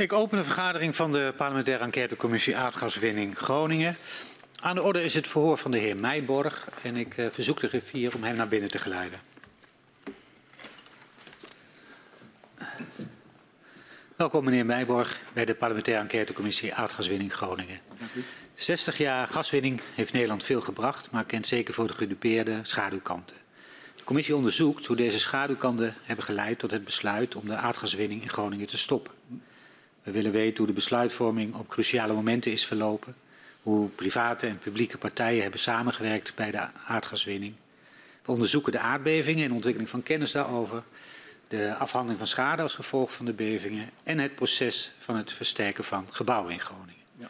Ik open de vergadering van de parlementaire enquêtecommissie aardgaswinning Groningen. Aan de orde is het verhoor van de heer Meijborg en ik uh, verzoek de griffier om hem naar binnen te geleiden. Welkom meneer Meijborg bij de parlementaire enquêtecommissie aardgaswinning Groningen. 60 jaar gaswinning heeft Nederland veel gebracht, maar kent zeker voor de gedupeerde schaduwkanten. De commissie onderzoekt hoe deze schaduwkanten hebben geleid tot het besluit om de aardgaswinning in Groningen te stoppen. We willen weten hoe de besluitvorming op cruciale momenten is verlopen, hoe private en publieke partijen hebben samengewerkt bij de aardgaswinning. We onderzoeken de aardbevingen en ontwikkeling van kennis daarover, de afhandeling van schade als gevolg van de bevingen en het proces van het versterken van gebouwen in Groningen. Ja.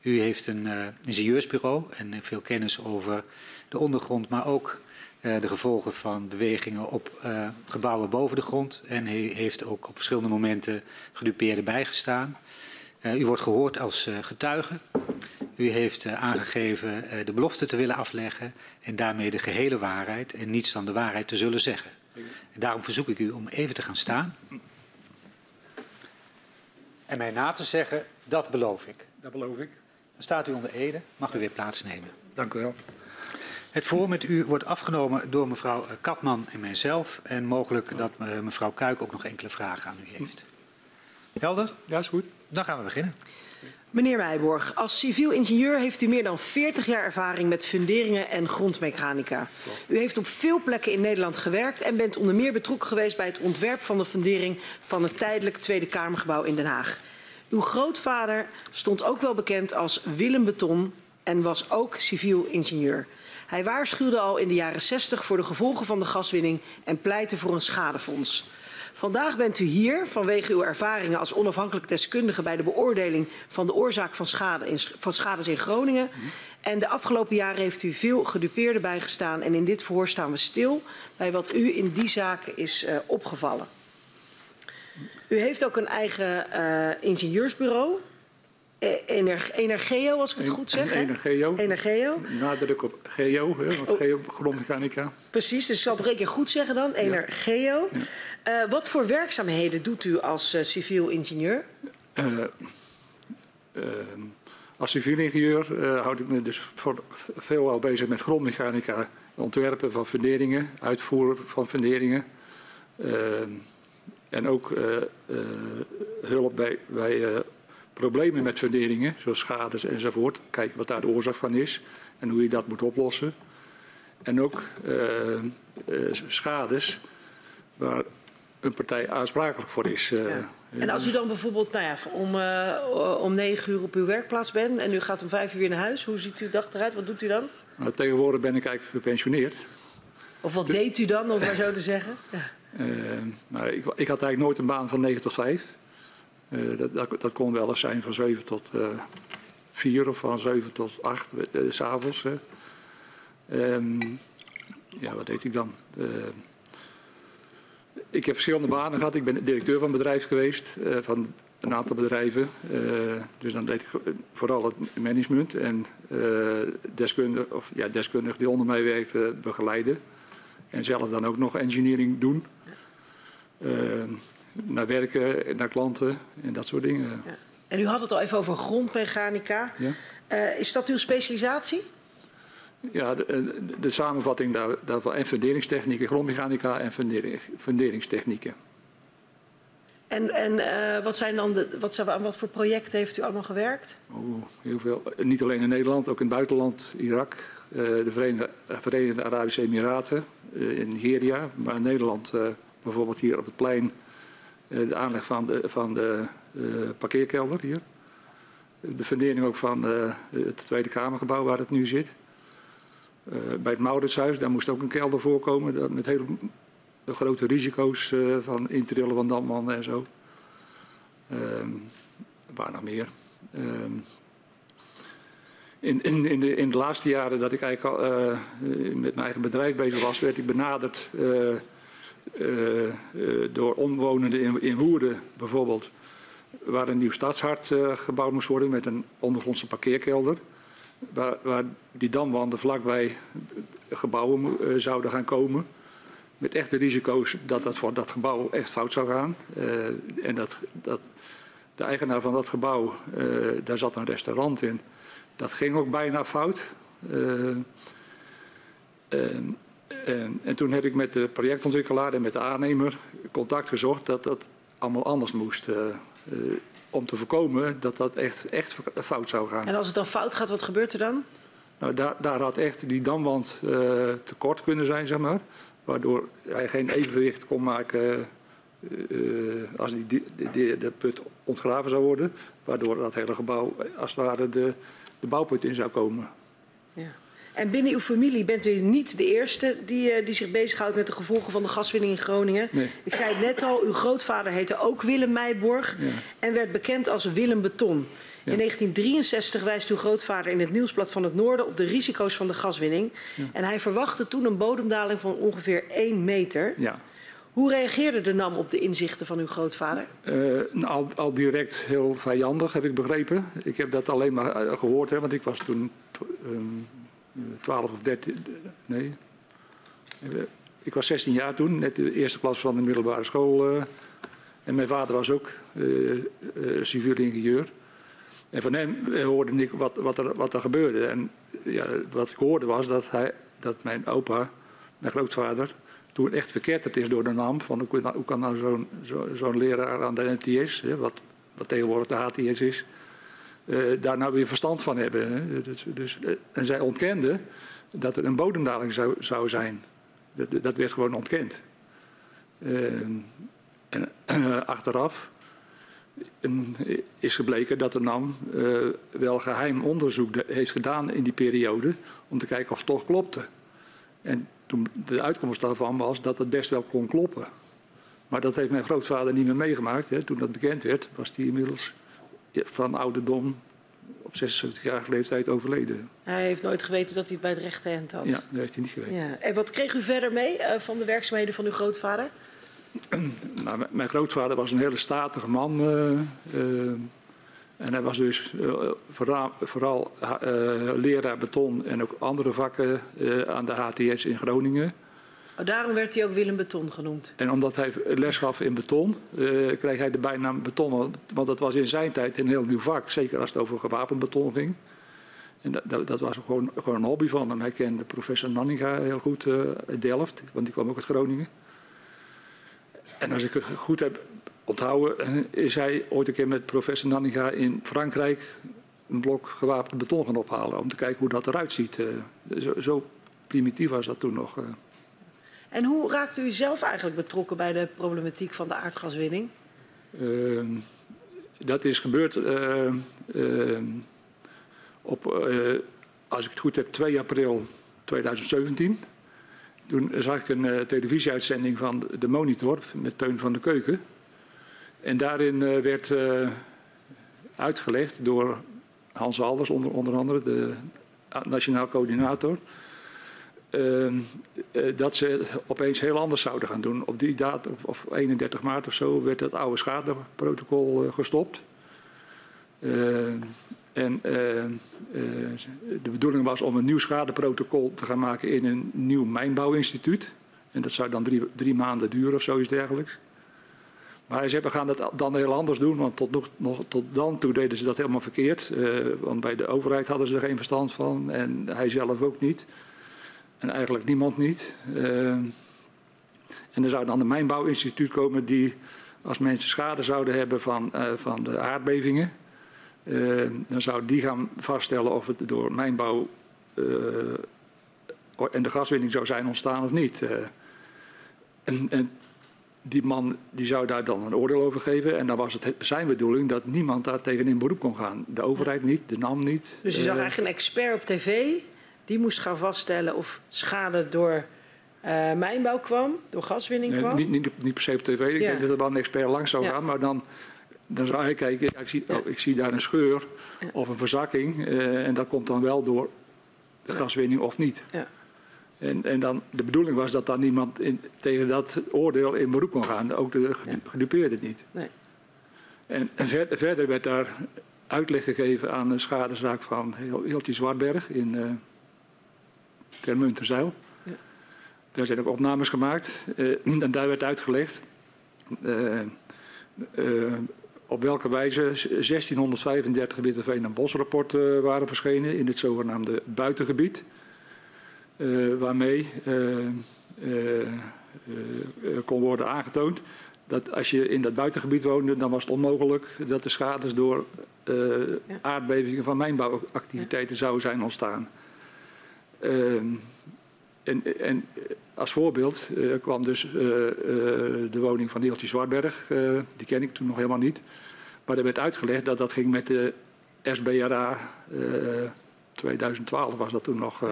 U heeft een uh, ingenieursbureau en veel kennis over de ondergrond, maar ook de gevolgen van bewegingen op uh, gebouwen boven de grond. En hij heeft ook op verschillende momenten gedupeerden bijgestaan. Uh, u wordt gehoord als getuige. U heeft aangegeven de belofte te willen afleggen en daarmee de gehele waarheid en niets dan de waarheid te zullen zeggen. En daarom verzoek ik u om even te gaan staan. En mij na te zeggen, dat beloof ik. Dat beloof ik. Dan staat u onder Ede. Mag u weer plaatsnemen. Dank u wel. Het voor met u wordt afgenomen door mevrouw Katman en mijzelf. En mogelijk dat uh, mevrouw Kuik ook nog enkele vragen aan u heeft. Helder? Ja, is goed. Dan gaan we beginnen. Meneer Wijborg, als civiel ingenieur heeft u meer dan 40 jaar ervaring met funderingen en grondmechanica. U heeft op veel plekken in Nederland gewerkt en bent onder meer betrokken geweest bij het ontwerp van de fundering van het tijdelijk Tweede Kamergebouw in Den Haag. Uw grootvader stond ook wel bekend als Willem Beton en was ook civiel ingenieur. Hij waarschuwde al in de jaren 60 voor de gevolgen van de gaswinning en pleitte voor een schadefonds. Vandaag bent u hier vanwege uw ervaringen als onafhankelijk deskundige bij de beoordeling van de oorzaak van, schade in, van schades in Groningen. En de afgelopen jaren heeft u veel gedupeerden bijgestaan en in dit verhoor staan we stil bij wat u in die zaken is uh, opgevallen. U heeft ook een eigen uh, ingenieursbureau. Ener, Energeo, als ik het goed zeg. Energeo. Energeo. Nadruk op geo, hè, want oh. geo, grondmechanica. Precies, dus ik zal het een keer goed zeggen dan. Energeo. Ja. Uh, wat voor werkzaamheden doet u als uh, civiel ingenieur? Uh, als civiel ingenieur houd ik me dus voor, veelal bezig met grondmechanica. Ontwerpen van funderingen, uitvoeren van funderingen. en ook hulp bij, bij problemen met funderingen, zoals schades enzovoort. Kijken wat daar de oorzaak van is en hoe je dat moet oplossen. En ook uh, uh, schades waar een partij aansprakelijk voor is. Uh, ja. En als u dan bijvoorbeeld nou ja, om, om negen uur op uw werkplaats bent en u gaat om vijf uur weer naar huis, hoe ziet uw dag eruit? Wat doet u dan? Nou, tegenwoordig ben ik eigenlijk gepensioneerd. Of wat deed u dan, om maar zo te zeggen? Ja. nou, ik, ik had eigenlijk nooit een baan van 9 tot 5. Uh, dat, dat, kon wel eens zijn van 7 tot uh, 4 of van 7 tot 8 uh, eh, s'avonds. Um, ja, wat deed ik dan? Ik heb verschillende banen gehad. Ik ben directeur van bedrijf geweest, van een aantal bedrijven. dus dan deed ik vooral het management en deskundigen, of ja, deskundigen die onder mij werkten begeleiden. En zelf dan ook nog engineering doen. Naar werken, naar klanten en dat soort dingen. Ja. En u had het al even over grondmechanica. Ja. Uh, is dat uw specialisatie? Ja, de, eh, de samenvatting daar, daarvan. En funderingstechnieken, grondmechanica en fundering, funderingstechnieken. En, en uh, wat zijn dan de, wat, zijn, aan wat voor projecten heeft u allemaal gewerkt? Oh, heel veel. Niet alleen in Nederland, ook in het buitenland, Irak, uh, de Verenigde, Verenigde, Arabische Emiraten, in Nigeria. Maar in Nederland bijvoorbeeld hier op het plein eh, de aanleg van de, van de eh, parkeerkelder hier. De fundering ook van eh, het Tweede Kamergebouw waar het nu zit. bij het Mauritshuis, daar moest ook een kelder voorkomen. Met hele grote risico's van intrillen van damwanden en zo. Ehm, waar nog meer? Ehm, in, in, in, de, in de laatste jaren dat ik eigenlijk al met mijn eigen bedrijf bezig was, werd ik benaderd door omwonenden in, in bijvoorbeeld, waar een nieuw stadshart uh, gebouwd moest worden met een ondergrondse parkeerkelder. Waar, die damwanden vlakbij gebouwen zouden gaan komen. Met echte risico's dat dat voor dat gebouw echt fout zou gaan. en dat, dat de eigenaar van dat gebouw, daar zat een restaurant in. Dat ging ook bijna fout. En toen heb ik met de projectontwikkelaar en met de aannemer contact gezocht dat dat allemaal anders moest. om te voorkomen dat dat echt, echt fout zou gaan. En als het dan fout gaat, wat gebeurt er dan? Nou, daar, daar had echt die damwand tekort kunnen zijn, zeg maar. Waardoor hij geen evenwicht kon maken als die, de, de, de, put ontgraven zou worden, waardoor dat hele gebouw als het ware de, de bouwput in zou komen. Ja. En binnen uw familie bent u niet de eerste die, uh, die zich bezighoudt met de gevolgen van de gaswinning in Groningen. Nee. Ik zei het net al, uw grootvader heette ook Willem Meijborg ja. en werd bekend als Willem Beton. Ja. In 1963 wijst uw grootvader in het Nieuwsblad van het Noorden op de risico's van de gaswinning. En hij verwachtte toen een bodemdaling van ongeveer 1 meter. Ja. Hoe reageerde de NAM op de inzichten van uw grootvader? Uh, al, al, direct heel vijandig, heb ik begrepen. Ik heb dat alleen maar eh, gehoord, hè, want ik was toen um, 12 of 13. Nee. Ik was 16 jaar toen, net de eerste klas van de middelbare school. Uh, en mijn vader was ook uh, civiel ingenieur. En van hem hoorde ik wat, wat, er, wat er gebeurde. En ja, wat ik hoorde was dat, hij, dat mijn opa, mijn grootvader, toen echt verketterd is door de NAM. Van hoe, kan nou zo'n zo, leraar aan de NTS, hè, wat, wat tegenwoordig de HTS is, daar nou weer verstand van hebben. Dus, dus, eh, en zij ontkende dat er een bodemdaling zou, zou zijn. Dat, werd gewoon ontkend. Uh, en uh, achteraf is gebleken dat de NAM wel geheim onderzoek heeft gedaan in die periode om te kijken of het toch klopte. En toen de uitkomst daarvan was dat het best wel kon kloppen. Maar dat heeft mijn grootvader niet meer meegemaakt. Hè. Toen dat bekend werd, was hij inmiddels van ouderdom op 76-jarige leeftijd overleden. Hij heeft nooit geweten dat hij het bij het rechte hand had. Ja, dat heeft hij niet geweten. Ja. En wat kreeg u verder mee uh, van de werkzaamheden van uw grootvader? nou, mijn grootvader was een hele statige man. Uh, uh, en hij was dus vooral, vooral leraar beton en ook andere vakken aan de HTS in Groningen. Daarom werd hij ook Willem Beton genoemd. En omdat hij les gaf in beton, kreeg hij de bijnaam beton. Want dat was in zijn tijd een heel nieuw vak. Zeker als het over gewapend beton ging. En dat, dat, dat was gewoon, gewoon, een hobby van hem. Hij kende professor Nanninga heel goed uit Delft, want die kwam ook uit Groningen. En als ik het goed heb onthouden, is hij ooit een keer met professor Nanninga in Frankrijk een blok gewapend beton gaan ophalen. Om te kijken hoe dat eruit ziet. Eh, zo, zo primitief was dat toen nog. Eh. En hoe raakte u zelf eigenlijk betrokken bij de problematiek van de aardgaswinning? Uh, dat is gebeurd uh, uh, op, als ik het goed heb, 2 april 2017. Toen zag ik een televisieuitzending van de Monitor met Teun van de Keuken. En daarin werd uitgelegd door Hans Alders, onder, onder andere, de nationaal coördinator, dat ze opeens heel anders zouden gaan doen. Op die datum, of 31 maart of zo, werd het oude schadeprotocol gestopt. en de bedoeling was om een nieuw schadeprotocol te gaan maken in een nieuw mijnbouwinstituut. En dat zou dan drie, maanden duren of zoiets dergelijks. Maar ze gaan dat dan heel anders doen, want tot, nog, nog, tot dan toe deden ze dat helemaal verkeerd. Want bij de overheid hadden ze er geen verstand van en hij zelf ook niet. En eigenlijk niemand niet. Uh, en er zou dan een mijnbouwinstituut komen die, als mensen schade zouden hebben van, uh, van de aardbevingen, dan zou die gaan vaststellen of het door mijnbouw en de gaswinning zou zijn ontstaan of niet. En, en, die man die zou daar dan een oordeel over geven. En dan was het zijn bedoeling dat niemand daar tegen in beroep kon gaan. De overheid niet, de NAM niet. Dus je zag eigenlijk een expert op tv. Die moest gaan vaststellen of schade door uh, mijnbouw kwam, door gaswinning kwam. Niet, niet, niet, per se op tv. Ik ja. denk dat er wel een expert langs zou ja. gaan. Maar dan, dan zou hij kijken, ja, ik, zie, oh, ik zie daar een scheur of een verzakking. en dat komt dan wel door de gaswinning of niet. En, en dan, de bedoeling was dat dan niemand in, tegen dat oordeel in beroep kon gaan. Ook de gedupeerde niet. Nee. En, en ver, verder werd daar uitleg gegeven aan een schadezaak van Hiltje Zwartberg in uh, Termunterzeil. Ja. Daar zijn ook opnames gemaakt. Uh, en daar werd uitgelegd uh, op welke wijze 1635 Witteveen- en bosrapporten waren verschenen in het zogenaamde buitengebied. Waarmee kon worden aangetoond dat als je in dat buitengebied woonde, dan was het onmogelijk dat de schades door ja. aardbevingen van mijnbouwactiviteiten ja. zouden zijn ontstaan. Ehm, en, en, als voorbeeld kwam dus de woning van Neeltje Zwartberg, die ken ik toen nog helemaal niet. Maar er werd uitgelegd dat dat ging met de SBRA 2012 was dat toen nog.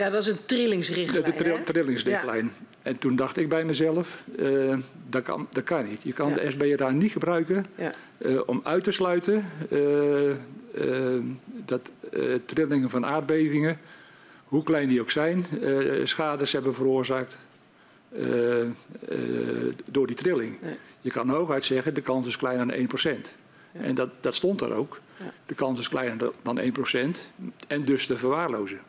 Ja, dat is een trillingsrichtlijn. De, de trillingsrichtlijn. Ja. En toen dacht ik bij mezelf, uh, dat, kan, dat kan niet. Je kan ja. de SBRA niet gebruiken ja. uh, om uit te sluiten uh, dat trillingen van aardbevingen, hoe klein die ook zijn, schades hebben veroorzaakt door die trilling. Je kan hooguit zeggen, de kans is kleiner dan 1%. En dat, dat stond er ook. De kans is kleiner dan 1% en dus te verwaarlozen.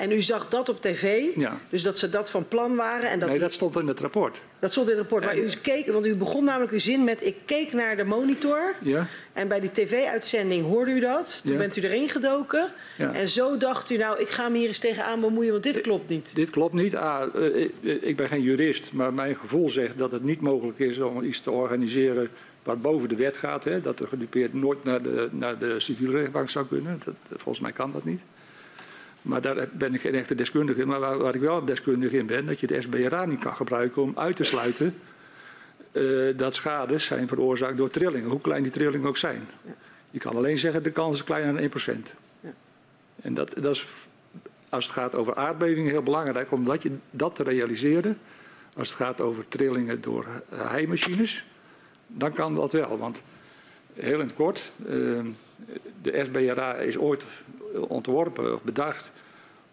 En u zag dat op tv, ja. dus dat ze dat van plan waren. En dat nee, dat stond in het rapport. Dat stond in het rapport, maar u keek, want u begon namelijk uw zin met... ik keek naar de monitor ja. en bij die tv-uitzending hoorde u dat. Toen ja. bent u erin gedoken ja. en zo dacht u... nou, ik ga me hier eens tegenaan bemoeien, want dit klopt niet. Dit klopt niet. Ah, ik, ik ben geen jurist, maar mijn gevoel zegt dat het niet mogelijk is... om iets te organiseren wat boven de wet gaat. Hè, dat de gedupeerd nooit naar de, naar de civiele rechtbank zou kunnen. Dat, volgens mij kan dat niet. Maar daar ben ik geen echte deskundige in. Maar waar, waar ik wel deskundig in ben, dat je de SBRA niet kan gebruiken om uit te sluiten uh, dat schades zijn veroorzaakt door trillingen, hoe klein die trillingen ook zijn. Je kan alleen zeggen de kans is kleiner dan 1%. Ja. En dat, dat is, als het gaat over aardbevingen, heel belangrijk om dat, je, dat te realiseren. Als het gaat over trillingen door heimachines, dan kan dat wel. Want heel in het kort, uh, de SBRA is ooit ontworpen bedacht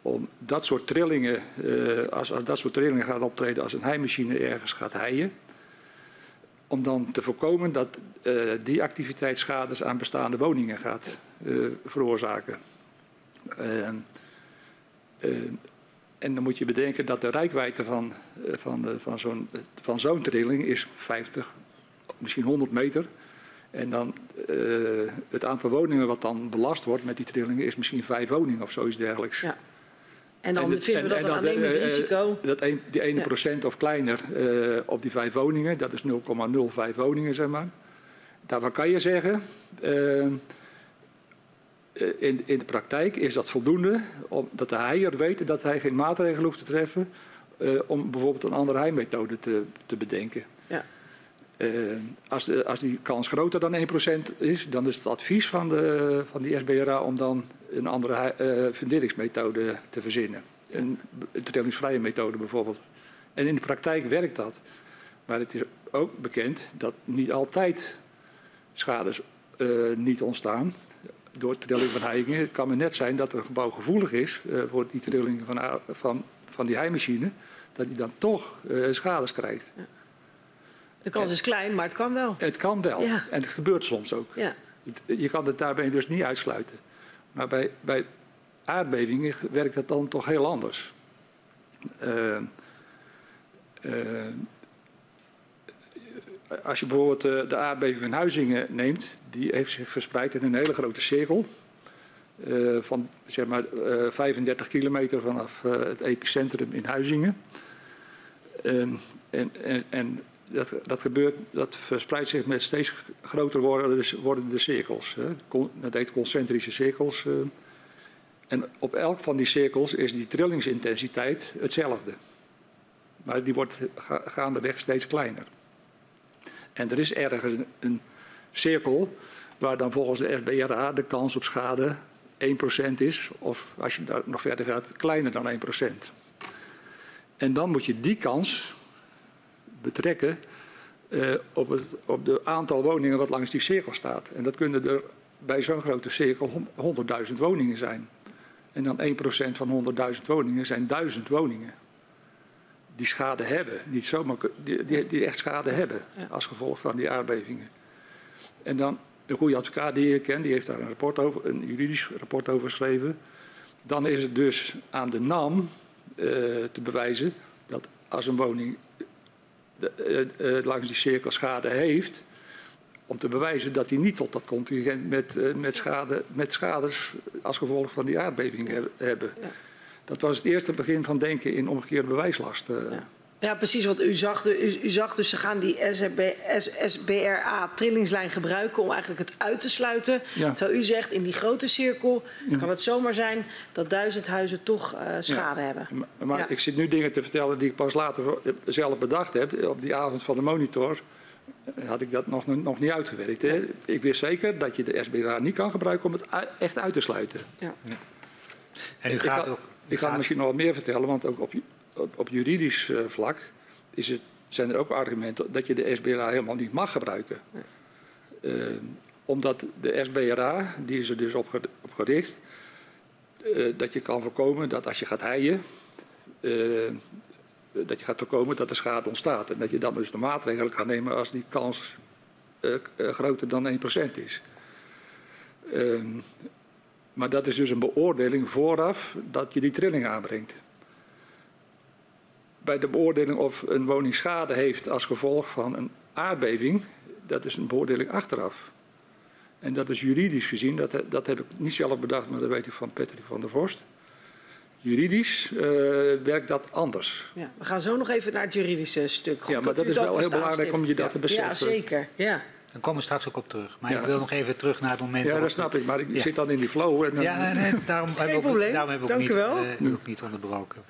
om dat soort trillingen, uh, als, als dat soort trillingen gaat optreden als een heimachine ergens gaat heien, om dan te voorkomen dat uh, die activiteit schades aan bestaande woningen gaat uh, veroorzaken. en dan moet je bedenken dat de rijkwijde van, van, van zo'n van zo'n trilling is 50, misschien 100 meter. En dan uh, het aantal woningen wat dan belast wordt met die trillingen is misschien vijf woningen of zoiets dergelijks. Ja. En dan en vinden we dat een aannemelijk uh, risico. Dat een, die ene ja. procent of kleiner uh, op die vijf woningen, dat is 0,05 woningen zeg maar. Daarvan kan je zeggen, in, in de praktijk is dat voldoende, omdat de heier weet dat hij geen maatregelen hoeft te treffen om bijvoorbeeld een andere heimethode te, te bedenken. Ja. Uh, als, als, die kans groter dan 1% is, dan is het advies van, de, van die SBRA om dan een andere uh, funderingsmethode te verzinnen. Een, een trillingsvrije methode bijvoorbeeld. En in de praktijk werkt dat. Maar het is ook bekend dat niet altijd schades uh, niet ontstaan door trilling van heigingen. Het kan maar net zijn dat een gebouw gevoelig is voor die trilling van, van, van die heimachine, dat hij dan toch schades krijgt. De kans is klein, maar het kan wel. Het kan wel. Ja. En het gebeurt soms ook. Ja. Je kan het daarbij dus niet uitsluiten. Maar bij, bij aardbevingen werkt het dan toch heel anders. Uh, uh, als je bijvoorbeeld uh, de aardbeving van Huizingen neemt, die heeft zich verspreid in een hele grote cirkel. van zeg maar 35 kilometer vanaf het epicentrum in Huizingen. Ehm, en, en, en dat, dat gebeurt, dat verspreidt zich met steeds groter wordende cirkels. Hè. Dat heet concentrische cirkels. Uh, en op elk van die cirkels is die trillingsintensiteit hetzelfde. Maar die wordt ga, gaandeweg steeds kleiner. En er is ergens een, een cirkel waar dan volgens de SBRA de kans op schade 1% is, of als je daar nog verder gaat, kleiner dan 1%. En dan moet je die kans betrekken uh, op het op de aantal woningen wat langs die cirkel staat. En dat kunnen er bij zo'n grote cirkel 100.000 woningen zijn. En dan 1% van 100.000 woningen zijn 1000 woningen. Die schade hebben, niet zomaar, die, die, die echt schade hebben als gevolg van die aardbevingen. En dan een goede advocaat die ik ken, die heeft daar een, rapport over, een juridisch rapport over geschreven. Dan is het dus aan de NAM uh, te bewijzen dat als een woning de, uh, langs die cirkel schade heeft, om te bewijzen dat hij niet tot dat contingent met, uh, met, schade, met schades als gevolg van die aardbeving he hebben. Ja. Dat was het eerste begin van denken in omgekeerde bewijslast. Ja. Ja, precies. Want u zag, u, u zag dus, ze gaan die SBRA-trillingslijn gebruiken om eigenlijk het uit te sluiten. Ja. Terwijl u zegt, in die grote cirkel ja. kan het zomaar zijn dat duizend huizen toch uh, schade hebben. Maar, maar ik zit nu dingen te vertellen die ik pas later zelf bedacht heb. Op die avond van de monitor had ik dat nog, nog niet uitgewerkt. Hè. Ik wist zeker dat je de SBRA niet kan gebruiken om het echt uit te sluiten. Ja. En u gaat ook... Ik ga misschien nog wat meer vertellen, want ook op op, op juridisch uh, vlak is het, zijn er ook argumenten dat je de SBRA helemaal niet mag gebruiken. Uh, omdat de SBRA, die is er dus op, op gericht, uh, dat je kan voorkomen dat als je gaat heien, dat je gaat voorkomen dat er schade ontstaat. En dat je dan dus de maatregelen kan nemen als die kans groter dan 1% is. Ehm, maar dat is dus een beoordeling vooraf dat je die trilling aanbrengt bij de beoordeling of een woning schade heeft als gevolg van een aardbeving, dat is een beoordeling achteraf. En dat is juridisch gezien, dat, dat heb ik niet zelf bedacht, maar dat weet ik van Patrick van der Vorst. Juridisch uh, werkt dat anders. Ja, we gaan zo nog even naar het juridische stuk. Goed, ja, maar dat, is wel heel belangrijk om je dat te beseffen. Ja, zeker. Ja. Dan komen we straks ook op terug. Maar ja. ik wil nog even terug naar het moment. Ja, dat snap ik. Maar ik ja. zit dan in die flow. En dan... Ja, nee, daarom, hebben we ook, daarom hebben we ook, niet, uh, ook niet onderbroken.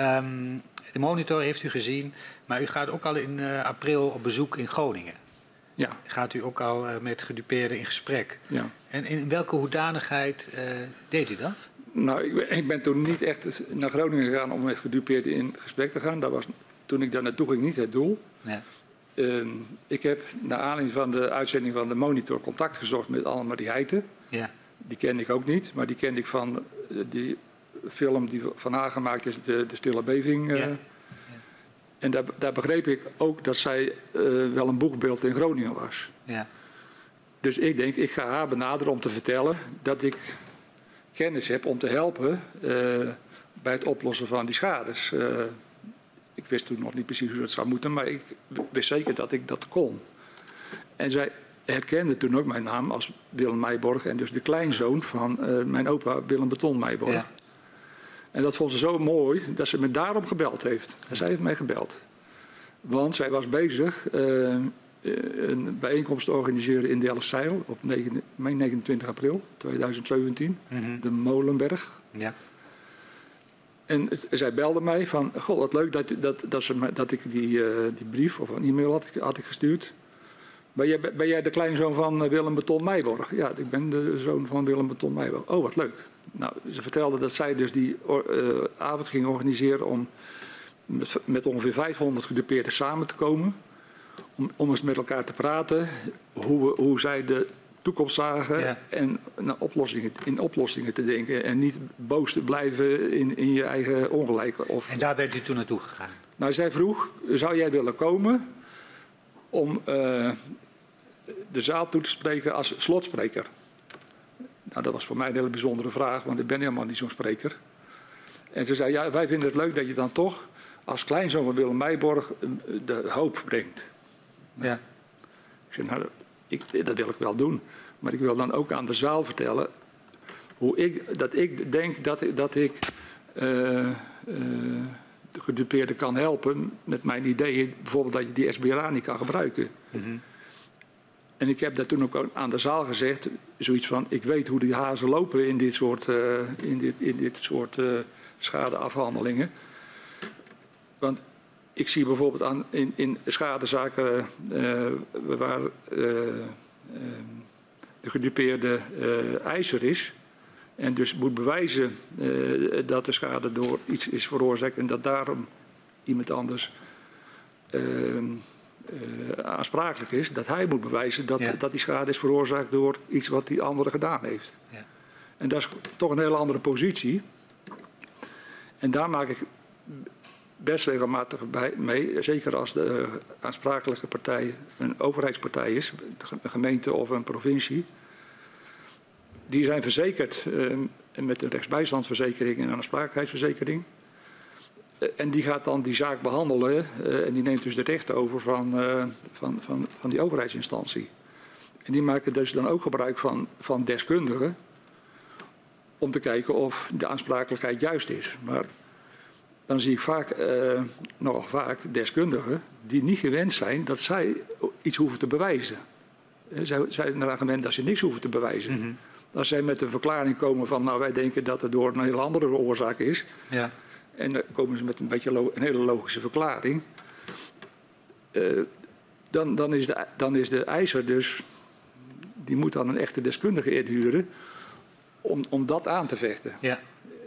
Um, de monitor heeft u gezien, maar u gaat ook al in uh, april op bezoek in Groningen. Ja. Gaat u ook al uh, met gedupeerden in gesprek? Ja. En in welke hoedanigheid uh, deed u dat? Nou, ik ben, ik ben, toen niet echt naar Groningen gegaan om met gedupeerden in gesprek te gaan. Dat was toen ik daar naartoe ging niet het doel. Ja. Uh, ik heb naar aanleiding van de uitzending van de monitor contact gezocht met Annemarie Heijten. Ja. Die kende ik ook niet, maar die kende ik van die film die van haar gemaakt is, De, de Stille Beving. Uh, En daar, daar, begreep ik ook dat zij uh, wel een boegbeeld in Groningen was. Ja. Dus ik denk, ik ga haar benaderen om te vertellen dat ik kennis heb om te helpen uh, bij het oplossen van die schades. ik wist toen nog niet precies hoe het zou moeten, maar ik wist zeker dat ik dat kon. En zij herkende toen ook mijn naam als Willem Meijborg en dus de kleinzoon van mijn opa Willem Beton Meijborg. Ja. En dat vond ze zo mooi dat ze me daarom gebeld heeft. En zij heeft mij gebeld. Want zij was bezig uh, een bijeenkomst te organiseren in Delfzijl op 9, 29 april 2017. Mm -hmm. De Molenberg. Ja. En zij belde mij van, god wat leuk dat, dat, dat, ze, dat ik die, uh, die brief of een e-mail had, had ik gestuurd. Ben jij, ben jij de kleinzoon van eh, Willem Beton Meijborg? Ja, ik ben de zoon van Willem Beton Meijborg. Oh, wat leuk. Nou, ze vertelde dat zij dus die uh, avond ging organiseren om met, met, ongeveer 500 gedupeerden samen te komen. Om, om eens met elkaar te praten hoe, we, hoe zij de toekomst zagen en naar oplossingen, in oplossingen te denken. En niet boos te blijven in, in je eigen ongelijk. Of... En daar bent u toen naartoe gegaan? Nou, zij vroeg, zou jij willen komen om uh, de zaal toe te spreken als slotspreker? Nou, dat was voor mij een hele bijzondere vraag, want ik ben helemaal niet zo'n spreker. En ze zei, ja, wij vinden het leuk dat je dan toch als kleinzoon van Willem Meijborg eh, de hoop brengt. Ja. Ik zei, nou, ik, dat wil ik wel doen. Maar ik wil dan ook aan de zaal vertellen hoe ik, dat ik denk dat, dat ik uh, uh, de gedupeerde kan helpen met mijn ideeën. Bijvoorbeeld dat je die SBRA niet kan gebruiken. Mm -hmm. En ik heb dat toen ook aan de zaal gezegd, zoiets van, ik weet hoe die hazen lopen in dit soort, uh, in dit, in dit soort uh, schadeafhandelingen. Want ik zie bijvoorbeeld aan, in, in schadezaken uh, waar de gedupeerde eiser is, en dus moet bewijzen dat de schade door iets is veroorzaakt en dat daarom iemand anders uh, aansprakelijk is, dat hij moet bewijzen dat, dat die schade is veroorzaakt door iets wat die andere gedaan heeft. Ja. En dat is toch een hele andere positie. En daar maak ik best regelmatig bij, mee, zeker als de aansprakelijke partij een overheidspartij is, een gemeente of een provincie. Die zijn verzekerd uh, met een rechtsbijstandsverzekering en een aansprakelijkheidsverzekering. En die gaat dan die zaak behandelen uh, en die neemt dus de rechten over van, uh, van, van, van die overheidsinstantie. En die maken dus dan ook gebruik van, van deskundigen om te kijken of de aansprakelijkheid juist is. Maar dan zie ik vaak, uh, nogal vaak deskundigen die niet gewend zijn dat zij iets hoeven te bewijzen. Eh, zij zijn eraan gewend dat ze niks hoeven te bewijzen. Mm -hmm. Als zij met een verklaring komen van, nou wij denken dat het door een hele andere oorzaak is. Ja. En dan komen ze met een beetje een hele logische verklaring. Uh, dan, dan, is de, dan is de eiser dus, die moet dan een echte deskundige inhuren om, om dat aan te vechten. Ja.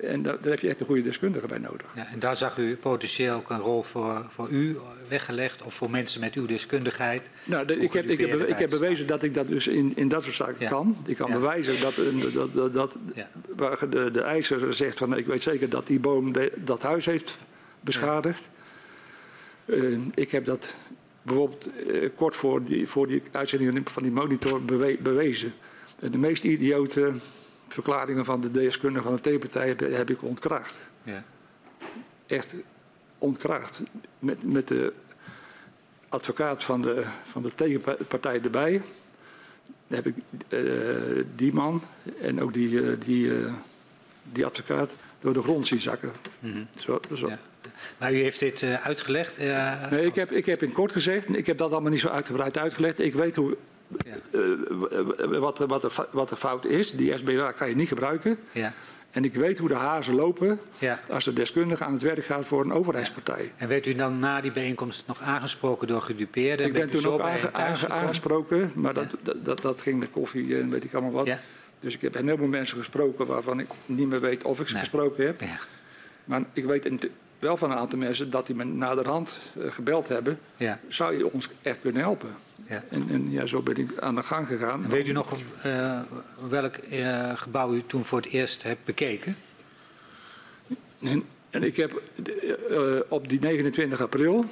En daar, daar, heb je echt een goede deskundige bij nodig. Ja, en daar zag u potentieel ook een rol voor, voor u weggelegd of voor mensen met uw deskundigheid? Nou, de, ik, heb, ik, heb, ik heb bewezen dat ik dat dus in, in dat soort zaken kan. Ik kan bewijzen dat, dat, dat, dat waar de, de eiser zegt van ik weet zeker dat die boom de, dat huis heeft beschadigd. Uh, ik heb dat bijvoorbeeld uh, kort voor die, voor die uitzending van die monitor bewe, bewezen. De meest idiote verklaringen van de deskundigen van de tegenpartij heb, heb, ik ontkracht. Ja. Echt ontkracht. Met, met de advocaat van de, van de tegenpartij erbij. heb ik uh, die man en ook die, uh, die, uh, die advocaat door de grond zien zakken. Mm -hmm. zo, zo. Ja. Maar u heeft dit uitgelegd? nee, ik heb, ik heb in kort gezegd, ik heb dat allemaal niet zo uitgebreid uitgelegd. Ik weet hoe ja. Uh, wat, wat, er, wat de fout is. Die SBA kan je niet gebruiken. Ja. En ik weet hoe de hazen lopen ja. als de deskundige aan het werk gaat voor een overheidspartij. En werd u dan na die bijeenkomst nog aangesproken door gedupeerden? Ik ben toen ook aange, aangesproken, maar dat, dat, dat, dat, ging met koffie en weet ik allemaal wat. Dus ik heb een heleboel mensen gesproken waarvan ik niet meer weet of ik ze gesproken heb. Maar ik weet wel van een aantal mensen dat die me naderhand uh, gebeld hebben. Zou je ons echt kunnen helpen? Ja. En, en, ja, zo ben ik aan de gang gegaan. weet u nog uh, welk uh, gebouw u toen voor het eerst hebt bekeken? En, en ik heb uh, op die 29 april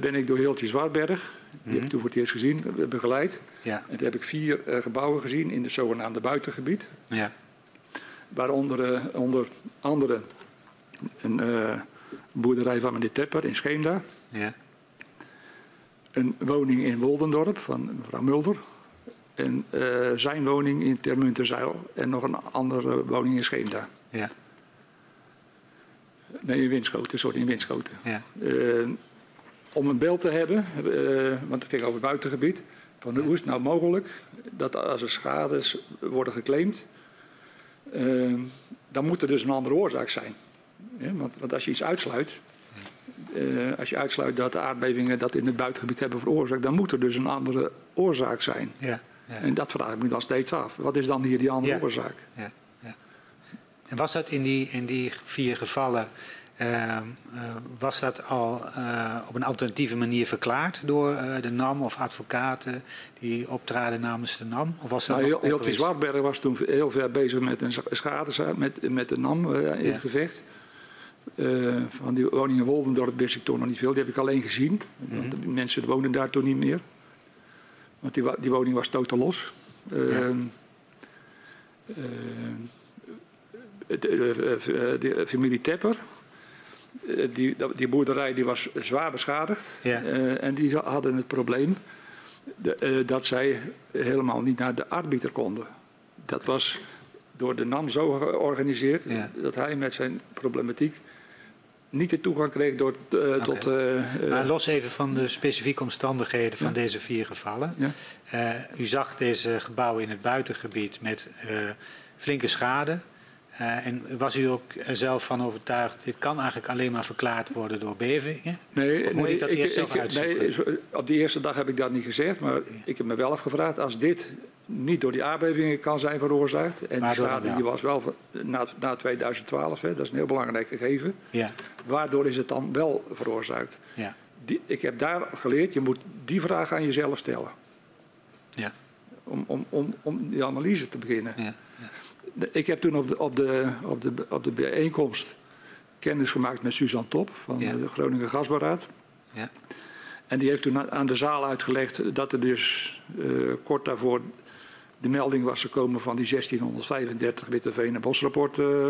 ben ik door Heeltje Zwartberg, die mm -hmm. heb ik toen voor het eerst gezien, begeleid. Ja. En toen heb ik vier gebouwen gezien in het zogenaamde buitengebied. Ja. Waaronder onder andere een boerderij van meneer Tepper in Scheemda. Ja een woning in Woldendorp van mevrouw Mulder. En uh, zijn woning in Termunterzeil. En nog een andere woning in Scheemda. Ja. Nee, in Winschoten, sorry, in Winschoten. Ja. Uh, om een beeld te hebben, uh, want het ging over het buitengebied. Van hoe is het nou mogelijk dat als er schades worden geclaimd, dan moet er dus een andere oorzaak zijn. want, want als je iets uitsluit, uh, als je uitsluit dat de aardbevingen dat in het buitengebied hebben veroorzaakt, dan moet er dus een andere oorzaak zijn. Ja, ja. En dat vraag ik me dan steeds af. Wat is dan hier die andere ja, oorzaak? Ja, en was dat in die, in die vier gevallen, uh, uh, was dat al op een alternatieve manier verklaard door de NAM of advocaten die optraden namens de NAM? Of was dat nou, Hilti Zwartberg was toen heel ver bezig met een schade met, met de NAM in het gevecht. Uh, van die woning in Woldendorp wist ik toch nog niet veel. Die heb ik alleen gezien. Want mhm. de mensen wonen daar toen niet meer. Want die, die woning was totaal los. Uh, ja. uh, de, de, familie Tepper. Die, die, boerderij die was zwaar beschadigd. Ja. en die hadden het probleem de, dat zij helemaal niet naar de arbiter konden. Dat was door de NAM zo georganiseerd ja. dat hij met zijn problematiek niet de toegang kreeg door, uh, tot... Uh, maar los even van de specifieke omstandigheden van ja. deze vier gevallen. Ja. Uh, u zag deze gebouwen in het buitengebied met flinke schade. En was u ook zelf van overtuigd, dit kan eigenlijk alleen maar verklaard worden door bevingen? Nee, of moet nee, ik dat ik, eerst zelf ik, nee, op die eerste dag heb ik dat niet gezegd, maar ik heb me wel afgevraagd, als dit niet door die aardbevingen kan zijn veroorzaakt. En die schade die was wel na, na 2012, hè, dat is een heel belangrijk gegeven. Ja. Waardoor is het dan wel veroorzaakt? Ja. Die, ik heb daar geleerd, je moet die vraag aan jezelf stellen. Ja. Om, om, om, om die analyse te beginnen. Ja. Ik heb toen op de, op, de, op, de, op de bijeenkomst kennis gemaakt met Suzanne Top van de Groningen Gasberaad. Ja. En die heeft toen aan de zaal uitgelegd dat er dus uh, kort daarvoor de melding was gekomen van die 1635 Witteveen en Bosrapport uh,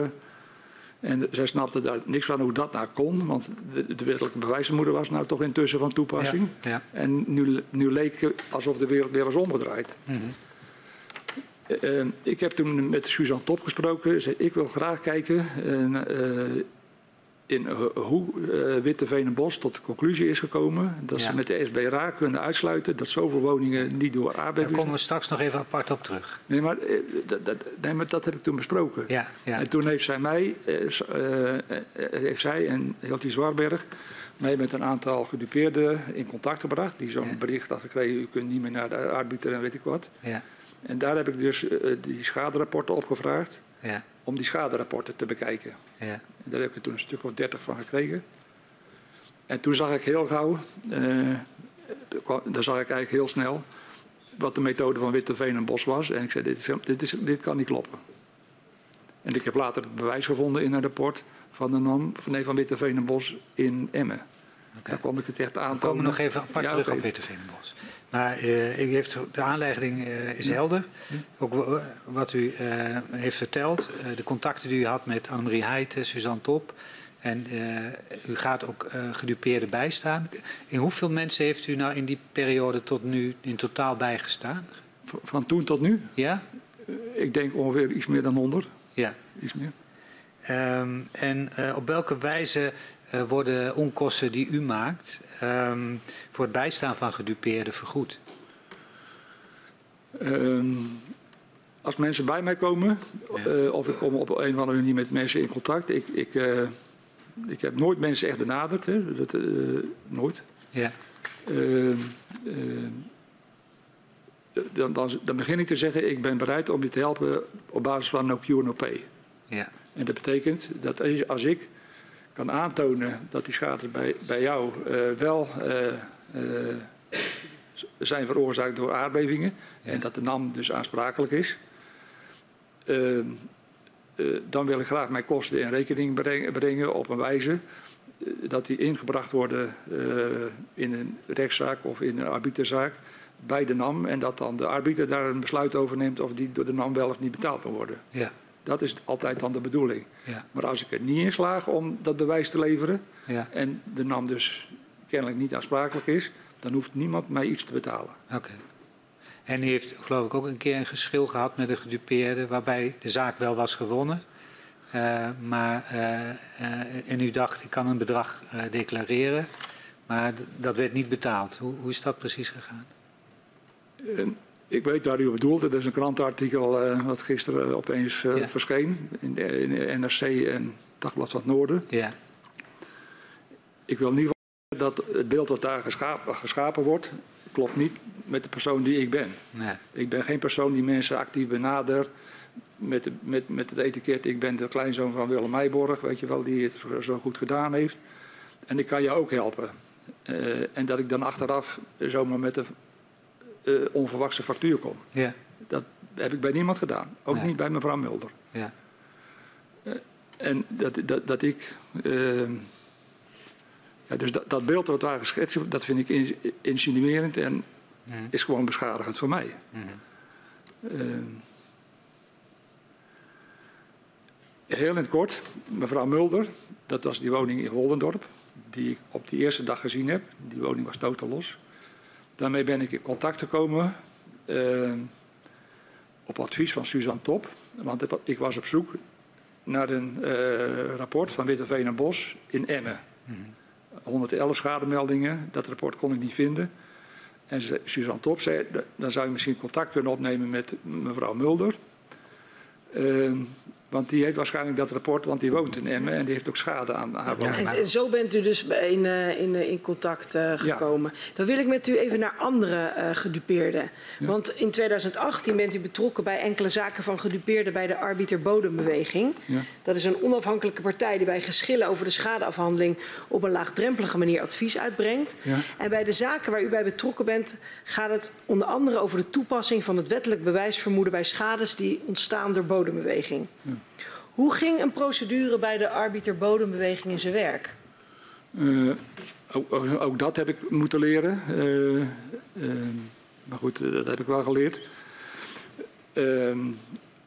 En zij snapte daar niks van hoe dat nou kon, want de, de wettelijke bewijsmoeder was nou toch intussen van toepassing. Ja, ja. En nu, nu leek alsof de wereld weer was omgedraaid. Eh, eh, ik heb toen met Suzanne Top gesproken. Zei, ik wil graag kijken eh, in hoe uh, Witteveen en Bos tot de conclusie is gekomen dat Ja. ze met de SBRA kunnen uitsluiten dat zoveel woningen niet door Daar aardbevingen... komen we straks nog even apart op terug. Nee, maar, dat, dat, nee, maar dat heb ik toen besproken. Ja, ja. En toen heeft zij mij, heeft zij en Hilti Zwarberg mij met een aantal gedupeerden in contact gebracht. Die zo'n Ja. bericht had gekregen, u kunt niet meer naar de arbiter en weet ik wat. ja, En daar heb ik dus eh, die schaderapporten opgevraagd ja, om die schaderapporten te bekijken. ja. En daar heb ik toen een stuk of dertig van gekregen. En toen zag ik heel gauw, kwam- daar zag ik eigenlijk heel snel, wat de methode van Witteveen en Bos was. En ik zei, dit, is, dit, is, dit kan niet kloppen. En ik heb later het bewijs gevonden in een rapport van de NAM, van, nee, van Witteveen en Bos in Emmen. Daar kwam ik het echt We aan. komen nog even apart Ja, terug op Witteveenbos. Maar ik heeft, de aanleiding eh, is helder. Ook wa- wat u eh, heeft verteld, de contacten die u had met Annemarie Heijten, Suzanne Top. En u gaat ook gedupeerden bijstaan. In hoeveel mensen heeft u nou in die periode tot nu in totaal bijgestaan? Van- Van toen tot nu, Ja? ik denk ongeveer iets meer dan 100. Ja. Iets meer. Ehm, en op welke wijze eh, worden onkosten die u maakt ehm, voor het bijstaan van gedupeerden vergoed? Ehm, als mensen bij mij komen, Ja. eh, of ik kom op een of andere manier met mensen in contact. Ik, ik, eh, ik heb nooit mensen echt benaderd, hè. Dat, nooit. Ja, Ehm, dan, dan, dan begin ik te zeggen, ik ben bereid om je te helpen op basis van no cure, no pay. ja, En dat betekent dat als ik kan aantonen dat die schade bij, bij jou eh, wel eh, eh, zijn veroorzaakt door aardbevingen Ja. en dat de NAM dus aansprakelijk is, ehm, eh, dan wil ik graag mijn kosten in rekening brengen, brengen op een wijze dat die ingebracht worden in een rechtszaak of in een arbiterzaak bij de NAM en dat dan de arbiter daar een besluit over neemt of die door de NAM wel of niet betaald moet worden. ja, Dat is altijd dan de bedoeling. ja, Maar als ik er niet in slaag om dat bewijs te leveren ja. en de NAM dus kennelijk niet aansprakelijk is, dan hoeft niemand mij iets te betalen. Oké. En u heeft geloof ik ook een keer een geschil gehad met de gedupeerde waarbij de zaak wel was gewonnen. Eh, maar, eh, en u dacht, ik kan een bedrag declareren, maar dat werd niet betaald. Hoe, hoe is dat precies gegaan? Ik weet waar u op bedoelt. Dat is een krantenartikel eh, wat gisteren opeens eh, Ja. verscheen in de, in de NRC en Dagblad van het Noorden. Ja, Ik wil niet dat het beeld wat daar geschapen, geschapen wordt, klopt niet met de persoon die ik ben. nee, Ik ben geen persoon die mensen actief benadert met, de- met, met het etiket. Ik ben de kleinzoon van Willem Meijborg, weet je wel, die het zo, zo goed gedaan heeft. En ik kan jou ook helpen. Eh, en dat ik dan achteraf zomaar met een eh, onverwachte factuur kom. ja, Dat heb ik bij niemand gedaan. Ook niet bij mevrouw Mulder. ja, En dat, dat, dat ik. eh, ja, dus dat, dat beeld wat daar geschetst is, dat vind ik in- insinuerend en is gewoon beschadigend voor mij. Ehm, heel in het kort, mevrouw Mulder, dat was die woning in Woldendorp, die ik op die eerste dag gezien heb. Die woning was totaal los. Daarmee ben ik in contact gekomen ehm, op advies van Suzanne Top. Want ik wa- ik was op zoek naar een eh, rapport van Witteveen en Bos in Emmen. 111 schademeldingen, dat rapport kon ik niet vinden. En ze- Suzanne Top zei, "Da- dan zou je misschien contact kunnen opnemen met mevrouw Mulder. Ehm, want die heeft waarschijnlijk dat rapport, want die woont in Emmen en die heeft ook schade aan haar woning. En, en zo bent u dus in, eh, in, eh, in contact eh, gekomen. Dan wil ik met u even naar andere gedupeerden. Want in 2018 bent u betrokken bij enkele zaken van gedupeerden bij de Arbiter Bodembeweging. Ja. Dat is een onafhankelijke partij die bij geschillen over de schadeafhandeling op een laagdrempelige manier advies uitbrengt. Ja. En bij de zaken waar u bij betrokken bent gaat het onder andere over de toepassing van het wettelijk bewijsvermoeden bij schades die ontstaan door bodembeweging. Hoe ging een procedure bij de arbiter bodembeweging in zijn werk? Eh, ook, ook- dat heb ik moeten leren. Eh, ehm, maar goed, eh, dat heb ik wel geleerd.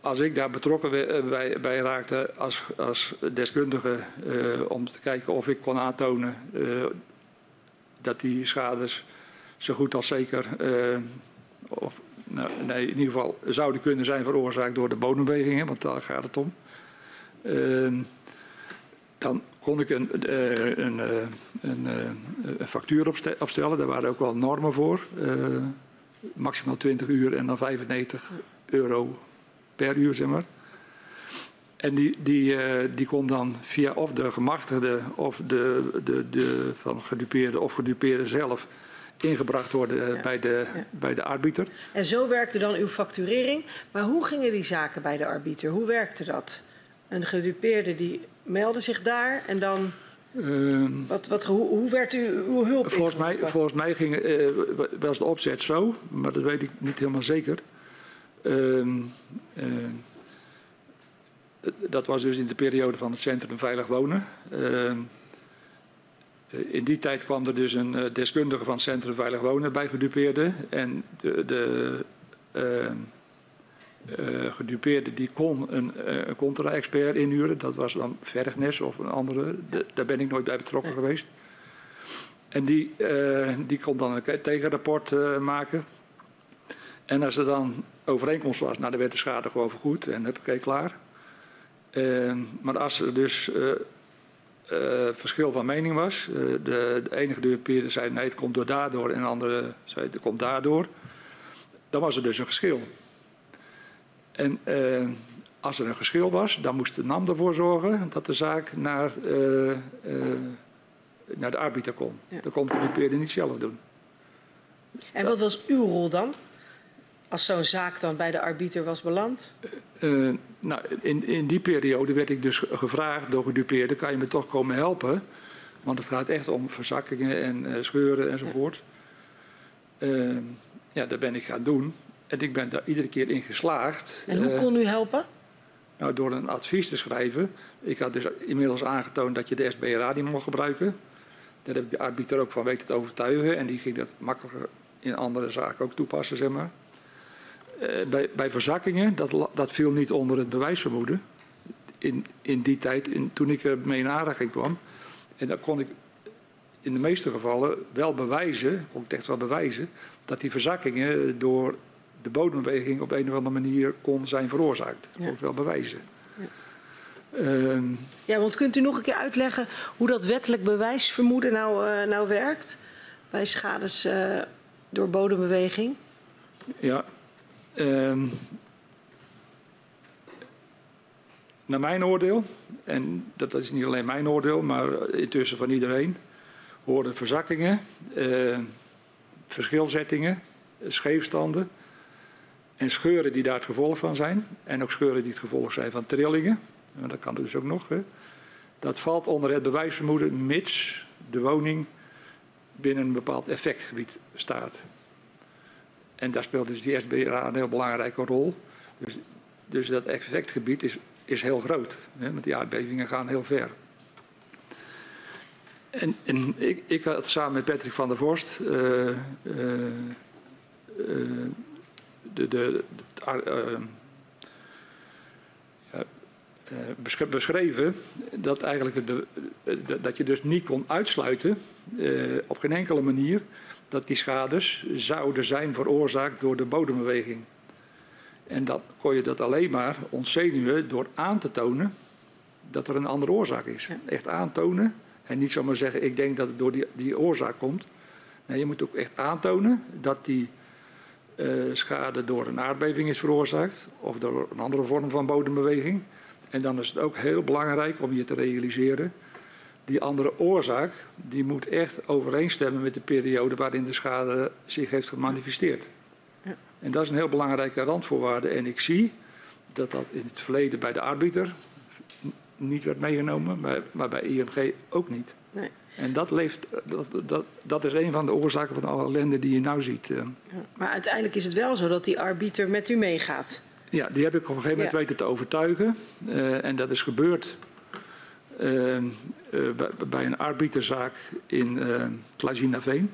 Als ik daar betrokken bij, bij raakte als, als deskundige eh, om te kijken of ik kon aantonen eh, dat die schades zo goed als zeker, eh, of, nou, nee, in ieder geval zouden kunnen zijn veroorzaakt door de bodembewegingen, want daar gaat het om. Ehm, dan kon ik een, eh, een, eh, een, eh, een factuur opste- opstellen. Daar waren ook wel normen voor. Maximaal 20 uur en dan 95 euro per uur, zeg maar. En die, die, die kon dan via of de gemachtigde of de, de, de van gedupeerde of gedupeerde zelf ingebracht worden Ja. bij, de, Ja. bij de arbiter. En zo werkte dan uw facturering. Maar hoe gingen die zaken bij de arbiter? Hoe werkte dat? Een gedupeerde die meldde zich daar en dan... Ehm, Wat, wat, hoe, hoe werd u, uw hulp Volgens mij, volgens mij ging, eh, was de opzet zo, maar dat weet ik niet helemaal zeker. Ehm, eh, dat was dus in de periode van het Centrum Veilig Wonen. Ehm, eh, in die tijd kwam er dus een deskundige van het Centrum Veilig Wonen bij gedupeerde. En de, de eh, gedupeerde die kon een, eh, een contra-expert inhuren. Dat was dan Vergnes of een andere. De- daar ben ik nooit bij betrokken geweest. En die, eh, die kon dan een tegenrapport maken. En als er dan overeenkomst was, nou, dan werd de schade gewoon vergoed en heb ik klaar. Maar als er dus verschil van mening was, de, de enige gedupeerde zei nee, het komt door daardoor en de andere zei het komt daardoor, dan was er dus een geschil. En eh, als er een geschil was, dan moest de NAM ervoor zorgen dat de zaak naar, eh, eh, naar de arbiter kon. Ja. Dat kon de gedupeerde niet zelf doen. En wat was uw rol dan? Als zo'n zaak dan bij de arbiter was beland? Nou, in, in die periode werd ik dus gevraagd door gedupeerden, kan je me toch komen helpen? Want het gaat echt om verzakkingen en scheuren enzovoort. Eh, ja, dat ben ik gaan doen. En ik ben daar iedere keer in geslaagd. En hoe eh, kon u helpen? nou, door een advies te schrijven. Ik had dus inmiddels aangetoond dat je de SBRA niet mocht gebruiken. Daar heb ik de arbiter ook van weten te overtuigen. En die ging dat makkelijker in andere zaken ook toepassen, zeg maar. Eh, bij, bij verzakkingen, dat, dat viel niet onder het bewijsvermoeden. In, in die tijd, in, toen ik ermee in aanraking kwam. En dan kon ik in de meeste gevallen wel bewijzen, kon ik echt wel bewijzen, dat die verzakkingen door de bodembeweging op een of andere manier kon zijn veroorzaakt. Dat kon Ja. ik wel bewijzen. Ehm, Ja, want kunt u nog een keer uitleggen hoe dat wettelijk bewijsvermoeden nou, eh, nou werkt? Bij schades eh, door bodembeweging? Ja. ehm, naar mijn oordeel, en dat is niet alleen mijn oordeel, maar intussen van iedereen, horen verzakkingen, eh, verschilzettingen, scheefstanden en scheuren die daar het gevolg van zijn. En ook scheuren die het gevolg zijn van trillingen. Dat kan dus ook nog. Hè. Dat valt onder het bewijsvermoeden mits de woning binnen een bepaald effectgebied staat. En daar speelt dus die SBRA een heel belangrijke rol. Dus, dus dat effectgebied is, is heel groot. Hè, want die aardbevingen gaan heel ver. En, en ik, ik had samen met Patrick van der Vorst eh, eh, eh, de, de, eh, ja, eh, besch- beschreven dat, eigenlijk het be- dat je dus niet kon uitsluiten eh, op geen enkele manier dat die schades zouden zijn veroorzaakt door de bodembeweging. En dan kon je dat alleen maar ontzenuwen door aan te tonen dat er een andere oorzaak is. Ja. Echt aantonen en niet zomaar zeggen ik denk dat het door die, die oorzaak komt. Nee, je moet ook echt aantonen dat die schade door een aardbeving is veroorzaakt of door een andere vorm van bodembeweging. En dan is het ook heel belangrijk om je te realiseren die andere oorzaak die moet echt overeenstemmen met de periode waarin de schade zich heeft gemanifesteerd. Ja. En dat is een heel belangrijke randvoorwaarde. En ik zie dat dat in het verleden bij de arbiter niet werd meegenomen, maar, maar bij IMG ook niet. Nee. En dat, leeft, dat, dat, dat is een van de oorzaken van alle ellende die je nou ziet. eh. Ja. Maar uiteindelijk is het wel zo dat die arbiter met u meegaat. Ja, die heb ik op een gegeven moment Ja. weten te overtuigen. Eh, en dat is gebeurd eh, eh, bij, bij een arbiterzaak in uh, Klazinaveen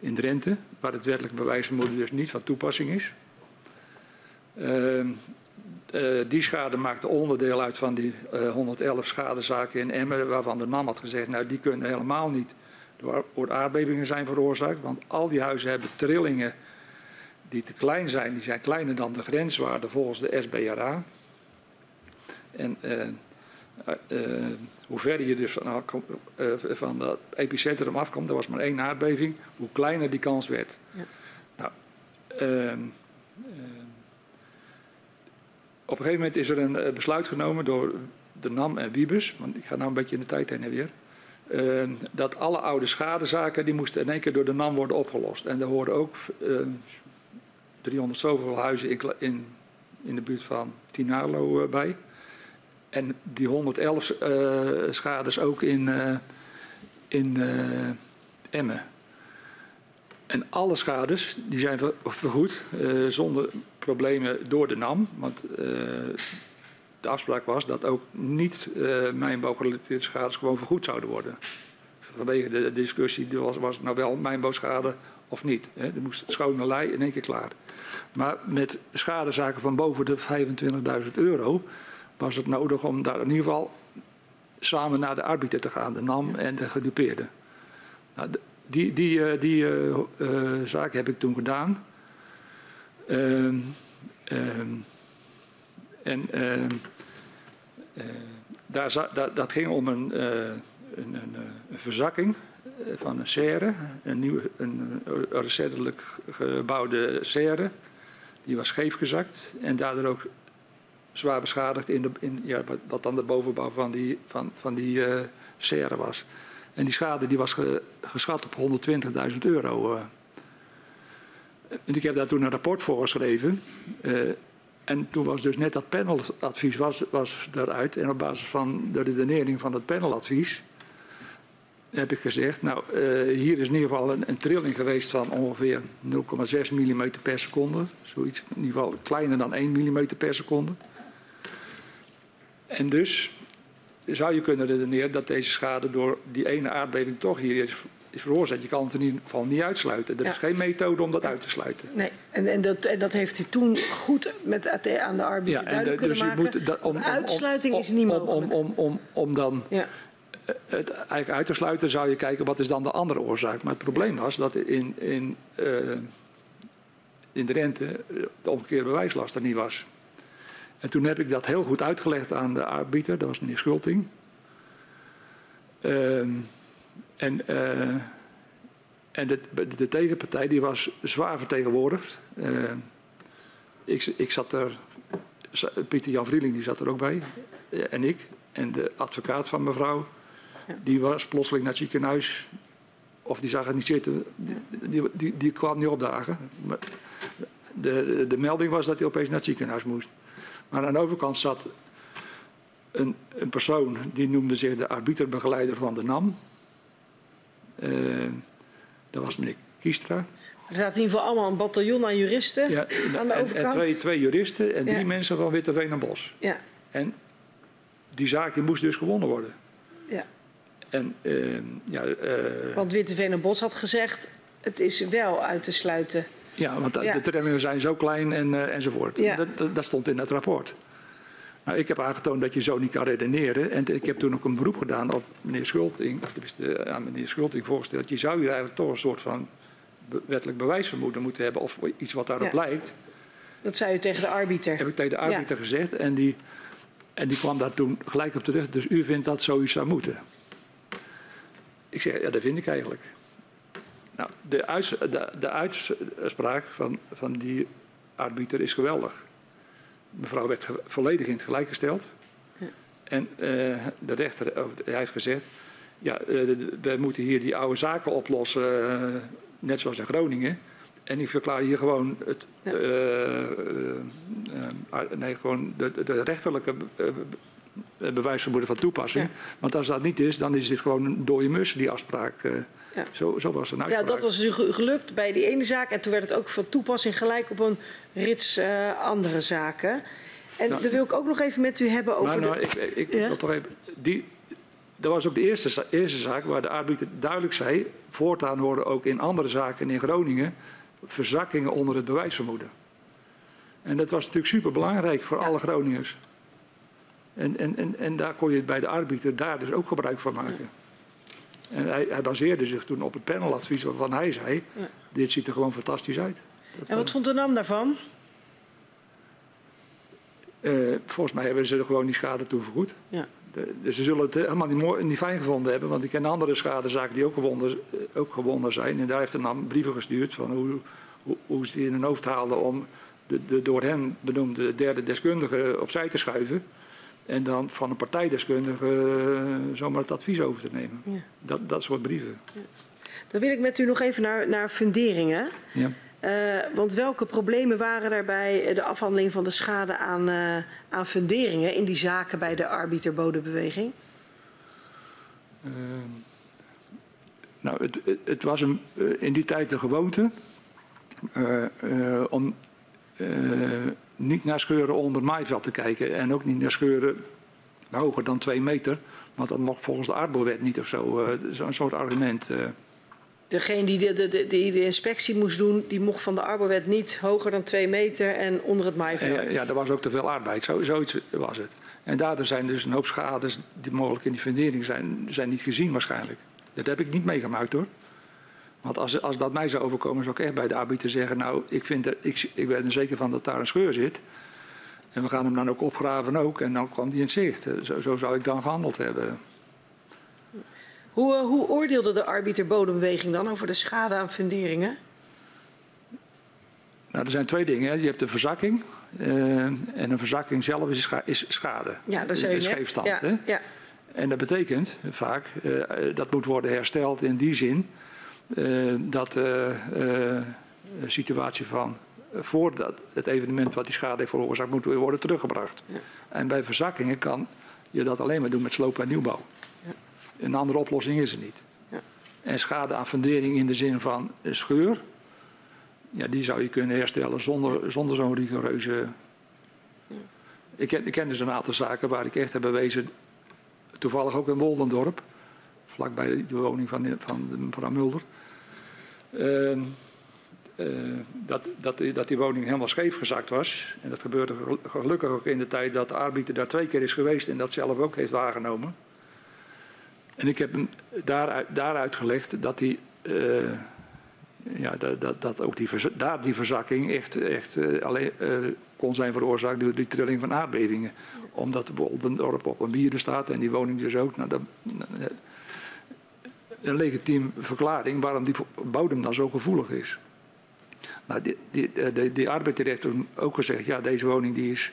in Drenthe, waar het wettelijk bewijsvermoeden dus niet van toepassing is. Eh, Uh, die schade maakte onderdeel uit van die uh, 111 schadezaken in Emmen, waarvan de NAM had gezegd, nou die kunnen helemaal niet door, aardbevingen zijn veroorzaakt, want al die huizen hebben trillingen die te klein zijn, die zijn kleiner dan de grenswaarde volgens de SBRA. En uh, uh, hoe verder je dus van, van het epicentrum afkomt, er was maar één aardbeving, hoe kleiner die kans werd. Ja. Nou, ehm, op een gegeven moment is er een besluit genomen door de NAM en Wiebes, want ik ga nou een beetje in de tijd heen en weer. Ehm, dat alle oude schadezaken die moesten in één keer door de NAM worden opgelost. En daar hoorden ook 300 zoveel huizen in, in, de buurt van Tinalo bij. En die 111 uh, eh, schades ook in, uh, in uh, Emmen. En alle schades die zijn vergoed zonder problemen door de NAM. Want de afspraak was dat ook niet mijnbouwgerelateerde schades gewoon vergoed zouden worden. Vanwege de discussie was, was het nou wel mijnbouwschade of niet. Hè. Er moest schone lei in één keer klaar. Maar met schadezaken van boven de 25.000 euro was het nodig om daar in ieder geval samen naar de arbiter te gaan, de NAM en de gedupeerde. Nou, die die, uh, die uh, uh, zaak heb ik toen gedaan. Ehm, ehm, en ehm, daar, dat, dat ging om een, een, een, een verzakking van een serre, een, nieuw, een recentelijk gebouwde serre. Die was scheef gezakt en daardoor ook zwaar beschadigd in, de, in ja, wat dan de bovenbouw van die, van, van die serre was. En die schade die was ge, geschat op 120.000 euro. En ik heb daar toen een rapport voor geschreven. Uh, en toen was dus net dat paneladvies was, was eruit. En op basis van de redenering van dat paneladvies heb ik gezegd, nou hier is in ieder geval een, een trilling geweest van ongeveer 0,6 mm per seconde. Zoiets, in ieder geval kleiner dan 1 mm per seconde. En dus zou je kunnen redeneren dat deze schade door die ene aardbeving toch hier is, is veroorzaakt. Je kan het in ieder geval niet uitsluiten. Er is geen methode om dat uit te sluiten. Nee, en, en, dat, en dat heeft u toen goed met AT aan de arbeider ja, duidelijk dus kunnen maken. Moet, dat, om, uitsluiting is niet mogelijk. Om, om, om, om dan ja. het eigenlijk uit te sluiten zou je kijken wat is dan de andere oorzaak. Maar het probleem was dat in, in, uh, in de rente de omgekeerde bewijslast er niet was. En toen heb ik dat heel goed uitgelegd aan de arbiter, dat was meneer Schulting. Uh, en uh, en de, de, tegenpartij die was zwaar vertegenwoordigd. Uh, ik, ik zat er, Pieter Jan Vrieling die zat er ook bij, eh, en ik. En de advocaat van mevrouw, die was plotseling naar het ziekenhuis. Of die zag het niet zitten, die, die, die kwam niet opdagen. De, de, de melding was dat hij opeens naar het ziekenhuis moest. Maar aan de overkant zat een, een persoon die noemde zich de arbiterbegeleider van de NAM. Uh, dat was meneer Kiestra. Er zaten in ieder geval allemaal een bataljon aan juristen ja, aan de en, overkant. En twee, twee juristen en drie mensen van Witteveen en Bos. Ja. En die zaak die moest dus gewonnen worden. Ja. En, uh, ja, uh, Want Witteveen en Bos had gezegd, het is wel uit te sluiten. Ja, want ja. de trillingen zijn zo klein en, uh, enzovoort. Ja. Dat, dat, stond in het rapport. Nou, ik heb aangetoond dat je zo niet kan redeneren. En ik heb toen ook een beroep gedaan op meneer Schulting, of tenminste aan meneer Schulting voorgesteld. Je zou hier eigenlijk toch een soort van wettelijk bewijsvermoeden moeten hebben, of iets wat daarop ja. lijkt. Dat zei u tegen de arbiter? Heb ik tegen de arbiter ja. gezegd. En die, en die kwam daar toen gelijk op terecht. Dus u vindt dat zoiets zou moeten. Ik zeg, ja, dat vind ik eigenlijk. Nou, de, uits, de, de uitspraak van, van die arbiter is geweldig. Mevrouw werd volledig in het gelijk gesteld. Ja. En uh, de rechter hij heeft gezegd... ja, we moeten hier die oude zaken oplossen, uh, net zoals in Groningen. En ik verklaar hier gewoon, het, ja. nee, gewoon de, de rechterlijke bewijsvermoeden van toepassing. Ja. Want als dat niet is, dan is dit gewoon een dode mus, die afspraak. Ja. Zo, zo, was het Ja, dat was dus gelukt bij die ene zaak. En toen werd het ook van toepassing gelijk op een rits uh, andere zaken. En nou, daar wil ik ook nog even met u hebben over. Nou, nou, de... ik, ik, ja? toch even. Die, dat was ook de eerste, eerste zaak waar de arbiter duidelijk zei. Voortaan worden ook in andere zaken in Groningen verzakkingen onder het bewijsvermoeden. En dat was natuurlijk super belangrijk voor alle Groningers. En, en, en, en daar kon je bij de arbiter daar dus ook gebruik van maken. En hij, hij baseerde zich toen op het paneladvies waarvan hij zei: Ja. Dit ziet er gewoon fantastisch uit. Dat- En wat vond de NAM daarvan? Eh, volgens mij hebben ze er gewoon die schade toe vergoed. Ja. De- dus ze zullen het helemaal niet, mooi, niet fijn gevonden hebben, want ik ken andere schadezaken die ook gewonnen, eh, ook gewonnen zijn. En daar heeft de NAM brieven gestuurd van hoe, hoe, hoe ze die in hun hoofd haalden om de, de door hen benoemde derde deskundige opzij te schuiven. En dan van een partijdeskundige eh, zomaar het advies over te nemen. Ja. Dat, dat soort brieven. Dan wil ik met u nog even naar, naar funderingen. Ja. Eh, want welke problemen waren er bij de afhandeling van de schade aan, eh, aan funderingen in die zaken bij de arbiterbodembeweging? Eh, nou, het, het, het was een, in die tijd de gewoonte om niet naar scheuren onder het maaiveld te kijken en ook niet naar scheuren hoger dan twee meter. Want dat mocht volgens de arbowet niet of zo. eh, Zo'n soort argument. eh. Degene die de, de, die de inspectie moest doen, die mocht van de arbowet niet hoger dan twee meter en onder het maaiveld. En, ja, er was ook te veel arbeid. Zo, zoiets was het. En daardoor zijn dus een hoop schades die mogelijk in die fundering zijn, zijn niet gezien waarschijnlijk. Dat heb ik niet meegemaakt hoor. Want als, als dat mij zou overkomen, zou ik echt bij de arbiter zeggen... nou, ik, vind er, ik, ik ben er zeker van dat daar een scheur zit. En we gaan hem dan ook opgraven ook. En dan kwam die in zicht. Eh, Zo, zo zou ik dan gehandeld hebben. Hoe, eh, hoe oordeelde de arbiterbodembeweging dan over de schade aan funderingen? Nou, er zijn twee dingen. Hè. Je hebt de verzakking. eh, en een verzakking zelf is, scha- is schade. Ja, dat Is net. scheefstand, ja, hè? ja. En dat betekent vaak dat moet worden hersteld in die zin dat de eh, situatie van eh, voordat het evenement wat die schade heeft veroorzaakt moet weer worden teruggebracht. En bij verzakkingen kan je dat alleen maar doen met sloop en nieuwbouw. Een andere oplossing is er niet. Ja. En schade aan fundering in de zin van een scheur, ja, die zou je kunnen herstellen zonder, zonder zo'n rigoureuze. Ik ken, ik ken dus een aantal zaken waar ik echt heb bewezen toevallig ook in Woldendorp, vlakbij de woning van, van mevrouw Mulder. Ehm, eh, dat, dat, die- dat die woning helemaal scheef gezakt was. En dat gebeurde gel- gelukkig ook in de tijd dat de arbiter daar twee keer is geweest en dat zelf ook heeft waargenomen. En ik heb hem daaruit, daaruit gelegd dat, die, eh, ja, dat, dat, dat ook die, daar die verzakking echt, echt eh, alleen, kon zijn veroorzaakt door die trilling van aardbevingen. Omdat de Woldendorp op een wierde staat en die woning dus ook. Nou, dat, een legitiem verklaring waarom die bodem dan zo gevoelig is. Nou, die, die, eh, die, heeft ook gezegd, ja, deze woning die is,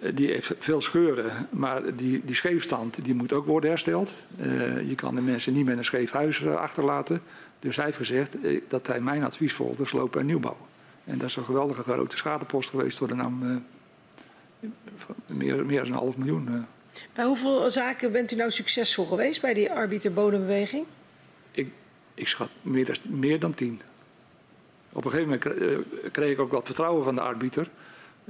eh, die heeft veel scheuren, maar die, die scheefstand die moet ook worden hersteld. Eh, je kan de mensen niet met een scheef huis achterlaten. Dus hij heeft gezegd dat hij mijn advies volgde, slopen en nieuwbouw. En dat is een geweldige grote schadepost geweest voor de eh, van meer, meer dan een half miljoen. Bij hoeveel zaken bent u nou succesvol geweest bij die arbiterbodembeweging? Ik, ik schat meer dan, meer dan tien. Op een gegeven moment eh, kreeg ik ook wat vertrouwen van de arbiter.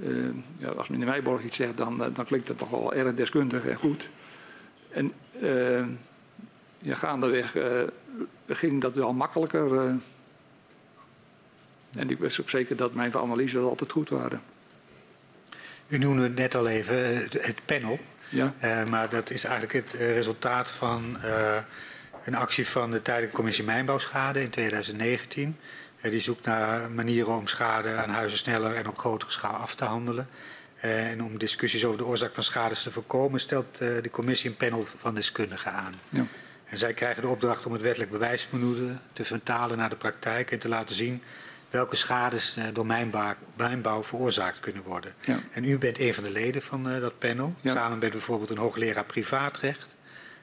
Eh, ja, als meneer Meijborg iets zegt, dan, eh, dan klinkt het toch wel erg deskundig en goed. En eh, ja, gaandeweg eh, ging dat wel makkelijker. eh. en ik wist ook zeker dat mijn analyses altijd goed waren. U noemde het net al even het, het panel. Ja, Eh, maar dat is eigenlijk het eh, resultaat van eh, een actie van de Tijdelijke Commissie Mijnbouwschade in 2019. Eh, die zoekt naar manieren om schade aan huizen sneller en op grotere schaal af te handelen. En om discussies over de oorzaak van schades te voorkomen, stelt de commissie een panel van deskundigen aan. ja. En zij krijgen de opdracht om het wettelijk bewijsbenoemde te vertalen naar de praktijk en te laten zien welke schades eh, door mijnbouw, mijnbouw veroorzaakt kunnen worden. Ja. En u bent een van de leden van eh, dat panel, Ja. samen met bijvoorbeeld een hoogleraar privaatrecht,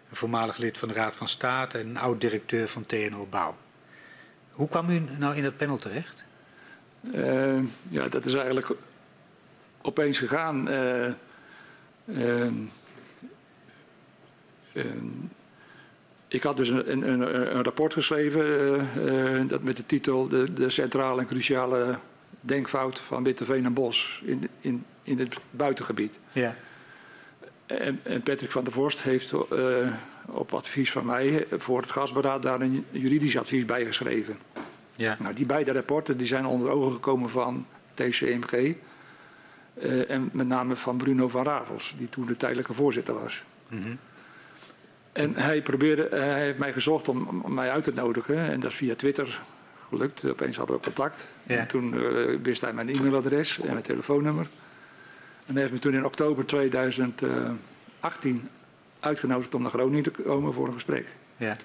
een voormalig lid van de Raad van State en een oud-directeur van TNO Bouw. Hoe kwam u nou in dat panel terecht? Eh, ja, dat is eigenlijk opeens gegaan. eh, ehm, ehm, ik had dus een, een, een, rapport geschreven eh, eh, dat met de titel de, de centrale en cruciale denkfout van Witteveen en Bos in, in, in het buitengebied. Ja. En, en Patrick van der Vorst heeft eh, op advies van mij voor het gasberaad daar een juridisch advies bij geschreven. Ja. Nou, die beide rapporten die zijn onder de ogen gekomen van TCMG. En met name van Bruno van Ravels, die toen de tijdelijke voorzitter was. Mhm. En hij, probeerde, eh, hij heeft mij gezocht om, om mij uit te nodigen. En dat is via Twitter gelukt. Opeens hadden we contact. Ja. En toen eh, wist hij mijn e-mailadres en mijn telefoonnummer. En hij heeft me toen in oktober 2018 uitgenodigd om naar Groningen te komen voor een gesprek. Ja.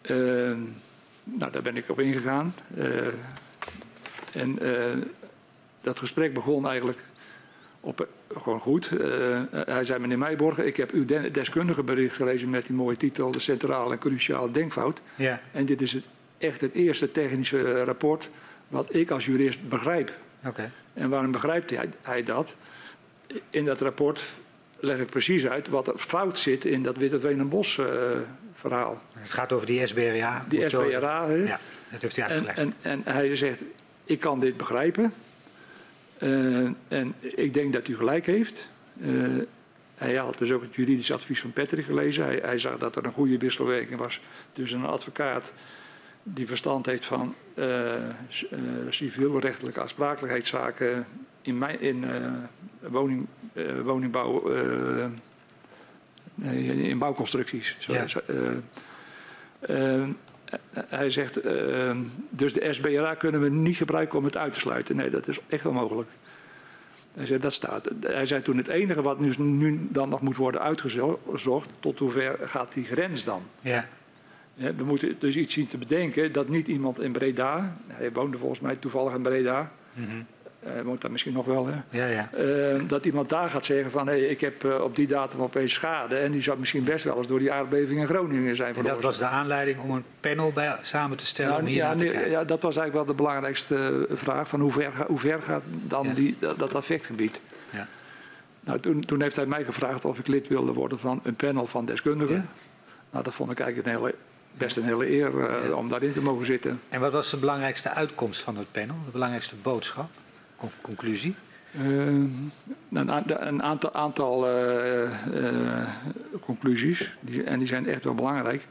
Eh, nou, daar ben ik op ingegaan. Eh, en dat gesprek begon eigenlijk op, eh, gewoon goed. Eh, hij zei, meneer Meijborgen, ik heb uw de- deskundige bericht gelezen met die mooie titel... De centrale en cruciale denkfout. Ja. En dit is het, echt het eerste technische eh, rapport wat ik als jurist begrijp. Oké. En waarom begrijpt hij, hij dat? In dat rapport leg ik precies uit wat er fout zit in dat Witteveen en Bos eh, verhaal. Het gaat over die SBRA. Die. SBRA? Ja, dat heeft En, uitgelegd. en, en hij zegt, ik kan dit begrijpen. Eh, en ik denk dat u gelijk heeft. Eh, hij had dus ook het juridisch advies van Patrick gelezen. Hij, hij zag dat er een goede wisselwerking was tussen een advocaat die verstand heeft van eh, civielrechtelijke aansprakelijkheidszaken in, mijn, in woning, woningbouw, in bouwconstructies. Ja. Hij zegt, eh, dus de SBRA kunnen we niet gebruiken om het uit te sluiten. Nee, dat is echt onmogelijk. Hij zei, dat staat. Hij zei toen, het enige wat nu, nu dan nog moet worden uitgezocht, tot hoever gaat die grens dan? Ja. We moeten dus iets zien te bedenken dat niet iemand in Breda, hij woonde volgens mij toevallig in Breda, Mhm. Hij woont daar misschien nog wel, hè, Ja, ja. eh, dat iemand daar gaat zeggen van hé, ik heb eh, op die datum opeens schade en die zou misschien best wel eens door die aardbeving in Groningen zijn En dat was de aanleiding om een panel bij, samen te stellen om Nou, hier ja, te kijken. ja, dat was eigenlijk wel de belangrijkste vraag. Van hoe, ver, hoe ver gaat dan Ja. die, dat, dat affectgebied? Ja. Nou, toen, toen heeft hij mij gevraagd of ik lid wilde worden van een panel van deskundigen. Ja. Nou, dat vond ik eigenlijk een hele, best een hele eer om daarin te mogen zitten. En wat was de belangrijkste uitkomst van het panel? De belangrijkste boodschap? Con- conclusie? Eh, een, aantal, aantal eh, eh, conclusies, die, en die zijn echt wel belangrijk.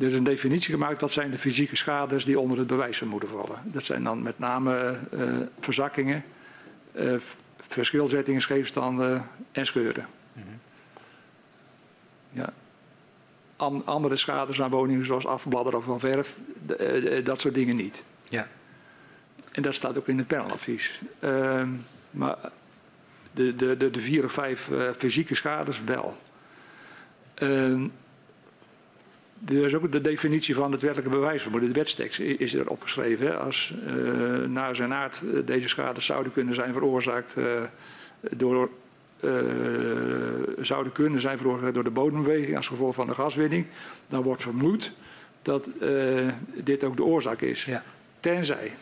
Er is een definitie gemaakt wat zijn de fysieke schades die onder het bewijs moeten vallen. Dat zijn dan met name verzakkingen, verschilzettingen, scheefstanden en scheuren. Mhm. Ja. An- andere schades aan woningen zoals afbladderen van verf, dat soort dingen niet. Ja. En dat staat ook in het paneladvies. Ehm, maar de, de, de, de vier of vijf eh, fysieke schades wel. Ehm, er is ook de definitie van het wettelijke bewijsvermoeden. De wetstekst is er opgeschreven. Hè, als eh, naar zijn aard eh, deze schades zouden kunnen zijn veroorzaakt door. zouden kunnen zijn veroorzaakt door de bodembeweging als gevolg van de gaswinning, dan wordt vermoed dat dit ook de oorzaak is. Ja. Tenzij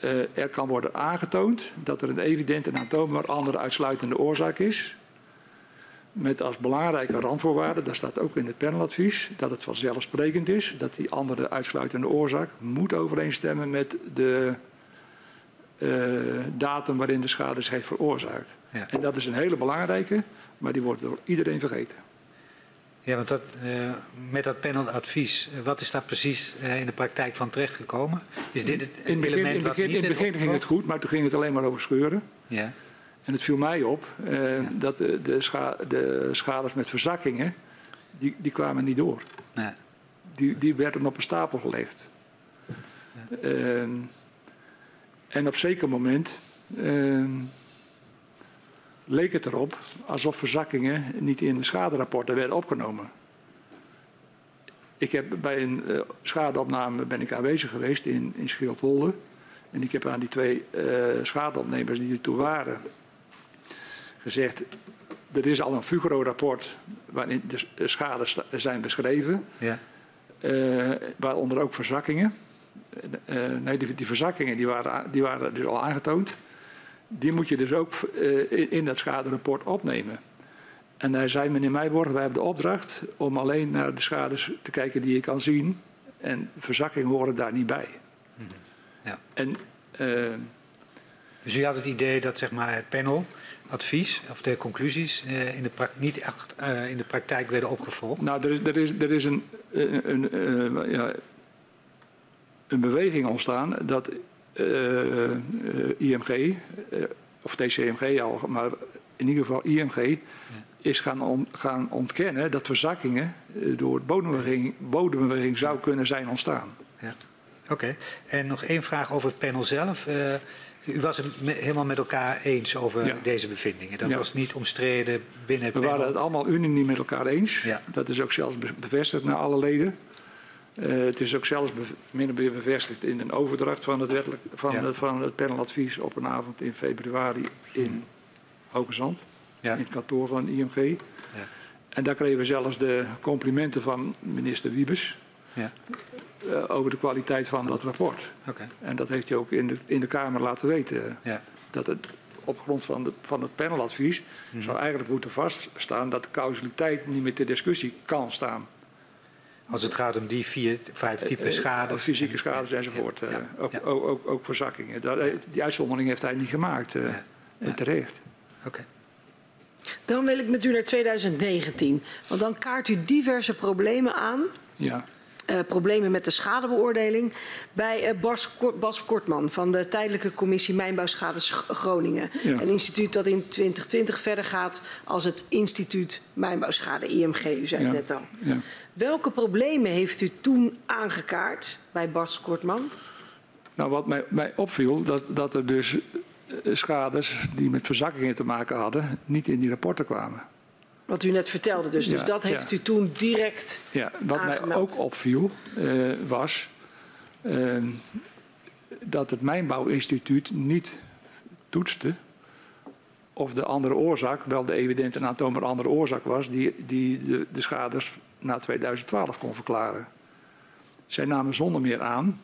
eh, er kan worden aangetoond dat er een evidente en aantoonbaar andere uitsluitende oorzaak is. Met als belangrijke randvoorwaarde, daar staat ook in het paneladvies, dat het vanzelfsprekend is dat die andere uitsluitende oorzaak moet overeenstemmen met de eh, datum waarin de schade zich heeft veroorzaakt. Ja. En dat is een hele belangrijke, maar die wordt door iedereen vergeten. Ja, want dat, eh, met dat paneladvies, eh, wat is daar precies eh, in de praktijk van terechtgekomen? Is dit het In het begin, element in het wat begin, niet in het begin ging het goed, maar toen ging het alleen maar over scheuren. Ja, En het viel mij op dat de, de, scha de schades met verzakkingen, die, die kwamen niet door. nee. Die, die werden op een stapel gelegd. Ehm, en op zeker moment ehm, leek het erop alsof verzakkingen niet in de schaderapporten werden opgenomen. Ik heb bij een eh, schadeopname ben ik aanwezig geweest in, in Schildwolde. En ik heb aan die twee eh schadeopnemers die er toe waren gezegd... er is al een Fugro-rapport waarin de schades zijn beschreven... Ja, Eh, waaronder ook verzakkingen. Nee, die, die verzakkingen die waren, die waren dus al aangetoond. Die moet je dus ook eh, in, dat schaderapport opnemen. En hij zei, meneer Meijborg, wij hebben de opdracht om alleen naar de schades te kijken die je kan zien. En verzakkingen horen daar niet bij. Ja. En eh, Dus u had het idee dat zeg maar, het paneladvies of de conclusies eh, in de niet echt in de praktijk werden opgevolgd? Nou, er is, er is, er is een, een, een, ja, een beweging ontstaan dat IMG, eh, of TCMG al, maar in ieder geval IMG, is gaan, on- gaan ontkennen dat verzakkingen eh, door bodembeweging, bodembeweging zou kunnen zijn ontstaan. Ja. Oké. En nog één vraag over het panel zelf. Eh, u was het me- helemaal met elkaar eens over Ja. deze bevindingen. Dat Ja. was niet omstreden binnen het We panel. waren het allemaal unaniem met elkaar eens. Ja. Dat is ook zelfs be- bevestigd naar alle leden. Eh, het is ook zelfs min of meer bevestigd in een overdracht van het, wettelijk, van, Ja. het, van het paneladvies op een avond in februari in Hoge Zand. Ja. In het kantoor van IMG. Ja. En daar kregen we zelfs de complimenten van minister Wiebes Ja. eh, over de kwaliteit van dat rapport. En dat heeft hij ook in de, in de Kamer laten weten. Ja. Dat het op grond van, de, van het paneladvies Mhm. zou eigenlijk moeten vaststaan dat de causaliteit niet meer ter discussie kan staan. Als het gaat om die vier, vijf typen schade. Uh, fysieke schades enzovoort. eh, Ja. Ook, Ja. ook, ook, ook verzakkingen. Dat, eh, die uitzondering heeft hij niet gemaakt. eh, Ja. En terecht. Oké. Dan wil ik met u naar 2019. Want dan kaart u diverse problemen aan. Ja. eh, problemen met de schadebeoordeling bij eh, Bas, Bas Kortman van de Tijdelijke Commissie Mijnbouwschade Sch- Groningen. Ja. Een instituut dat in 2020 verder gaat als het Instituut Mijnbouwschade IMG. U zei het Ja. net al. Ja. Welke problemen heeft u toen aangekaart bij Bas Kortman? Nou, wat mij, mij opviel, dat, dat er dus eh, schades die met verzakkingen te maken hadden, niet in die rapporten kwamen. Wat u net vertelde dus. Dus Ja, dat heeft ja. u toen direct... Ja, wat mij ook opviel eh, was eh, dat het Mijnbouwinstituut niet toetste of de andere oorzaak wel de evidente en aantoonbare andere oorzaak was die, die de, de schades na 2012 kon verklaren. Zij namen zonder meer aan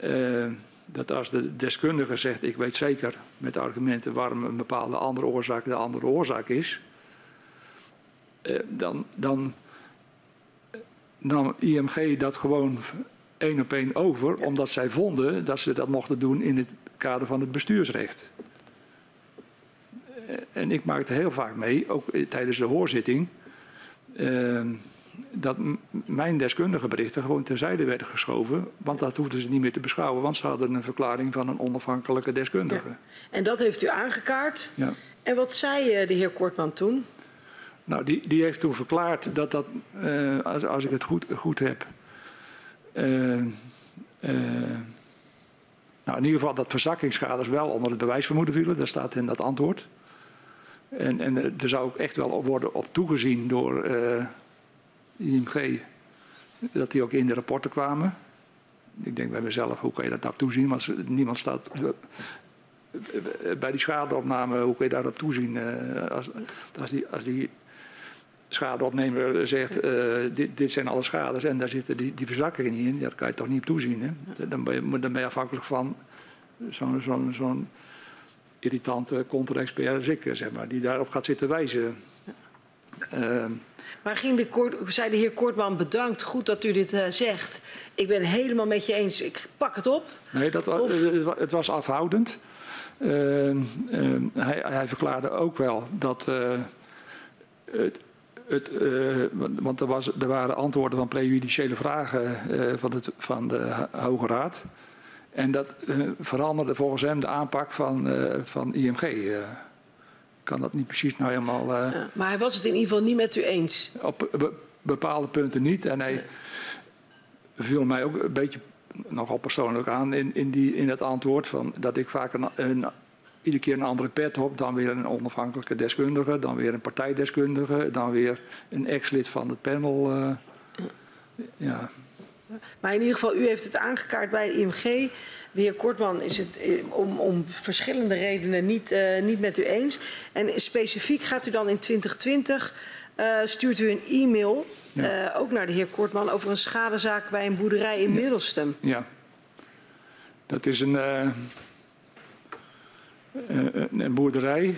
eh, dat als de deskundige zegt ik weet zeker met argumenten waarom een bepaalde andere oorzaak de andere oorzaak is, eh, dan, dan nam IMG dat gewoon één op één over, omdat zij vonden dat ze dat mochten doen in het kader van het bestuursrecht. Eh, En ik maakte heel vaak mee, ook tijdens de hoorzitting, eh, dat mijn deskundige berichten gewoon terzijde werden geschoven, want dat hoefden ze niet meer te beschouwen, want ze hadden een verklaring van een onafhankelijke deskundige. En dat heeft u aangekaart. Ja. En wat zei eh, de heer Kortman toen? Nou, die, die heeft toen verklaard dat dat, eh, als, als ik het goed, goed heb, eh, nou in ieder geval dat verzakkingsschades wel onder het bewijsvermoeden vielen. Dat staat in dat antwoord. En, en er zou ook echt wel op worden op toegezien door IMG dat die ook in de rapporten kwamen. Ik denk bij mezelf, hoe kan je dat nou toezien? Want niemand staat bij die schadeopname, hoe kun je daarop toezien? eh, als, als, die, als die schadeopnemer zegt, eh, dit, dit zijn alle schades en daar zitten die, die verzakkingen niet in, daar kan je toch niet op toezien. Hè? Dan, ben je, dan ben je afhankelijk van zo'n zo'n zo'n irritante contra-expert als ik, zeg maar, die daarop gaat zitten wijzen. Ehm, Maar ging de zei de heer Kortman bedankt, goed dat u dit eh, zegt. Ik ben helemaal met je eens, ik pak het op. Nee, dat Of- het, wa- het was afhoudend. Ehm, ehm, hij, hij verklaarde ook wel dat eh, het. Het, eh, want er, was, er waren antwoorden van prejudiciële vragen van, het, van de Ho- Hoge Raad. En dat veranderde volgens hem de aanpak van, van IMG. Ik kan dat niet precies nou helemaal. eh, Ja, maar hij was het in ieder geval niet met u eens. op be- bepaalde punten niet. En hij viel mij ook een beetje nogal persoonlijk aan in, in, die, in het antwoord. Van dat ik vaak een, een, iedere keer een andere pet op. Dan weer een onafhankelijke deskundige. Dan weer een partijdeskundige. Dan weer een ex-lid van het panel. eh. ja. Maar in ieder geval, u heeft het aangekaart bij de IMG. De heer Kortman is het eh, om, om verschillende redenen niet, eh, niet met u eens. En specifiek gaat u dan in 2020, eh, stuurt u een e-mail, Ja. ook naar de heer Kortman, over een schadezaak bij een boerderij in Middelstum. ja. Dat is een, een, boerderij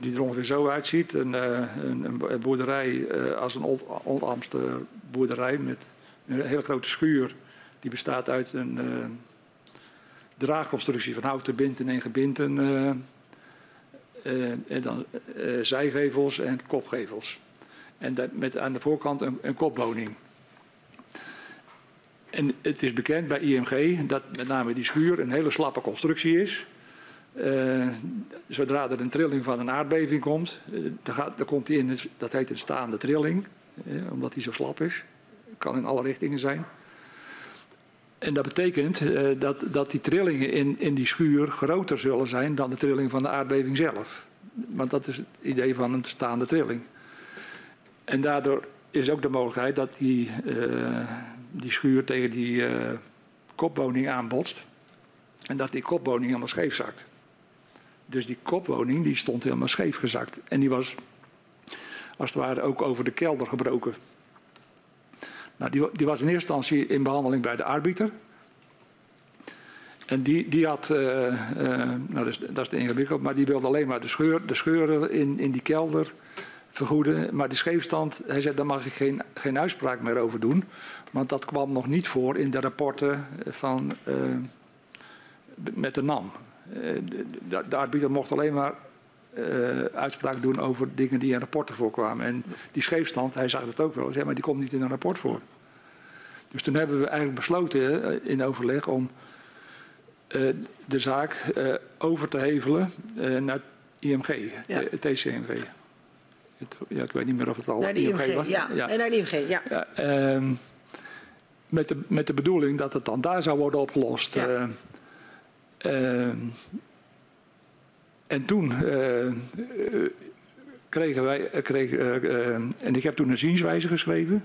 die er ongeveer zo uitziet. Een, een, een boerderij als een Old, Old Amster boerderij met een hele grote schuur. Die bestaat uit een eh, draagconstructie van houten binten en gebinten. eh, eh, en dan zijgevels en kopgevels. En dat met aan de voorkant een, een kopwoning. En het is bekend bij IMG dat met name die schuur een hele slappe constructie is. Zodra er een trilling van een aardbeving komt, dan, gaat, dan, komt hij in, dat heet een staande trilling, omdat hij zo slap is. Kan in alle richtingen zijn. En dat betekent dat, dat die trillingen in, in die schuur groter zullen zijn dan de trilling van de aardbeving zelf. Want dat is het idee van een staande trilling. En daardoor is ook de mogelijkheid dat die, die schuur tegen die kopwoning aanbotst. En dat die kopwoning helemaal scheef zakt. Dus die kopwoning die stond helemaal scheef gezakt. En die was als het ware ook over de kelder gebroken. Nou, die, die was in eerste instantie in behandeling bij de arbiter. En die, die had, uh, uh, nou dat is, dat is de ingewikkeld, maar die wilde alleen maar de, scheur, de scheuren in, in die kelder vergoeden. Maar die scheefstand, hij zei, daar mag ik geen, geen uitspraak meer over doen. Want dat kwam nog niet voor in de rapporten van, uh, met de NAM. Eh, de, de arbiter mocht alleen maar uh, uitspraak doen over dingen die in rapporten voorkwamen. En die scheefstand, hij zag het ook wel, zei, maar die komt niet in een rapport voor. Dus toen hebben we eigenlijk besloten uh, in overleg om uh, de zaak over te hevelen naar IMG, ja. TCMG. Ja, ik weet niet meer of het al naar de IMG, IMG was. Ja. ja. naar de IMG, ja. ja ehm, met, de, met de bedoeling dat het dan daar zou worden opgelost. Ja. Uh, en toen uh, kregen wij, kreeg, uh, en ik heb toen een zienswijze geschreven.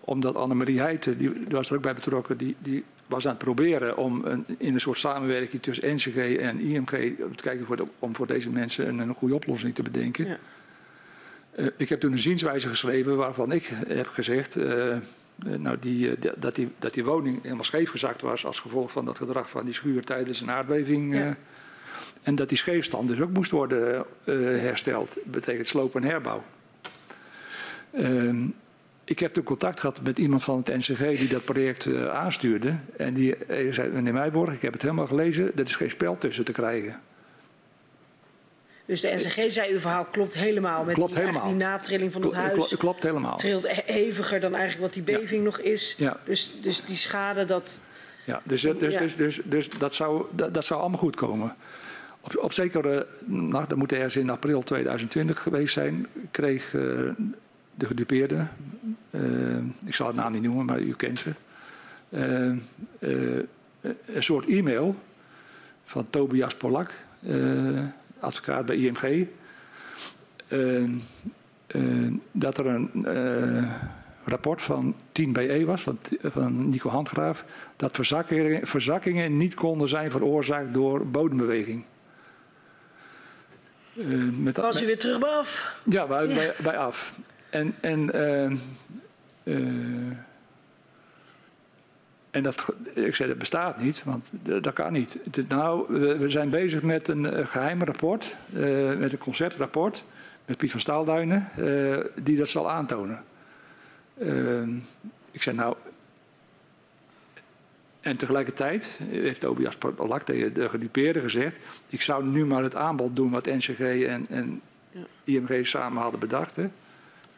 Omdat Annemarie Heijten, die, die, was er ook bij betrokken, die, die was aan het proberen om een, in een soort samenwerking tussen NCG en IMG te kijken voor de, om voor deze mensen een, een goede oplossing te bedenken. Ja. ik heb toen een zienswijze geschreven waarvan ik heb gezegd, eh, nou die, eh, dat, die, dat die woning helemaal scheef gezakt was als gevolg van dat gedrag van die schuur tijdens een aardbeving. Ja. Eh, en dat die scheefstand dus ook moest worden hersteld. Dat betekent sloop en herbouw. Ehm, ik heb toen contact gehad met iemand van het NCG die dat project aanstuurde. En die zei, meneer Meijborg, ik heb het helemaal gelezen, er is geen spel tussen te krijgen. Dus de NCG zei uw verhaal klopt helemaal met klopt die, helemaal. die natrilling van het huis. Klopt helemaal. Trilt heviger dan eigenlijk wat die beving ja. nog is. Ja. Dus, dus die schade dat... Ja, dus, dus, dus, dus, dus, dus dat, zou, dat, dat, zou allemaal goed komen. Op, op zekere, nou, dat moet ergens in april 2020 geweest zijn, kreeg uh, de gedupeerde, uh, ik zal het naam niet noemen, maar u kent ze, uh, een soort e-mail van Tobias Polak advocaat bij IMG. Uh, uh, dat er een uh, rapport van 10 BE was, van, van Nico Handgraaf, dat verzakkingen, verzakkingen niet konden zijn veroorzaakt door bodembeweging. met, was u weer terug bij af? Ja, bij, ja. bij, bij af. En, en en dat, ik zei, dat bestaat niet, want dat kan niet. Nou, we zijn bezig met een eh, geheim rapport, uh, met een conceptrapport, met Piet van Staalduinen, uh, die dat zal aantonen. Uh, ik zei, nou... En tegelijkertijd heeft Tobias Polak tegen de gedupeerde gezegd... ik zou nu maar het aanbod doen wat NCG en, en IMG samen hadden bedacht. Hè.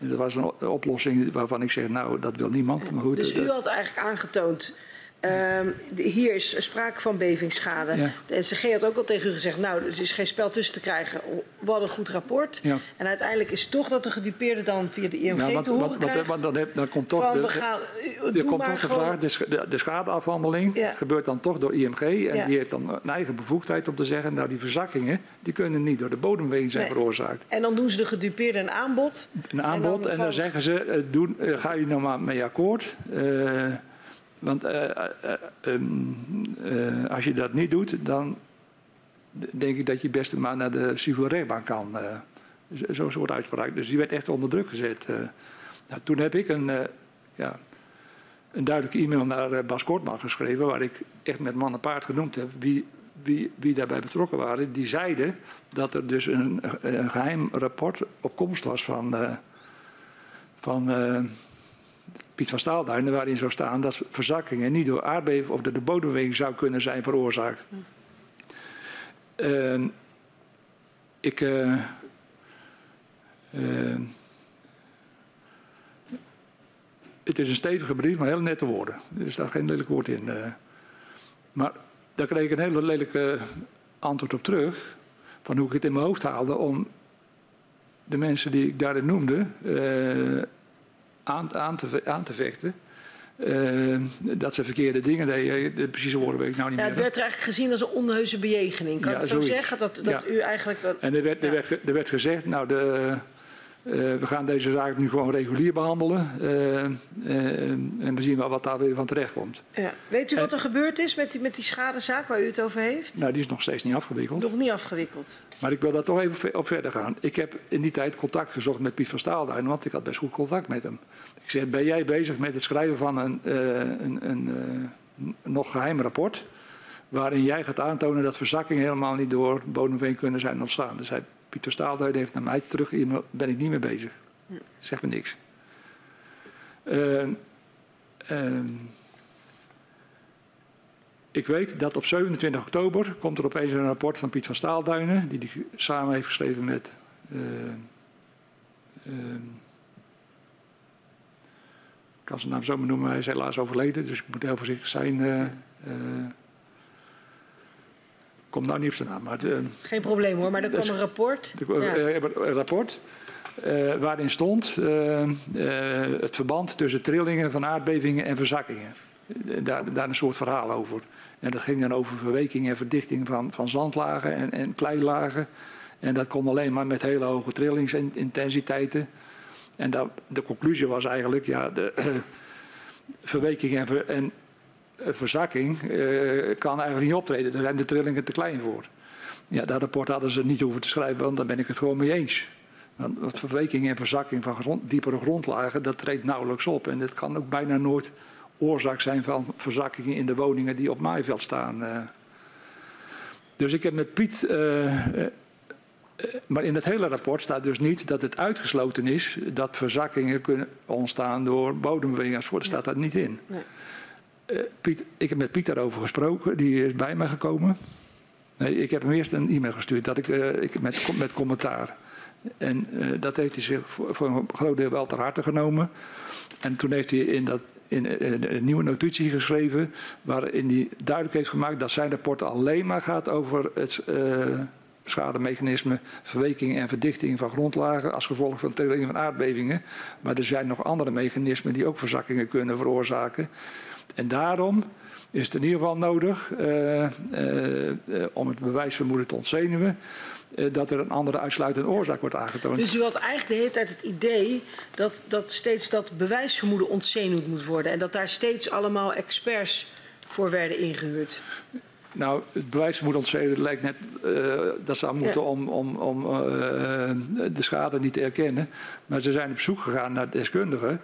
Dat was een oplossing waarvan ik zeg, nou, dat wil niemand. Maar goed, dus u had eigenlijk aangetoond, um, hier is sprake van bevingsschade. Ja. De NCG had ook al tegen u gezegd, nou, er is geen spel tussen te krijgen. Hadden een goed rapport. Ja. En uiteindelijk is toch dat de gedupeerde dan via de IMG ja, wat, te horen wat, krijgt. Wat, dan, dan komt toch de, gaan, de, komt toch de vraag, de, de schadeafhandeling ja. gebeurt dan toch door IMG. En die heeft dan een eigen bevoegdheid om te zeggen, nou, die verzakkingen, die kunnen niet door de bodemweging zijn nee. veroorzaakt. En dan doen ze de gedupeerde een aanbod. Een aanbod en dan, en dan zeggen ze, doen, ga je nou maar mee akkoord. Uh, want uh, uh, als je dat niet doet, dan denk ik dat je best maar naar de civiele rechtbank kan. Zo'n soort uitspraak. Dus die werd echt onder druk gezet. Nou, toen heb ik een, ja, een duidelijke e-mail naar Bas Kortman geschreven, waar ik echt met man en paard genoemd heb wie, wie, wie daarbij betrokken waren. Die zeiden dat er dus een, een geheim rapport op komst was van. van Piet van Staalduinen, waarin zou staan dat verzakkingen niet door aardbeving of door de bodembeweging zou kunnen zijn veroorzaakt. Uh, ik. Uh, uh, het is een stevige brief, maar heel nette woorden. Er staat geen lelijk woord in. Uh. Maar daar kreeg ik een hele lelijke antwoord op terug. Van hoe ik het in mijn hoofd haalde om de mensen die ik daarin noemde uh, aan, aan, te, aan te vechten. Uh, dat ze verkeerde dingen. De precieze woorden weet ik nou niet ja, meer. Het werd eigenlijk gezien als een onheuse bejegening. Kan ja, ik zo zeggen? Dat, dat u eigenlijk... En er werd, er, werd, er werd gezegd, nou de, uh, we gaan deze zaak nu gewoon regulier behandelen. Uh, en we zien wel wat daar weer van terecht komt. Ja. Weet u wat er gebeurd is met die, met die schadezaak waar u het over heeft? Nou, die is nog steeds niet afgewikkeld. Nog niet afgewikkeld. Maar ik wil daar toch even op verder gaan. Ik heb in die tijd contact gezocht met Piet van Staalduin, want ik had best goed contact met hem. Ik zeg, ben jij bezig met het schrijven van een, een, een nog geheim rapport... waarin jij gaat aantonen dat verzakkingen helemaal niet door bodemveen kunnen zijn ontstaan. Dus hij, Pieter Staalduin heeft naar mij terug, hier ben ik niet mee bezig. Zeg me niks. Uh, ik weet dat op 27 oktober komt er opeens een rapport van Piet van Staalduinen, die hij samen heeft geschreven met. Uh, uh, ik kan zijn naam zo maar noemen, hij is helaas overleden, dus ik moet heel voorzichtig zijn. Uh, kom nou niet op zijn naam. Maar de, Geen probleem hoor, maar er kwam een rapport. Ja. Een rapport waarin stond het verband tussen trillingen van aardbevingen en verzakkingen. Daar, daar een soort verhaal over. En dat ging dan over verweking en verdichting van, van zandlagen en, en kleilagen. En dat kon alleen maar met hele hoge trillingsintensiteiten. En dat, de conclusie was eigenlijk, ja, de verweking en, ver, en verzakking uh, kan eigenlijk niet optreden. Daar zijn de trillingen te klein voor. Ja, dat rapport hadden ze niet hoeven te schrijven, want daar ben ik het gewoon mee eens. Want verweking en verzakking van grond, diepere grondlagen, dat treedt nauwelijks op. En dat kan ook bijna nooit oorzaak zijn van verzakkingen in de woningen die op maaiveld staan. Uh. Dus ik heb met Piet. Uh, maar in het hele rapport staat dus niet dat het uitgesloten is dat verzakkingen kunnen ontstaan door bodembewegingen. Dat staat daar niet in. Nee. Piet, ik heb met Piet daarover gesproken, die is bij me gekomen. Nee, ik heb hem eerst een e-mail gestuurd dat ik, ik met, met commentaar. En dat heeft hij zich voor, voor een groot deel wel ter harte genomen. En toen heeft hij in, dat, in een nieuwe notitie geschreven. waarin hij duidelijk heeft gemaakt dat zijn rapport alleen maar gaat over het uh, schademechanisme. verweking en verdichting van grondlagen. als gevolg van trillingen van aardbevingen. Maar er zijn nog andere mechanismen die ook verzakkingen kunnen veroorzaken. En daarom is het in ieder geval nodig uh, uh, om het bewijsvermoeden te ontzenuwen dat er een andere uitsluitende oorzaak wordt aangetoond. Dus u had eigenlijk de hele tijd het idee dat, dat steeds dat bewijsvermoeden ontzenuwd moet worden en dat daar steeds allemaal experts voor werden ingehuurd? Nou, het bewijsvermoeden ontzenuwen lijkt net uh, dat zou moeten ja. om, om, om uh, de schade niet te erkennen. Maar ze zijn op zoek gegaan naar deskundigen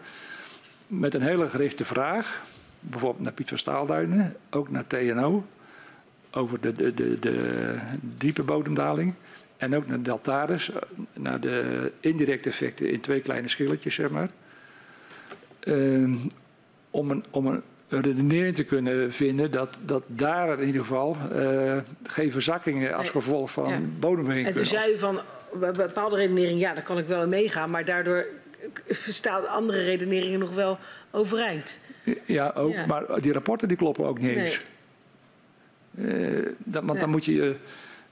met een hele gerichte vraag. Bijvoorbeeld naar Piet van Staalduinen, ook naar TNO, over de, de, de, de diepe bodemdaling. En ook naar deltares, naar de indirecte effecten in twee kleine schilletjes, zeg maar. Uh, om, een, om een redenering te kunnen vinden dat, dat daar in ieder geval uh, geen verzakkingen als gevolg van ja. bodemheen En toen zei u van bepaalde redenering, ja, daar kan ik wel in meegaan, maar daardoor staan andere redeneringen nog wel overeind. Ja, ook, ja. maar die rapporten die kloppen ook niet eens. Nee. Uh, dat, want dan moet je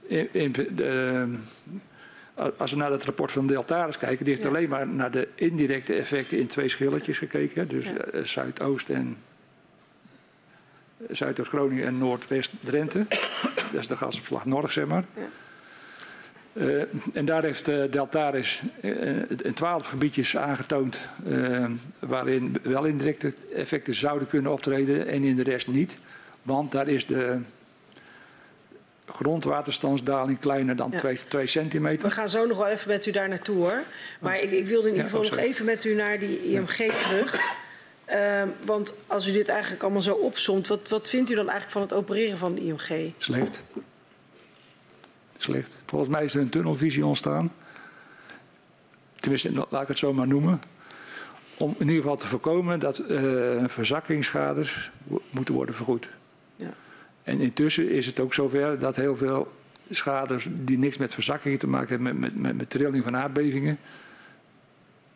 in, in de, als we naar het rapport van Deltaris kijken, die heeft ja. alleen maar naar de indirecte effecten in twee schilletjes gekeken. Dus ja. Zuidoost en Zuidoost-Groningen en Noordwest-Drenthe. dat is de gasopslag Norg, zeg maar. Uh, en daar heeft uh, Deltaris uh, in twaalf gebiedjes aangetoond waarin wel indirecte effecten zouden kunnen optreden en in de rest niet. Want daar is de grondwaterstandsdaling kleiner dan 2 ja. centimeter. We gaan zo nog wel even met u daar naartoe hoor. Maar oh. ik, ik, wilde in ieder geval ja, oh, nog even met u naar die IMG terug. Uh, want als u dit eigenlijk allemaal zo opzomt, wat, wat vindt u dan eigenlijk van het opereren van de IMG? Slecht. Slecht. Volgens mij is er een tunnelvisie ontstaan. Tenminste, laat ik het zo maar noemen. Om in ieder geval te voorkomen dat uh, verzakkingsschades moeten worden vergoed. Ja. En intussen is het ook zover dat heel veel schades die niks met verzakkingen te maken hebben, met, met, met trilling van aardbevingen,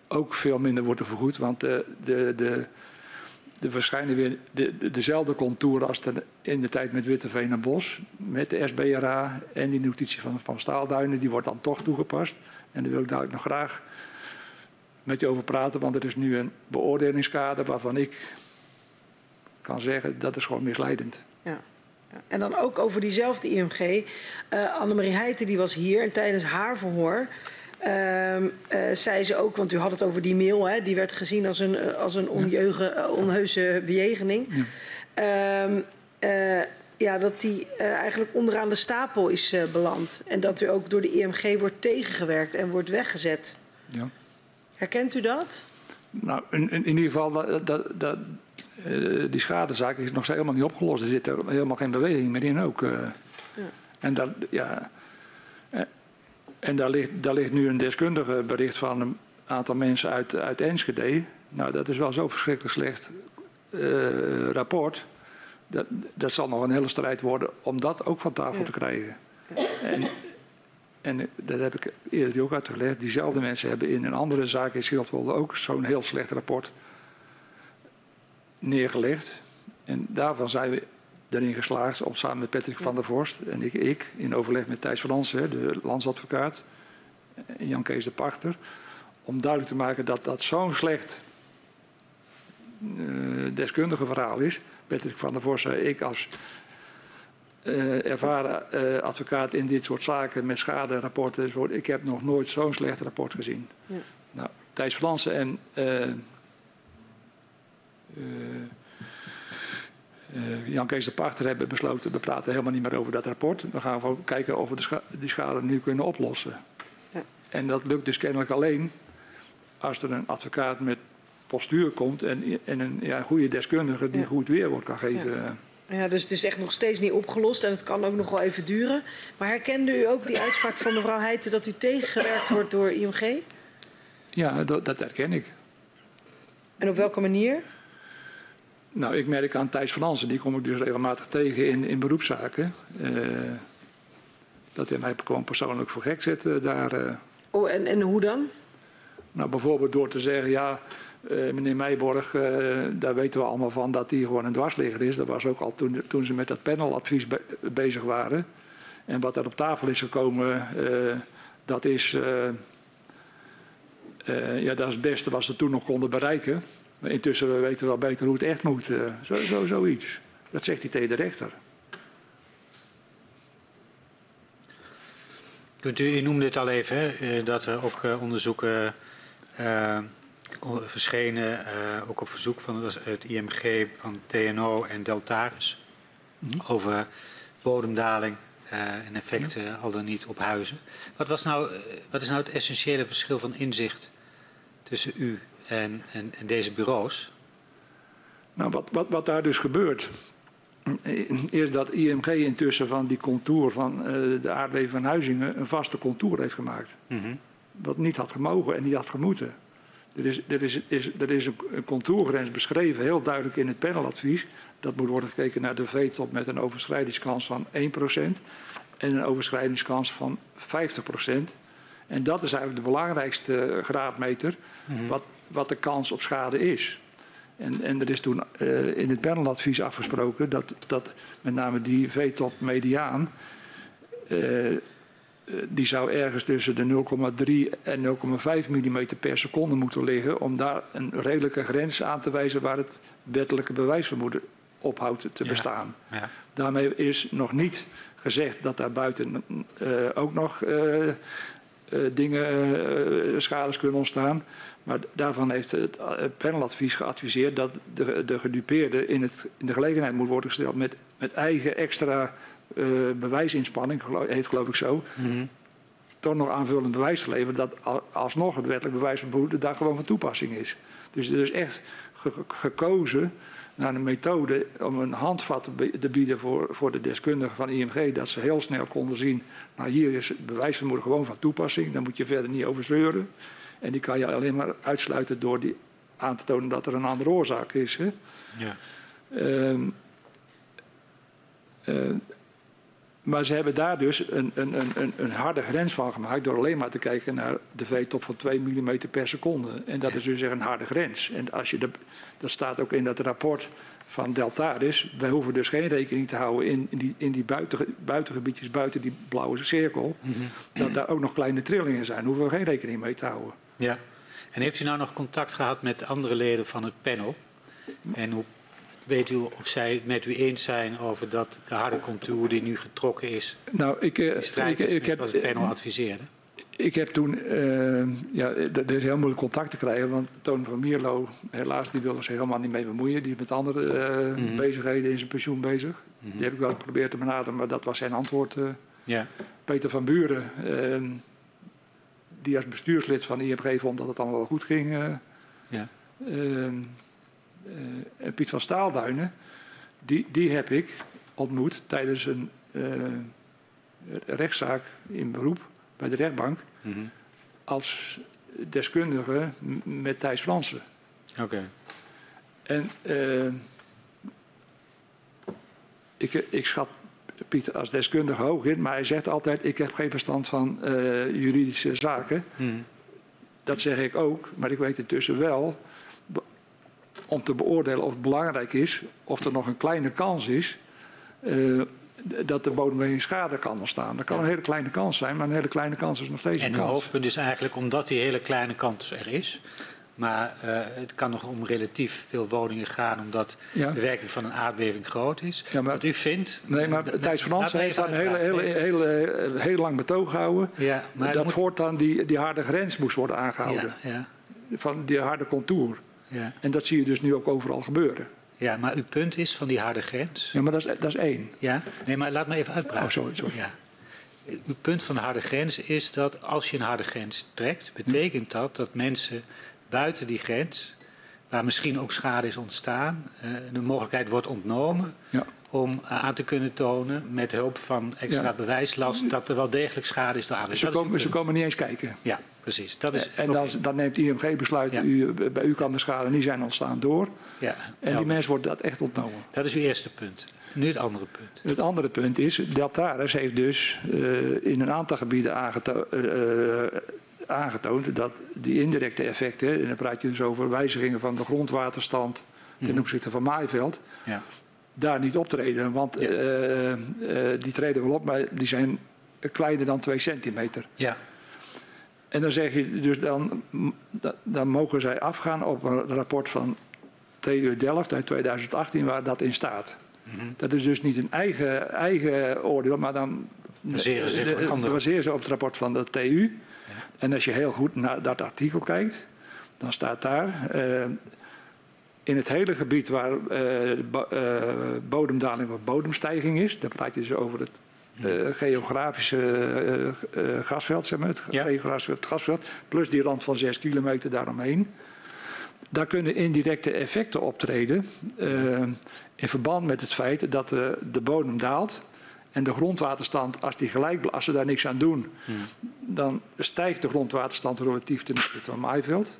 ook veel minder worden vergoed. Want de, de, de, er verschijnen weer de, dezelfde contouren als in de tijd met Witteveen en Bos. Met de SBRA en die notitie van, van Staalduinen, die wordt dan toch toegepast. En daar wil ik daar nog graag met je over praten, want er is nu een beoordelingskader waarvan ik kan zeggen dat is gewoon misleidend. Ja. En dan ook over diezelfde IMG. Uh, Annemarie Heijten die was hier en tijdens haar verhoor uh, uh, zei ze ook, want u had het over die mail, hè, die werd gezien als een, eh, als een onjeuge, onheuse bejegening. Ja. Uh, ja, dat die eigenlijk onderaan de stapel is beland. En dat u ook door de IMG wordt tegengewerkt en wordt weggezet. Ja. Herkent u dat? Nou, in, in ieder geval, dat, dat, dat die schadezaak is nog helemaal niet opgelost. Er zit er helemaal geen beweging meer in ook. Ja. En dat, ja, en daar ligt, daar ligt nu een deskundige bericht van een aantal mensen uit, uit Enschede. Nou, dat is wel zo verschrikkelijk slecht uh, rapport. Dat, dat zal nog een hele strijd worden om dat ook van tafel ja. te krijgen. En, en dat heb ik eerder ook uitgelegd. Diezelfde mensen hebben in een andere zaak in Schildwolde ook zo'n heel slecht rapport neergelegd. En daarvan zijn we erin geslaagd om samen met Patrick van der Vorst en ik, ik in overleg met Thijs van Lansen, de landsadvocaat, en Jan Kees de Pachter, om duidelijk te maken dat dat zo'n slecht uh, deskundige verhaal is. Patrick van der Vorst zei ik als uh, ervaren uh, advocaat in dit soort zaken met schaderapporten. Ik heb nog nooit zo'n slecht rapport gezien. Ja. Nou, Thijs en uh, Jan Kees de Pachter hebben besloten, we praten helemaal niet meer over dat rapport. We gaan gewoon kijken of we scha die schade nu kunnen oplossen. Ja. En dat lukt dus kennelijk alleen als er een advocaat met postuur komt en, en een ja, goede deskundige die ja. goed weerwoord kan geven. Ja. Ja, dus het is echt nog steeds niet opgelost en het kan ook nog wel even duren. Maar herkende u ook die uitspraak van mevrouw Heijten dat u tegengewerkt wordt door IMG? Ja, dat, dat herken ik. En op welke manier? Nou, ik merk aan Thijs Fransen, die kom ik dus regelmatig tegen in, in beroepszaken. Uh, dat hij mij gewoon persoonlijk voor gek zet uh, daar. Uh. Oh, en, en hoe dan? Nou, bijvoorbeeld door te zeggen, ja, meneer Meijborg, daar weten we allemaal van dat hij gewoon een dwarsligger is. Dat was ook al toen, toen ze met dat paneladvies be bezig waren. En wat er op tafel is gekomen, dat is, ja, dat is het beste wat ze toen nog konden bereiken. Maar intussen weten we wel beter hoe het echt moet. Uh, zo, zo, zoiets. Dat zegt hij tegen de rechter. Kunt u, u noemde het al even, hè, eh, dat er ook uh, onderzoeken uh, verschenen, ook op verzoek van het IMG, van TNO en Deltaris, mm -hmm. over bodemdaling en effecten ja. al dan niet op huizen. Wat, was nou, wat is nou het essentiële verschil van inzicht tussen u en, en, en deze bureaus? Nou, wat, wat, wat daar dus gebeurt, is dat IMG intussen van die contour van uh, de aardbeving van Huizingen een vaste contour heeft gemaakt. Mm -hmm. Wat niet had gemogen en niet had gemoeten. Er is, er is, is, er is een contourgrens beschreven, heel duidelijk in het paneladvies. Dat moet worden gekeken naar de V-top met een overschrijdingskans van 1% en een overschrijdingskans van 50%. En dat is eigenlijk de belangrijkste graadmeter. Mm -hmm. wat, wat de kans op schade is. En, en er is toen uh, in het paneladvies afgesproken dat, dat met name die V-top mediaan, uh, die zou ergens tussen de 0,3 en 0,5 mm per seconde moeten liggen om daar een redelijke grens aan te wijzen waar het wettelijke bewijsvermoeden ophoudt te bestaan. Ja, ja. Daarmee is nog niet gezegd dat daar buiten uh, ook nog uh, dingen, schades kunnen ontstaan. Maar daarvan heeft het paneladvies geadviseerd dat de, de gedupeerde in, het, in de gelegenheid moet worden gesteld met, met eigen extra uh, bewijsinspanning, geloof, heet geloof ik zo, mm -hmm. toch nog aanvullend bewijs te leveren dat alsnog het wettelijk bewijsverboden daar gewoon van toepassing is. Dus er is echt ge gekozen naar een methode om een handvat te bieden voor, voor de deskundigen van IMG, dat ze heel snel konden zien, nou hier is het bewijsvermoeden gewoon van toepassing, daar moet je verder niet over zeuren. En die kan je alleen maar uitsluiten door die aan te tonen dat er een andere oorzaak is. Hè? Ja. Um, uh, Maar ze hebben daar dus een, een, een, een- harde grens van gemaakt door alleen maar te kijken naar de V-top van 2 mm per seconde. En dat is dus een harde grens. En als je de, dat staat ook in dat rapport van Deltaris. Wij hoeven dus geen rekening te houden in, in die, in die buiten, buitengebiedjes buiten die blauwe cirkel. Dat daar ook nog kleine trillingen zijn. Daar hoeven we geen rekening mee te houden. Ja. En heeft u nou nog contact gehad met andere leden van het panel? En hoe weet u of zij het met u eens zijn over dat de harde contour die nu getrokken is, Nou, ik, eh, in strijd ik, ik, heb, wat het panel adviseerde? Ik heb toen, eh, ja, er is heel moeilijk contact te krijgen, want Toon van Mierlo, helaas, die wilde zich helemaal niet mee bemoeien. Die is met andere eh, Mhm. bezigheden in zijn pensioen bezig. Die heb ik wel geprobeerd te benaderen, maar dat was zijn antwoord. eh. Ja. Peter van Buren, eh, die als bestuurslid van IMG vond dat het allemaal wel goed ging. eh. Ja. Eh, eh, en Piet van Staalduinen, die, die heb ik ontmoet tijdens een eh, rechtszaak in beroep bij de rechtbank Mhm. als deskundige met Thijs Fransen. Oké. En eh, ik, ik schat Pieter als deskundige hoog in, maar hij zegt altijd: Ik heb geen verstand van eh, juridische zaken. Mhm. Dat zeg ik ook, maar ik weet intussen wel om te beoordelen of het belangrijk is, of er nog een kleine kans is. eh, dat de bodemweging schade kan ontstaan. Dat kan een hele kleine kans zijn, maar een hele kleine kans is nog steeds En een kans. hoofdpunt is eigenlijk omdat die hele kleine kans er is. Maar eh, het kan nog om relatief veel woningen gaan, omdat Ja. de werking van een aardbeving groot is. Ja, maar- Wat u vindt. Nee, maar dat- Thijs Fransen me heeft daar een hele, hele, hele, heel lang betoog gehouden. Ja, maar dat moet- voortaan die, die harde grens moest worden aangehouden. Ja, ja, Van die harde contour. ja. En dat zie je dus nu ook overal gebeuren. ja, maar uw punt is van die harde grens. Ja, maar dat is, dat is één. Ja, nee, maar laat me even uitpraten. Oh, sorry, sorry. Ja. Uw punt van de harde grens is dat als je een harde grens trekt, betekent dat dat mensen buiten die grens, waar misschien ook schade is ontstaan, eh, de mogelijkheid wordt ontnomen Ja. om eh, aan te kunnen tonen met hulp van extra Ja. bewijslast dat er wel degelijk schade is door Ze is uw komen, ze komen niet eens kijken. Ja, precies. Dat is En dan, dan neemt IMG besluit, Ja. u, bij u kan de schade niet zijn ontstaan door. ja, En die mensen wordt dat echt ontnomen. dat is uw eerste punt. Nu het andere punt. Het andere punt is, Deltaris heeft dus eh, in een aantal gebieden aangeto- eh, eh, aangetoond dat die indirecte effecten, en dan praat je dus over wijzigingen van de grondwaterstand ten opzichte van maaiveld, Ja. daar niet optreden. Want Ja. eh, die treden wel op, maar die zijn kleiner dan 2 centimeter. Ja. En dan zeg je dus dan, dan- mogen zij afgaan op een rapport van TU Delft uit 2018 waar dat in staat. Mhm. Dat is dus niet een eigen, eigen oordeel, maar dan baseren ze op het rapport van de TU. En als je heel goed naar dat artikel kijkt, dan staat daar eh, in het hele gebied waar eh, bo- eh, bodemdaling of bodemstijging is, dan praat je dus over het geografische eh, gasveld, zeg maar, het Ja. geografische gasveld, plus die rand van 6 kilometer daaromheen. Daar kunnen indirecte effecten optreden in verband met het feit dat de bodem daalt en de grondwaterstand, als, die gelijk, als ze daar niks aan doen, dan stijgt de grondwaterstand relatief ten opzichte van maaiveld.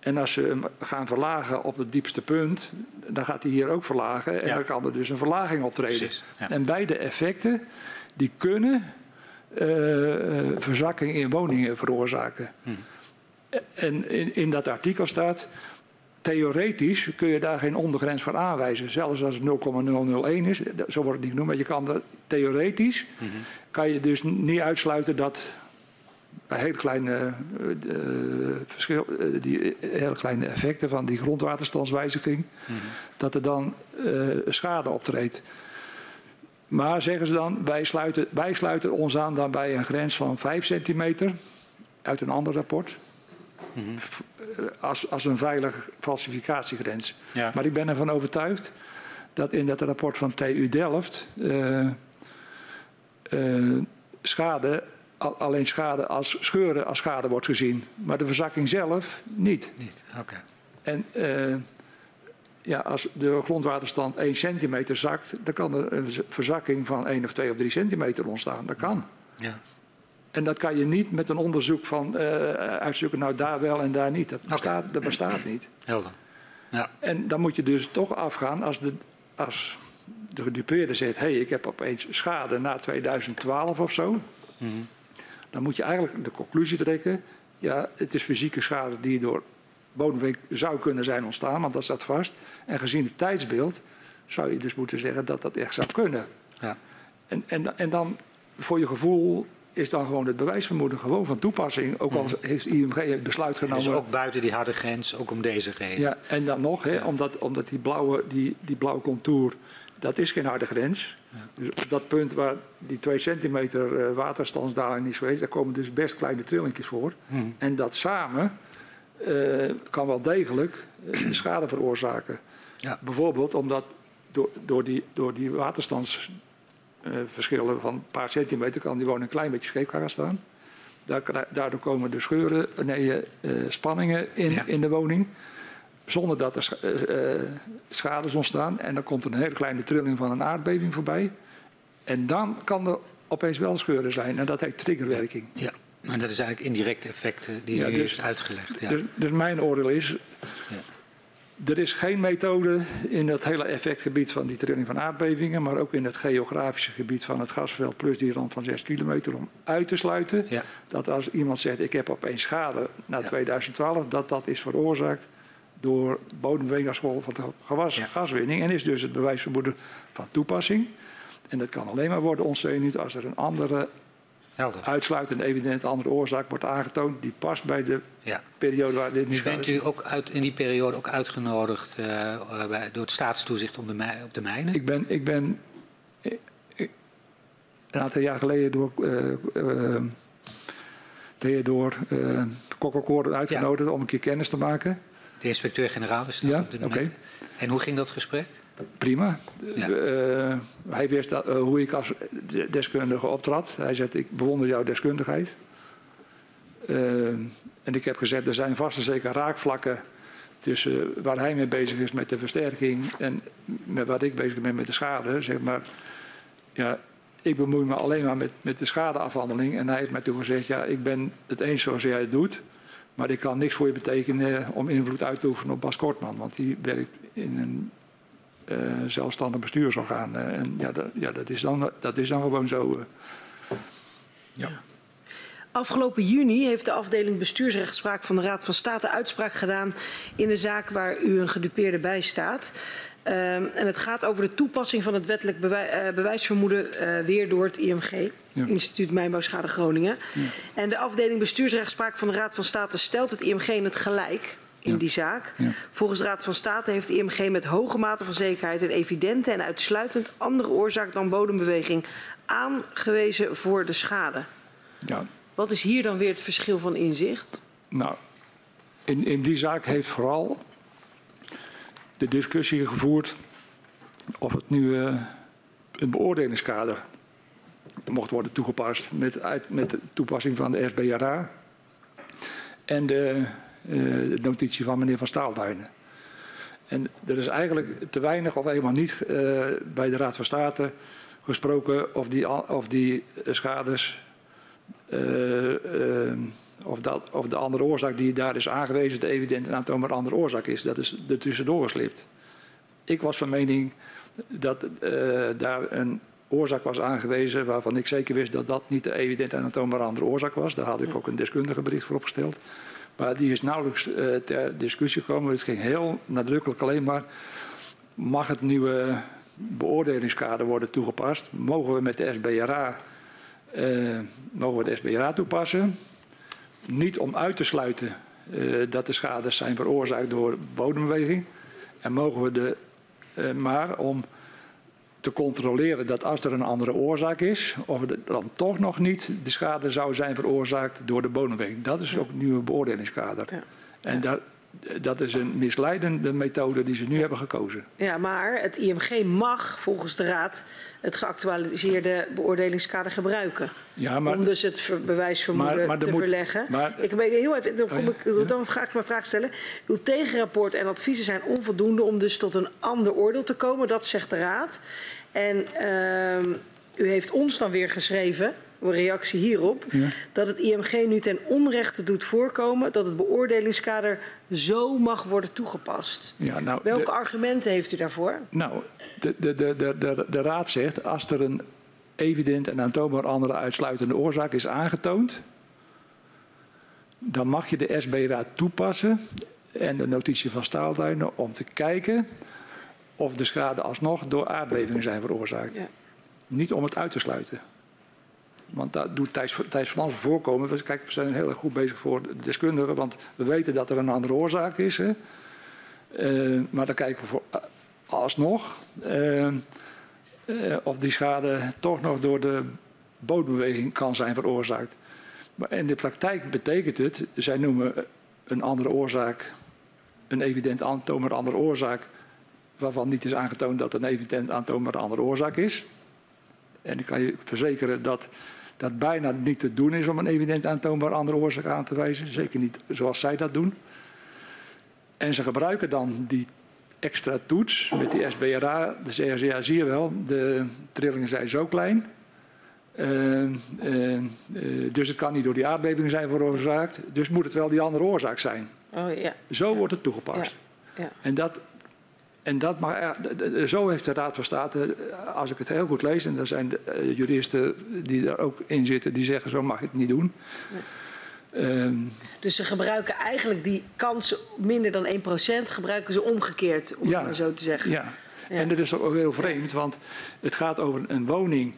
En als ze hem gaan verlagen op het diepste punt, dan gaat hij hier ook verlagen. En Ja. dan kan er dus een verlaging optreden. Ja. En beide effecten, die kunnen eh, verzakking in woningen veroorzaken. Hm. En in, in dat artikel staat, theoretisch kun je daar geen ondergrens voor aanwijzen. Zelfs als het 0,001 is, zo wordt het niet genoemd, maar je kan dat, theoretisch Mhm. kan je dus niet uitsluiten dat bij hele kleine, eh, eh, verschil, eh, die hele kleine effecten van die grondwaterstandswijziging, Mhm. dat er dan eh, schade optreedt. Maar zeggen ze dan, wij sluiten, wij sluiten ons aan dan bij een grens van 5 centimeter uit een ander rapport. Mhm. Als, als een veilige falsificatiegrens. Ja. Maar ik ben ervan overtuigd dat in dat rapport van TU Delft eh, eh, schade, al- alleen schade als scheuren als schade wordt gezien. Maar de verzakking zelf niet. Niet. Oké. En eh, ja, als de grondwaterstand 1 centimeter zakt, dan kan er een verzakking van 1 of 2 of 3 centimeter ontstaan. Dat kan. Ja. En dat kan je niet met een onderzoek van eh, uitzoeken, nou daar wel en daar niet. Dat bestaat, dat bestaat niet. Helder. Ja. En dan moet je dus toch afgaan als, de, als de gedupeerde zegt: hé, hey, ik heb opeens schade na 2012 of zo. Dan moet je eigenlijk de conclusie trekken: ja, het is fysieke schade die door bodemweek zou kunnen zijn ontstaan, want dat staat vast. En gezien het tijdsbeeld zou je dus moeten zeggen dat dat echt zou kunnen. Ja. En, en, en dan voor je gevoel is dan gewoon het bewijsvermoeden gewoon van toepassing. Ook al heeft IMG het besluit genomen. Dus ook buiten die harde grens, ook om deze reden. Ja, en dan nog, hè, omdat, omdat die, blauwe, die, die blauwe contour, dat is geen harde grens. Dus op dat punt waar die 2 centimeter uh, waterstandsdaling is geweest, daar komen dus best kleine trillingjes voor. Hmm. En dat samen uh, kan wel degelijk uh, schade veroorzaken. Ja. Bijvoorbeeld omdat door, door, die, door die waterstandsverschillen van een paar centimeter kan die woning een klein beetje scheef gaan staan. Daardoor komen de scheuren, nee, spanningen in, Ja. in de woning zonder dat er scha- eh, eh, schades ontstaan. En dan komt een hele kleine trilling van een aardbeving voorbij. En dan kan er opeens wel scheuren zijn. En dat heet triggerwerking. Ja, maar dat is eigenlijk indirecte effecten die Ja, dus- heeft uitgelegd. Ja. Dus, dus mijn oordeel is... Er is geen methode in het hele effectgebied van die trilling van aardbevingen... maar ook in het geografische gebied van het gasveld... plus die rand van 6 kilometer om uit te sluiten... Ja. dat als iemand zegt ik heb opeens schade na Ja. 2012... dat dat is veroorzaakt door gevolg van de gewas, Ja. gaswinning... en is dus het bewijsvermoeden van toepassing. En dat kan alleen maar worden ondersteund als er een andere Helder. uitsluitend evident andere oorzaak wordt aangetoond... die past bij de Ja. periode waar dit nu Dus bent u ook uit, in die periode ook uitgenodigd eh, eh, bij, door het staatstoezicht om de op de mijnen? Ik ben, ik ben ik- ik- een aantal jaar geleden door eh eh, Theodor uh, uitgenodigd om een keer kennis te maken. De inspecteur-generaal is dat Ja, op dit. En hoe ging dat gesprek? Prima. Ja. Eh, hij wist dat, eh, hoe ik als de- deskundige optrad. Hij zegt, ik bewonder jouw deskundigheid. Eh, en ik heb gezegd, er zijn vast en zeker raakvlakken tussen waar hij mee bezig is met de versterking en met wat ik bezig ben met de schade. Zeg maar, ja, ik bemoei me alleen maar met, met de schadeafhandeling. En hij heeft mij toen gezegd, ja, ik ben het eens zoals jij het doet. Maar ik kan niks voor je betekenen om invloed uit te oefenen op Bas Kortman. Want die werkt in een eh, zelfstandig bestuursorgaan. Eh, en ja, dat, ja dat, is dan, dat is dan gewoon zo. eh. Afgelopen juni heeft de afdeling bestuursrechtspraak van de Raad van State uitspraak gedaan in een zaak waar u een gedupeerde bij staat. Um, en het gaat over de toepassing van het wettelijk bewij uh, bewijsvermoeden uh, weer door het IMG, Ja. Instituut Mijnbouwschade Groningen. En de afdeling bestuursrechtspraak van de Raad van State stelt het IMG in het gelijk in Ja. die zaak. Ja. Volgens de Raad van State heeft de IMG met hoge mate van zekerheid een evidente en uitsluitend andere oorzaak dan bodembeweging aangewezen voor de schade. Ja, Wat is hier dan weer het verschil van inzicht? nou, in, in die zaak heeft vooral de discussie gevoerd of het nu eh, een beoordelingskader mocht worden toegepast met, uit, met de toepassing van de SBRA en de, de notitie van meneer Van Staalduinen. En er is eigenlijk te weinig of helemaal niet eh, bij de Raad van State gesproken of die, of die schades eh, eh, of, dat, of de andere oorzaak die daar is aangewezen, de evident en aantoonbare andere oorzaak is. Dat is er tussendoor geslipt. Ik was van mening dat eh, daar een oorzaak was aangewezen waarvan ik zeker wist dat dat niet de evident en aantoonbare andere oorzaak was. Daar had ik ook een deskundige bericht voor opgesteld. Maar die is nauwelijks eh, ter discussie gekomen. Het ging heel nadrukkelijk alleen maar, mag het nieuwe beoordelingskader worden toegepast? Mogen we met de SBRA, eh, mogen we de SBRA toepassen? Niet om uit te sluiten eh, dat de schades zijn veroorzaakt door bodembeweging. En mogen we de, maar om te controleren dat als er een andere oorzaak is, of er dan toch nog niet de schade zou zijn veroorzaakt door de bodembeweging. Dat is ook een nieuwe beoordelingskader. Ja. En dat, dat is een misleidende methode die ze nu hebben gekozen. Ja, maar het IMG mag volgens de Raad het geactualiseerde beoordelingskader gebruiken. Ja, maar, om dus het ver- bewijsvermoeden Maar- maar te moet- verleggen. ik ben heel even, dan, kom Oh ja, ik, dan ga ik mijn vraag stellen. Uw tegenrapport en adviezen zijn onvoldoende om dus tot een ander oordeel te komen. Dat zegt de Raad. En ehm, u heeft ons dan weer geschreven een reactie hierop. Ja. Dat het IMG nu ten onrechte doet voorkomen dat het beoordelingskader zo mag worden toegepast. Ja, nou, Welke de- argumenten heeft u daarvoor? Nou, de, de, de, de, de, raad zegt als er een evident en aantoonbaar andere uitsluitende oorzaak is aangetoond, dan mag je de SB-raad toepassen en de notitie van staalduinen om te kijken of de schade alsnog door aardbevingen zijn veroorzaakt. Ja. Niet om het uit te sluiten. Want dat doet Thijs, Thijs van Ansen voorkomen. We- Kijk, we zijn heel erg goed bezig voor de deskundigen, want we weten dat er een andere oorzaak is. Hè. Eh, maar dan kijken we voor, eh, alsnog eh, of die schade toch nog door de bodembeweging kan zijn veroorzaakt. Maar in de praktijk betekent het, zij noemen een andere oorzaak, een evident aantoonbare andere oorzaak, waarvan niet is aangetoond dat een evident aantoonbare andere oorzaak is. En ik kan je verzekeren dat dat bijna niet te doen is om een evident aantoonbare andere oorzaak aan te wijzen. Zeker niet zoals zij dat doen. En ze gebruiken dan die extra toets met die SBRA. Dan zeggen ze, ja zie je wel, de trillingen zijn zo klein. Eh, eh, eh, dus het kan niet door die aardbevingen zijn veroorzaakt. Dus moet het wel die andere oorzaak zijn. Oh ja. Zo wordt het toegepast. Ja. En dat, en dat mag, de- zo heeft de Raad van State, eh, als ik het heel goed lees, en er zijn de, eh, juristen die daar ook in zitten, die zeggen zo mag je het niet doen. Ehm, Dus ze gebruiken eigenlijk die kans minder dan 1% gebruiken ze omgekeerd, om Ja. het maar zo te zeggen. ja. en dat is ook heel vreemd, want het gaat over een woning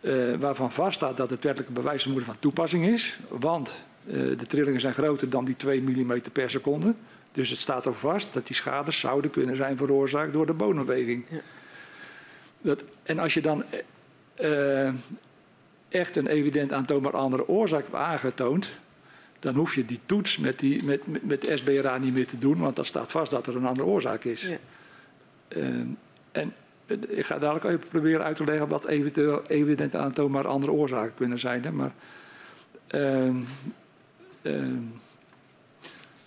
eh, waarvan vaststaat dat het wettelijke bewijsvermoeden van toepassing is. Want eh, de trillingen zijn groter dan die 2 mm per seconde. Dus het staat ook vast dat die schades zouden kunnen zijn veroorzaakt door de bodembeweging. Ja. Dat, en als je dan eh, echt een evident aantoonbaar andere oorzaak hebt aangetoond, dan hoef je die toets met, die, met, met, met de SBRA niet meer te doen, want dan staat vast dat er een andere oorzaak is. Ja. Eh, en eh, ik ga dadelijk even proberen uit te leggen wat eventueel evident aantoonbaar andere oorzaken kunnen zijn. Hè, maar, ehm, ehm,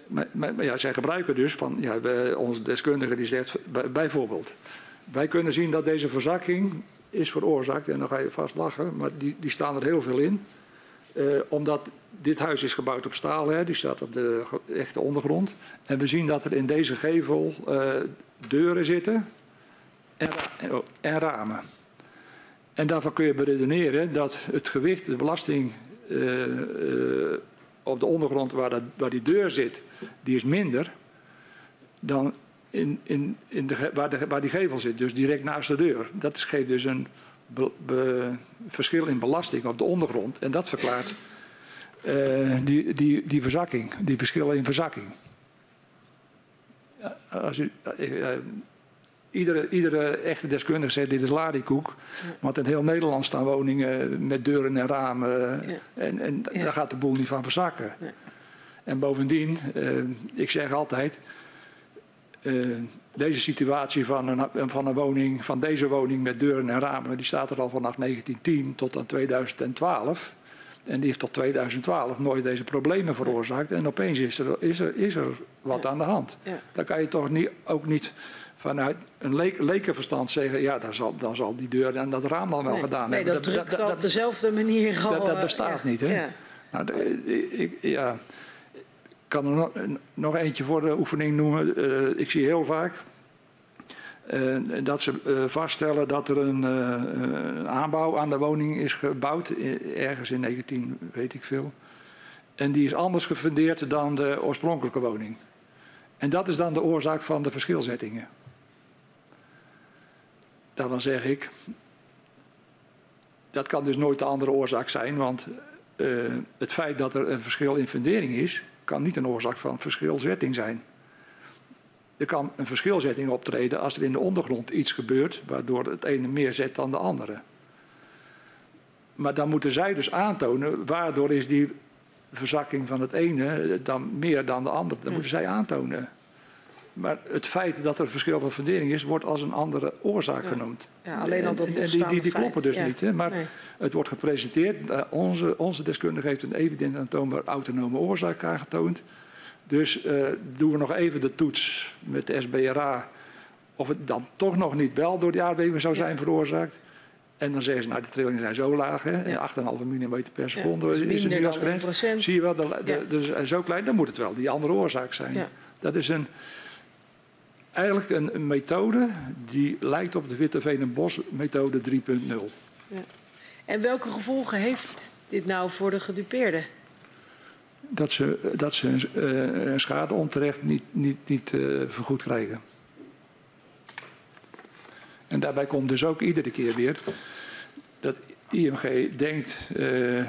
maar, maar, ja, zij gebruiken dus van, ja, onze deskundige die zegt bij- bijvoorbeeld, wij kunnen zien dat deze verzakking is veroorzaakt, en dan ga je vast lachen, maar die, die staan er heel veel in. Eh, omdat dit huis is gebouwd op staal, hè, die staat op de echte ondergrond. En we zien dat er in deze gevel eh, deuren zitten en, oh, en ramen. En daarvan kun je beredeneren dat het gewicht, de belasting eh, op de ondergrond waar, dat, waar die deur zit, die is minder dan in, in, in de, waar, waar die gevel zit, dus direct naast de deur. Dat geeft dus een verschil in belasting op de ondergrond. En dat verklaart eh, die, die, die verzakking, die verschillen in verzakking. Als u, eh, iedere, iedere echte deskundige zegt dit is larikoek. Want in heel Nederland staan woningen met deuren en ramen. En, en daar gaat de boel niet van verzakken. En bovendien, eh, ik zeg altijd. eh, deze situatie van een, van een woning, van deze woning met deuren en ramen, die staat er al vanaf 1910 tot aan 2012. En die heeft tot 2012 nooit deze problemen veroorzaakt. En opeens is er, is er, is er wat Ja. aan de hand. Ja. Dan kan je toch niet, ook niet vanuit een le lekenverstand zeggen... ja, dan zal, dan zal die deur en dat raam dan wel nee, gedaan nee, hebben. dat drukt al op dezelfde manier al. dat, dat eh, bestaat ja. niet, hè? Ja. Nou, de- ik, ja, kan er nog, nog eentje voor de oefening noemen. Eh, ik zie heel vaak eh, dat ze eh, vaststellen dat er een, eh, een aanbouw aan de woning is gebouwd, eh, ergens in 19, weet ik veel. En die is anders gefundeerd dan de oorspronkelijke woning. En dat is dan de oorzaak van de verschilzettingen. Daarvan zeg ik, dat kan dus nooit de andere oorzaak zijn, want eh, het feit dat er een verschil in fundering is, kan niet een oorzaak van verschilzetting zijn. Er kan een verschilzetting optreden als er in de ondergrond iets gebeurt waardoor het ene meer zet dan de andere. Maar dan moeten zij dus aantonen waardoor is die verzakking van het ene dan meer dan de andere. Dat moeten zij aantonen. Maar het feit dat er een verschil van fundering is, wordt als een andere oorzaak Ja. genoemd. Ja, alleen al dat En- en die, die, die kloppen dus ja. niet. Hè? Maar Nee. het wordt gepresenteerd. eh, onze, onze deskundige heeft een evident aantoonbaar autonome oorzaak aangetoond. Dus eh, doen we nog even de toets met de SBRA. Of het dan toch nog niet wel door die aardbeving zou zijn veroorzaakt. En dan zeggen ze, nou, de trillingen zijn zo laag, hè, Ja. 8,5 mm per seconde dus is het minder nu als grens. 1%. Zie je wel, de, dus eh, zo klein, dan moet het wel die andere oorzaak zijn. Dat is een, eigenlijk een, een methode die lijkt op de Witteveen en Bos methode 3.0. En welke gevolgen heeft dit nou voor de gedupeerden? Dat ze, dat ze een, eh, een schade onterecht niet, niet, niet eh, vergoed krijgen. En daarbij komt dus ook iedere keer weer dat IMG denkt, eh,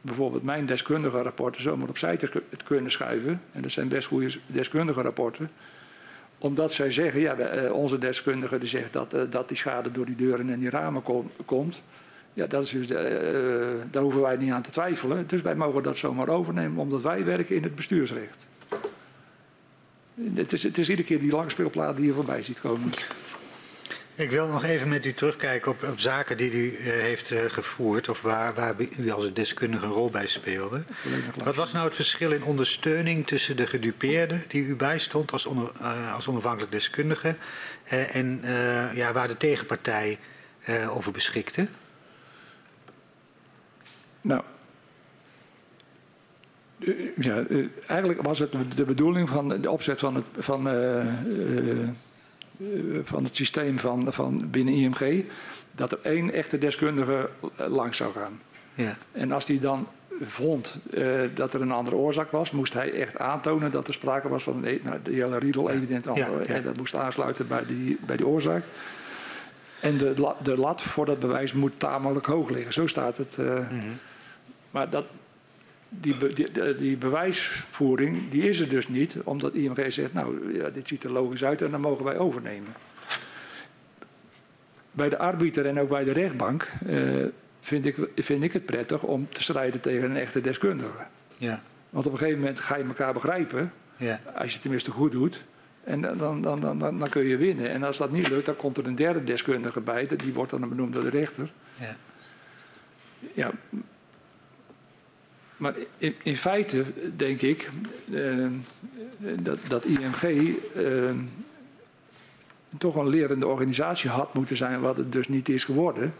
bijvoorbeeld mijn deskundige rapporten zomaar opzij te kunnen schuiven. En dat zijn best goede deskundige rapporten. Omdat zij zeggen, ja, eh, onze deskundige die zegt dat, eh, dat die schade door die deuren en die ramen kom- komt. Ja, dat is dus, eh, daar hoeven wij niet aan te twijfelen. Dus wij mogen dat zomaar overnemen, omdat wij werken in het bestuursrecht. Het is, het is iedere keer die langspeelplaat die je voorbij ziet komen. Ik wil nog even met u terugkijken op, op zaken die u eh, heeft eh, gevoerd of waar, waar u als deskundige een rol bij speelde. Wat was nou het verschil in ondersteuning tussen de gedupeerde die u bijstond als, eh, als onafhankelijk deskundige en ja, waar de tegenpartij over beschikte? Nou, ja, eigenlijk was het de bedoeling van de opzet van het, van, van het systeem van, van binnen IMG dat er één echte deskundige eh, langs zou gaan. Ja, En als die dan vond eh, dat er een andere oorzaak was, moest hij echt aantonen dat er sprake was van een, nou, de hele riedel evident Ja, andere- ja. En dat moest aansluiten bij die, bij die oorzaak. En de, de lat voor dat bewijs moet tamelijk hoog liggen. Zo staat het. eh. Mhm. Maar dat, die, be- die, de- die bewijsvoering die is er dus niet, omdat IMG zegt, nou, ja, dit ziet er logisch uit en dan mogen wij overnemen. Bij de arbiter en ook bij de rechtbank eh, vind, ik, vind ik het prettig om te strijden tegen een echte deskundige. ja, Want op een gegeven moment ga je elkaar begrijpen, ja, als je het tenminste goed doet. En dan, dan, dan, dan, dan, dan kun je winnen. En als dat niet lukt, dan komt er een derde deskundige bij. Die wordt dan benoemd door de rechter. ja. Ja, maar in, in feite denk ik eh, dat, dat IMG eh, toch een lerende organisatie had moeten zijn, wat het dus niet is geworden.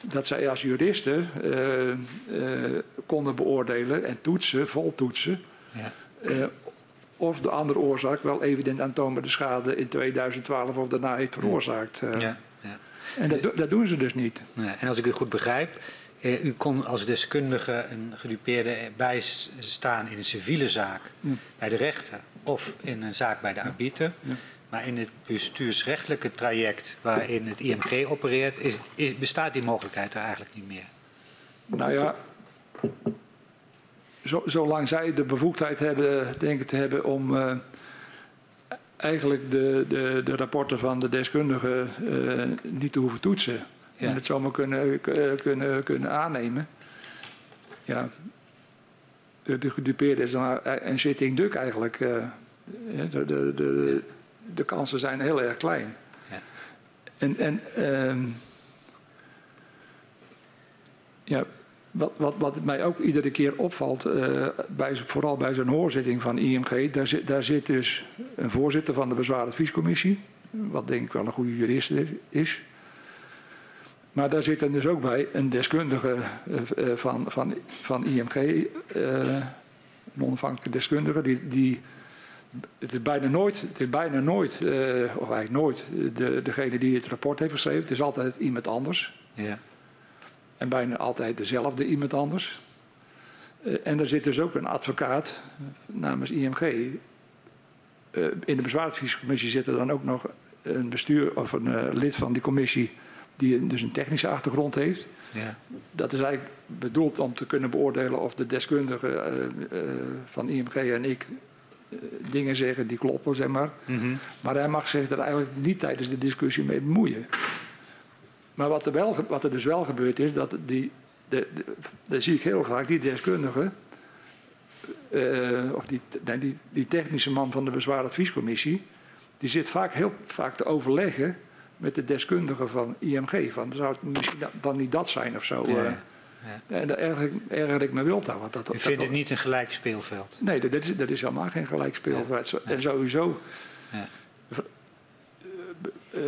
Dat zij als juristen eh, konden beoordelen en toetsen, voltoetsen, ja. of de andere oorzaak wel evident aantoonbare schade in 2012 of daarna heeft veroorzaakt. ja, ja. En dat, dat doen ze dus niet. En als ik u goed begrijp, eh, u kon als deskundige een gedupeerde bijstaan in een civiele zaak Ja. bij de rechter of in een zaak bij de arbiter. Ja. Maar in het bestuursrechtelijke traject waarin het IMG opereert, is, is, bestaat die mogelijkheid er eigenlijk niet meer. Nou ja, zo, zolang zij de bevoegdheid hebben, denken te hebben om eh, eigenlijk de, de, de rapporten van de deskundigen eh, niet te hoeven toetsen. Ja. En het zomaar kunnen, k- kunnen, kunnen aannemen. Ja, de, de gedupeerde is dan een zitting duk eigenlijk. eh, de, de, de, de kansen zijn heel erg klein. Ja. En, en ehm, ja, wat, wat, wat mij ook iedere keer opvalt, eh, bij, vooral bij zo'n hoorzitting van IMG, daar zit, daar zit dus een voorzitter van de bezwaaradviescommissie, wat denk ik wel een goede jurist is. Maar daar zit dan dus ook bij een deskundige eh, eh, van, van, van IMG, eh, een onafhankelijke deskundige, die, die het is bijna nooit, het is bijna nooit of eigenlijk nooit, de, degene die het rapport heeft geschreven. Het is altijd iemand anders. Ja. En bijna altijd dezelfde iemand anders. En er zit dus ook een advocaat namens IMG. In de bezwaaradviescommissie zit er dan ook nog een bestuur of een lid van die commissie die dus een technische achtergrond heeft. Ja. Dat is eigenlijk bedoeld om te kunnen beoordelen of de deskundige eh, eh, van IMG en ik eh, dingen zeggen die kloppen, zeg maar. Mhm. Maar hij mag zich er eigenlijk niet tijdens de discussie mee bemoeien. Maar wat er, wel, wat er dus wel gebeurt is dat die, de, zie ik heel vaak, die deskundige, of die, nee, die, die technische man van de bezwaaradviescommissie, die zit vaak heel vaak te overleggen met de deskundige van IMG. Van, zou het misschien da- dan niet dat zijn of zo? Ja, eh. ja. En daar erger ik, me wild aan. Want dat, dat- vindt het niet een gelijk speelveld? Nee, dat is, dat is helemaal geen gelijkspeel. En sowieso. Ja. eh,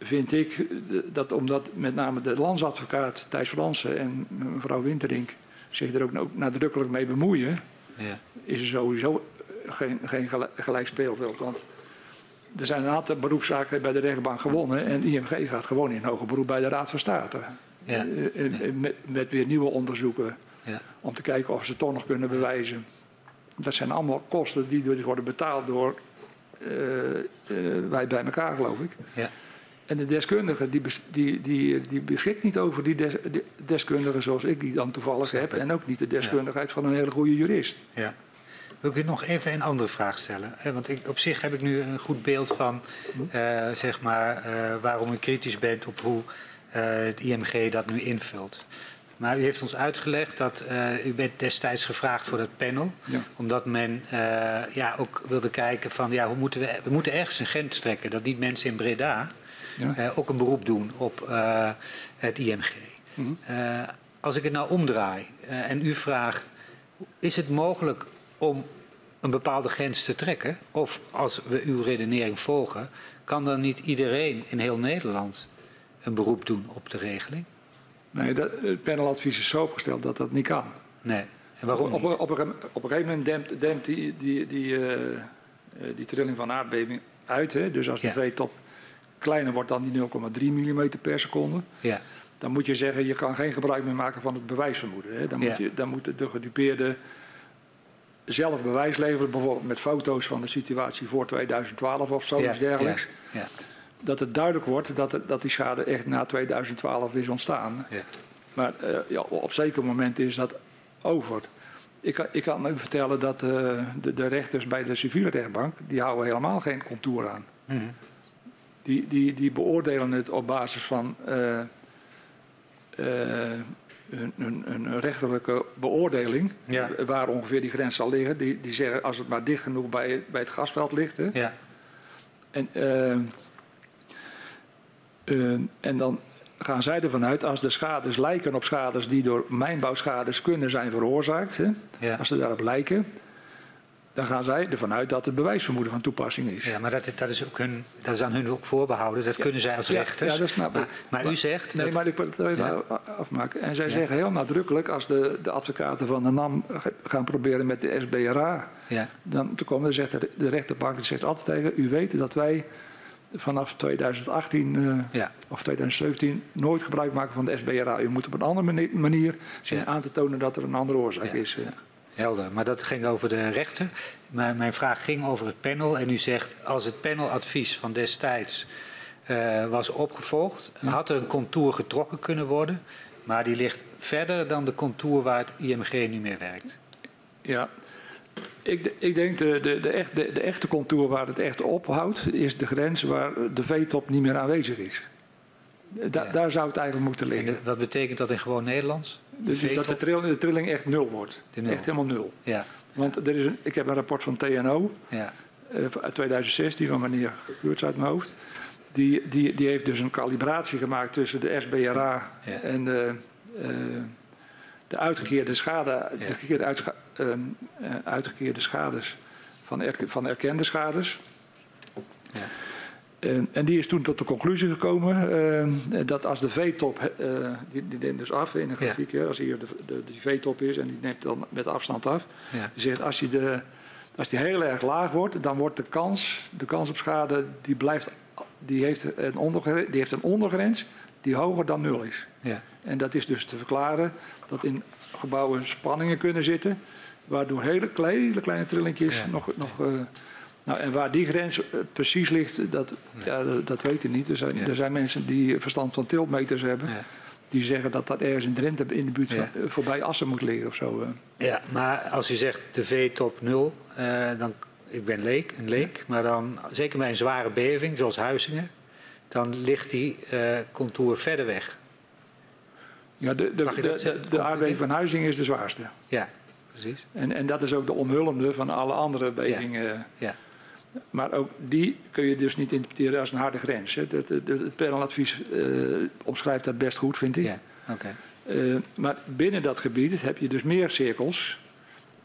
vind ik dat omdat met name de landsadvocaat Thijs Fransen en mevrouw Winterink zich er ook nadrukkelijk mee bemoeien, ja. is er sowieso geen, geen gelijk speelveld. Want er zijn een aantal beroepszaken bij de rechtbank gewonnen en IMG gaat gewoon in hoger beroep bij de Raad van State. Ja. Met, met, weer nieuwe onderzoeken ja. om te kijken of ze toch nog kunnen bewijzen. Dat zijn allemaal kosten die worden betaald door uh, uh, wij bij elkaar, geloof ik. Ja. En de deskundige die, die, die, die beschikt niet over die, des, deskundige zoals ik die dan toevallig heb. En ook niet de deskundigheid van een hele goede jurist. Ja. Wil ik u nog even een andere vraag stellen? Want ik, op zich heb ik nu een goed beeld van uh, zeg maar, waarom u kritisch bent op hoe het IMG dat nu invult. Maar u heeft ons uitgelegd dat u bent destijds gevraagd voor dat panel. Ja. Omdat men ja, ook wilde kijken van ja, hoe moeten we, we moeten ergens een grens trekken. Dat die mensen in Breda ja. ook een beroep doen op het IMG. Mm -hmm. als ik het nou omdraai en u vraagt, is het mogelijk om een bepaalde grens te trekken? Of als we uw redenering volgen, kan dan niet iedereen in heel Nederland een beroep doen op de regeling? Nee, dat, het paneladvies is zo opgesteld dat dat niet kan. Nee. En waarom op, op, op, een, op, een gegeven moment dempt, dempt die, die, die, uh, die trilling van aardbeving uit. Hè? Dus als de ja. V-top kleiner wordt dan die 0,3 mm per seconde. Ja. Dan moet je zeggen, je kan geen gebruik meer maken van het bewijsvermoeden. Hè? Dan, moet je, dan moet de gedupeerde zelf bewijs leveren. Bijvoorbeeld met foto's van de situatie voor 2012 of zoiets dergelijks. Ja dat het duidelijk wordt dat, het, dat die schade echt na 2012 is ontstaan. Ja. Maar uh, ja, op zeker moment is dat over. Ik, ik kan u vertellen dat uh, de, de, rechters bij de civiele rechtbank, die houden helemaal geen contour aan. Mm -hmm. die, die, die beoordelen het op basis van uh, een, een, een, rechterlijke beoordeling, ja. waar ongeveer die grens zal liggen. Die, die zeggen als het maar dicht genoeg bij, bij het gasveld ligt. Hè. Ja. En uh, en dan gaan zij ervan uit, als de schades lijken op schades die door mijnbouwschades kunnen zijn veroorzaakt, hè, ja. als ze daarop lijken, dan gaan zij ervan uit dat het bewijsvermoeden van toepassing is. Ja, maar dat, dat, is, ook hun, dat is aan hun ook voorbehouden. Dat ja. kunnen zij als rechters. Ja, dat snap maar, ik. Maar, maar u zegt... Nee, maar ik wil het even afmaken. En zij zeggen heel nadrukkelijk, als de, de advocaten van de NAM gaan proberen met de SBRA... dan te komen, dan zegt de, de rechterbank zegt altijd tegen... u weet dat wij vanaf 2018 uh, eh, ja. of 2017 nooit gebruik maken van de SBRA. U moet op een andere manier zien ja. aan te tonen dat er een andere oorzaak is. Uh. Helder, maar dat ging over de rechter. Maar mijn vraag ging over het panel. En u zegt, als het paneladvies van destijds uh, was opgevolgd, ja. had er een contour getrokken kunnen worden. Maar die ligt verder dan de contour waar het IMG nu mee werkt. Ja, ik, ik, denk de, de, de, echt, de, echte contour waar het echt ophoudt, is de grens waar de V-top niet meer aanwezig is. Da, ja. Daar zou het eigenlijk moeten liggen. wat betekent dat in gewoon Nederlands? Dus dat de trilling, de trilling, echt nul wordt. Nul. Echt helemaal nul. Ja. Want er is een, ik heb een rapport van TNO ja. uh, uit 2016 van meneer Geurts uit mijn hoofd. Die, die, die heeft dus een kalibratie gemaakt tussen de SBRA ja. en de, uh, de uitgekeerde schade, de gekeerde uitscha uh, uitgekeerde schades van, er, van erkende schades. Ja. En, en, die is toen tot de conclusie gekomen uh, dat als de V-top, uh, die, die, neemt dus af in een grafiek, ja. als hier de, de, de V-top is en die neemt dan met afstand af. Ja. Die zegt als, de, als die heel erg laag wordt, dan wordt de kans, de kans op schade, die, blijft, die, heeft, een ondergrens, die heeft een ondergrens die hoger dan nul is. Ja. En dat is dus te verklaren dat in gebouwen spanningen kunnen zitten, waardoor hele kleine, kleine trillingjes nog. nog nou, en waar die grens eh, precies ligt, dat, ja, dat, dat weet ik niet. Er zijn, er zijn mensen die verstand van tiltmeters hebben. Die zeggen dat dat ergens in Drenthe in de buurt van, eh, voorbij Assen moet liggen of zo. Ja, maar als u zegt de V-top 0, uh, dan, ik ben leek, een leek, maar dan zeker bij een zware beving, zoals Huizingen, dan ligt die contour verder weg. Ja, de, de, de, de, aardbeving van Huizingen is de zwaarste. Ja, precies. En, en dat is ook de omhullende van alle andere bevingen. Ja. Ja. Maar ook die kun je dus niet interpreteren als een harde grens. Hè. Het, het, het paneladvies uh, omschrijft dat best goed, vind ik. Ja. Uh, maar binnen dat gebied heb je dus meer cirkels.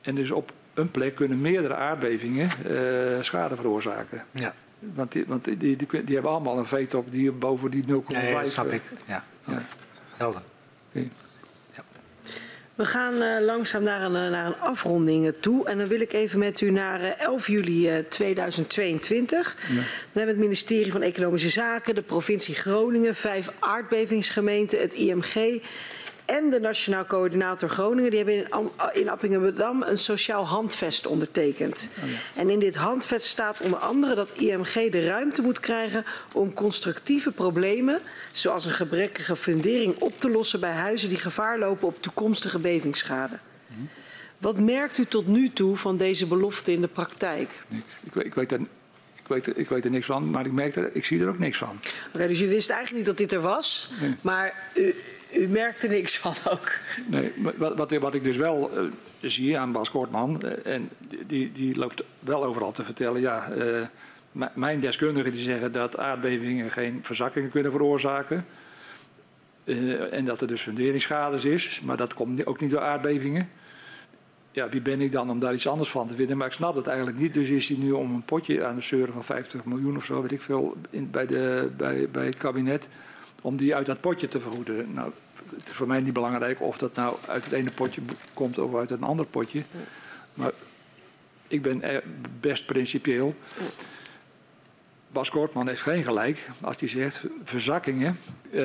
En dus op een plek kunnen meerdere aardbevingen uh, schade veroorzaken. Ja. Want, die, want die, die, die, hebben allemaal een veto op die boven die 0,5. Nee, dat snap ik. Ja. Ja. Helder. We gaan eh, langzaam naar een, eh, naar een afronding eh, toe. En dan wil ik even met u naar eh, 11 juli eh, 2022. Dan hebben het ministerie van Economische Zaken, de provincie Groningen, vijf aardbevingsgemeenten, het IMG en de Nationaal Coördinator Groningen. Die hebben in, in Appingedam een sociaal handvest ondertekend. En in dit handvest staat onder andere dat IMG de ruimte moet krijgen om constructieve problemen, zoals een gebrekkige fundering, op te lossen bij huizen die gevaar lopen op toekomstige bevingsschade. Wat merkt u tot nu toe van deze belofte in de praktijk? Ik, ik, weet- ik, weet er, ik, weet, ik weet er niks van, maar ik, merk er, ik zie er ook niks van. Oké, dus u wist eigenlijk niet dat dit er was, Nee. maar u, u merkte niks van ook. Nee, wat, wat, wat ik dus wel eh, zie aan Bas Kortman, eh, en die, die loopt wel overal te vertellen, ja, eh, mijn deskundigen die zeggen dat aardbevingen geen verzakkingen kunnen veroorzaken. En dat er dus funderingsschades is, maar dat komt ook niet door aardbevingen. Ja, wie ben ik dan om daar iets anders van te vinden? Maar ik snap het eigenlijk niet. Dus is hij nu om een potje aan de zeuren van 50 miljoen of zo, weet ik veel, in, bij, de, bij, bij het kabinet. Om die uit dat potje te vergoeden. Nou, het is voor mij niet belangrijk of dat nou uit het ene potje komt of uit een ander potje. Maar ik ben best principieel. Bas Kortman heeft geen gelijk als hij zegt verzakkingen eh,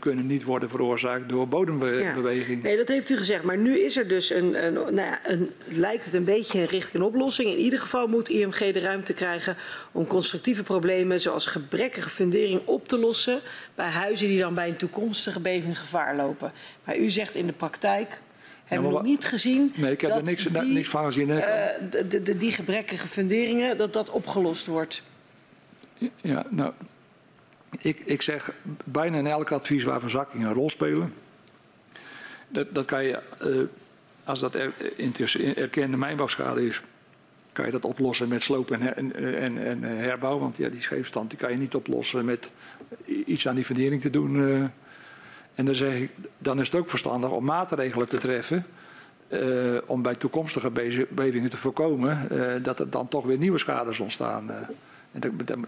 kunnen niet worden veroorzaakt door Ja. bodembeweging. Nee, dat heeft u gezegd. Maar nu is er dus een, een, nou ja, een lijkt het een beetje richting een oplossing. In ieder geval moet IMG de ruimte krijgen om constructieve problemen zoals gebrekkige fundering op te lossen bij huizen die dan bij een toekomstige beving gevaar lopen. Maar u zegt in de praktijk hebben we nog niet gezien Nee, ik heb dat er niks, die, niks van gezien. de, de, de- die gebrekkige funderingen, dat dat opgelost wordt. Ja, nou, ik, ik zeg bijna in elk advies waar verzakkingen een rol spelen. Dat, dat kan je, eh, als dat er, erkende mijnbouwschade is, kan je dat oplossen met sloop en, en, en, herbouw. Want ja, die scheefstand die kan je niet oplossen met iets aan die fundering te doen. eh. En dan zeg ik, dan is het ook verstandig om maatregelen te treffen. eh, om bij toekomstige bevingen te voorkomen dat er dan toch weer nieuwe schades ontstaan.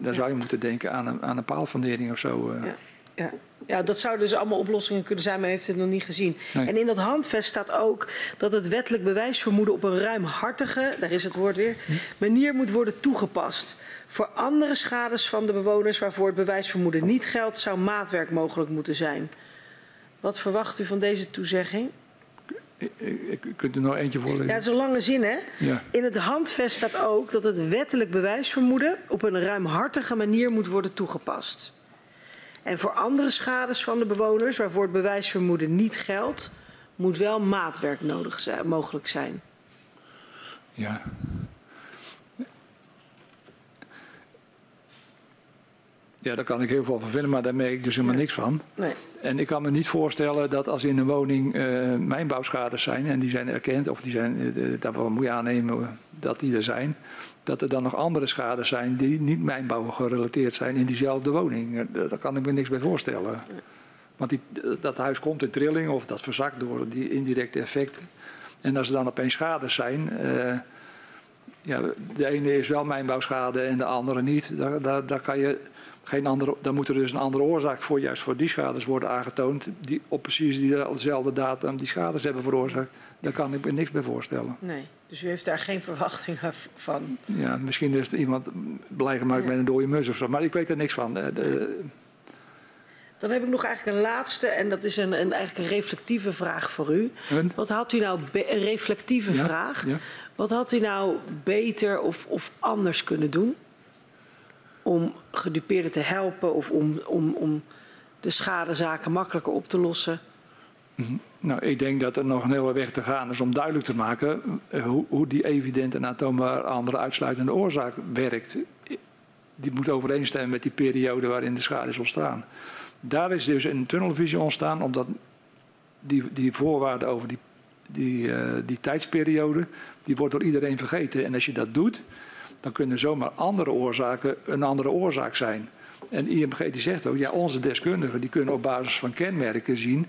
Dan zou je moeten denken aan een, aan een paalfundering of zo. eh. Ja. Ja. ja, dat zouden dus allemaal oplossingen kunnen zijn, maar heeft het nog niet gezien. Nee. En in dat handvest staat ook dat het wettelijk bewijsvermoeden op een ruimhartige, daar is het woord weer, manier moet worden toegepast. Voor andere schades van de bewoners waarvoor het bewijsvermoeden niet geldt, zou maatwerk mogelijk moeten zijn. Wat verwacht u van deze toezegging? Ik, ik, kunt u nog eentje voorlezen? Ja, een lange zin, hè? Ja. In het handvest staat ook dat het wettelijk bewijsvermoeden op een ruimhartige manier moet worden toegepast. En voor andere schades van de bewoners waarvoor het bewijsvermoeden niet geldt, moet wel maatwerk nodig zijn, mogelijk zijn. Ja. Ja, daar kan ik heel veel van vinden, maar daar merk ik dus helemaal niks van. Nee. En ik kan me niet voorstellen dat als in een woning eh, mijnbouwschades zijn, en die zijn erkend, of die zijn, eh, daarvan moet je aannemen eh, dat die er zijn, dat er dan nog andere schades zijn die niet mijnbouw gerelateerd zijn in diezelfde woning. Eh, Daar kan ik me niks bij voorstellen. Want die, dat huis komt in trilling of dat verzakt door die indirecte effecten. En als er dan opeens schades zijn, eh, ja, de ene is wel mijnbouwschade en de andere niet, daar, daar kan je geen andere, dan moet er dus een andere oorzaak voor, juist voor die schades worden aangetoond, die op precies diezelfde datum die schades hebben veroorzaakt. Daar kan ik me niks bij voorstellen. nee. Dus u heeft daar geen verwachtingen van. Ja, misschien is er iemand blij gemaakt Ja. met een dode mus of zo, maar ik weet er niks van. Eh, de- Dan heb ik nog eigenlijk een laatste, en dat is een, een, eigenlijk een reflectieve vraag voor u. Een? Wat had u nou, een reflectieve Ja, vraag, ja. wat had u nou beter of, of anders kunnen doen? Om gedupeerden te helpen of om, om, om de schadezaken makkelijker op te lossen? Nou, ik denk dat er nog een hele weg te gaan is om duidelijk te maken eh, hoe, hoe die evidente en andere uitsluitende oorzaak werkt. Die moet overeenstemmen met die periode waarin de schade is ontstaan. Daar is dus een tunnelvisie ontstaan, omdat die, die voorwaarden over die, die, eh, die tijdsperiode, die wordt door iedereen vergeten. En als je dat doet, dan kunnen zomaar andere oorzaken een andere oorzaak zijn. En IMG die zegt ook, ja, onze deskundigen die kunnen op basis van kenmerken zien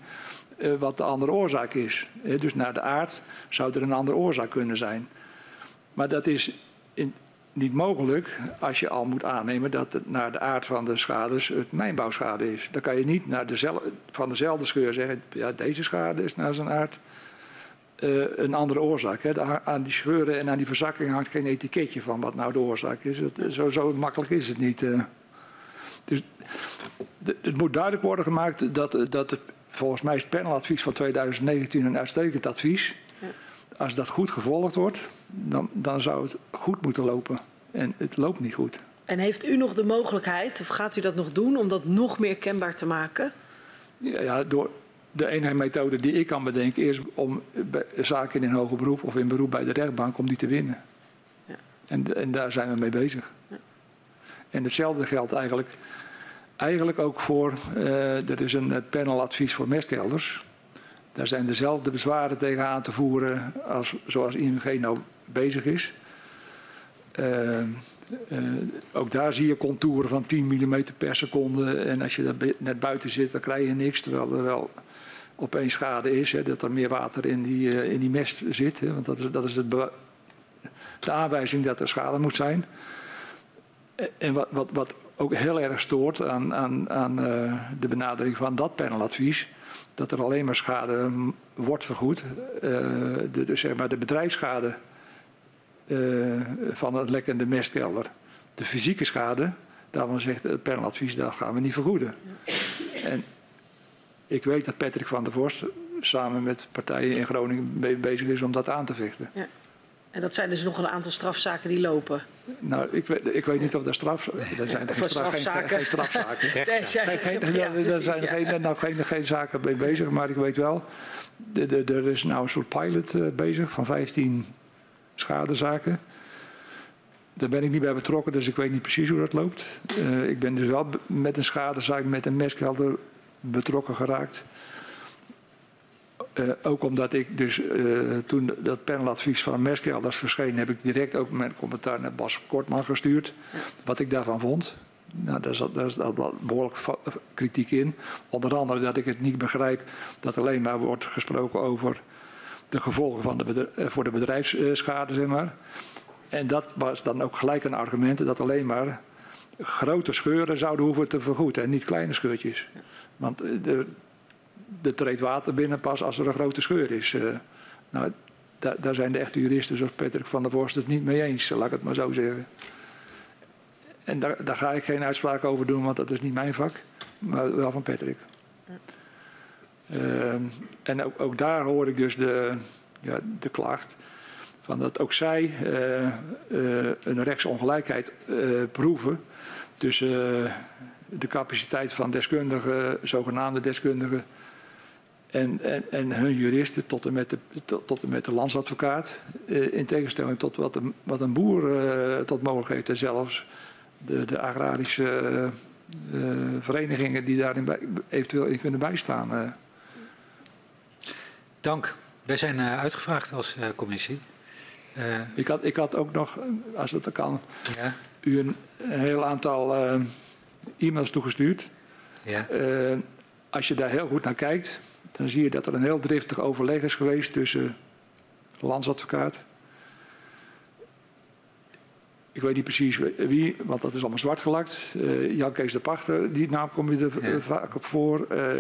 eh, wat de andere oorzaak is. Dus naar de aard zou er een andere oorzaak kunnen zijn. Maar dat is niet mogelijk als je al moet aannemen dat het naar de aard van de schades het mijnbouwschade is. Dan kan je niet naar dezelfde, van dezelfde scheur zeggen, ja, deze schade is naar zijn aard uh, een andere oorzaak. Hè. De, aan die scheuren en aan die verzakking hangt geen etiketje van wat nou de oorzaak is. Het, zo, zo makkelijk is het niet. Uh. Dus het moet duidelijk worden gemaakt dat, dat het, volgens mij is het paneladvies van 2019 een uitstekend advies. Ja. Als dat goed gevolgd wordt, dan, dan zou het goed moeten lopen. En het loopt niet goed. En heeft u nog de mogelijkheid, of gaat u dat nog doen, om dat nog meer kenbaar te maken? Ja door de enige methode die ik kan bedenken is om zaken in hoger beroep of in beroep bij de rechtbank om die te winnen. Ja. En, en, daar zijn we mee bezig. Ja. En hetzelfde geldt eigenlijk, eigenlijk ook voor, uh, er is een paneladvies voor mestkelders. Daar zijn dezelfde bezwaren tegen aan te voeren als zoals IMG nou bezig is. Uh, uh, ook daar zie je contouren van 10 mm per seconde. En als je er net buiten zit, dan krijg je niks. Terwijl er wel opeens schade is. Hè, dat er meer water in die, uh, in die mest zit. Hè, want dat is, dat is de, de aanwijzing dat er schade moet zijn. En wat, wat, wat ook heel erg stoort aan, aan, aan uh, de benadering van dat paneladvies dat er alleen maar schade wordt vergoed. De, dus zeg maar de bedrijfsschade van het lekkende mestkelder. De fysieke schade, daarvan zegt het paneladvies, dat gaan we niet vergoeden. En ik weet dat Patrick van der Vorst samen met partijen in Groningen bezig is om dat aan te vechten. Ja. En dat zijn dus nog een aantal strafzaken die lopen. Nou, ik weet, ik weet niet of dat straf, dat zijn geen, strafzaken. Geen, geen strafzaken. Nee, zijn geen, ja, er zijn geen, nou, geen, geen zaken mee bezig, maar ik weet wel, de, de, er is nou een soort pilot uh, bezig van 15 schadezaken. Daar ben ik niet bij betrokken, dus ik weet niet precies hoe dat loopt. Uh, ik ben dus wel met een schadezaak met een meskelder betrokken geraakt. Uh, ook omdat ik dus uh, toen dat paneladvies van Meskelders verscheen, heb ik direct ook mijn commentaar naar Bas Kortman gestuurd. Wat ik daarvan vond. Nou, daar zat, daar behoorlijk kritiek in. Onder andere dat ik het niet begrijp dat alleen maar wordt gesproken over de gevolgen van de uh, voor de bedrijfsschade, zeg maar. En dat was dan ook gelijk een argument dat alleen maar grote scheuren zouden hoeven te vergoeden en niet kleine scheurtjes. Want de, er treedt water binnen pas als er een grote scheur is. Uh, nou, da daar zijn de echte juristen zoals Patrick van der Vorst het niet mee eens, laat ik het maar zo zeggen. En daar, daar ga ik geen uitspraak over doen, want dat is niet mijn vak, maar wel van Patrick. Uh, en ook, daar hoor ik dus de, ja, de klacht van dat ook zij uh, een rechtsongelijkheid proeven tussen de capaciteit van deskundigen, zogenaamde deskundigen, en, en, en hun juristen tot en met de, tot, tot en met de landsadvocaat. Eh, in tegenstelling tot wat een, wat een boer eh, tot mogelijk heeft. En zelfs de, de agrarische uh, verenigingen die daarin bij, eventueel in kunnen bijstaan. Dank. Wij zijn uitgevraagd als commissie. ik, had, ik had ook nog, als het kan, ja. u een, een heel aantal e-mails toegestuurd. Ja. als je daar heel goed naar kijkt, dan zie je dat er een heel driftig overleg is geweest tussen de landsadvocaat. Ik weet niet precies wie, want dat is allemaal zwart gelakt. Uh, Jan Kees de Pachter, die naam kom je er ja. vaak op voor. Uh,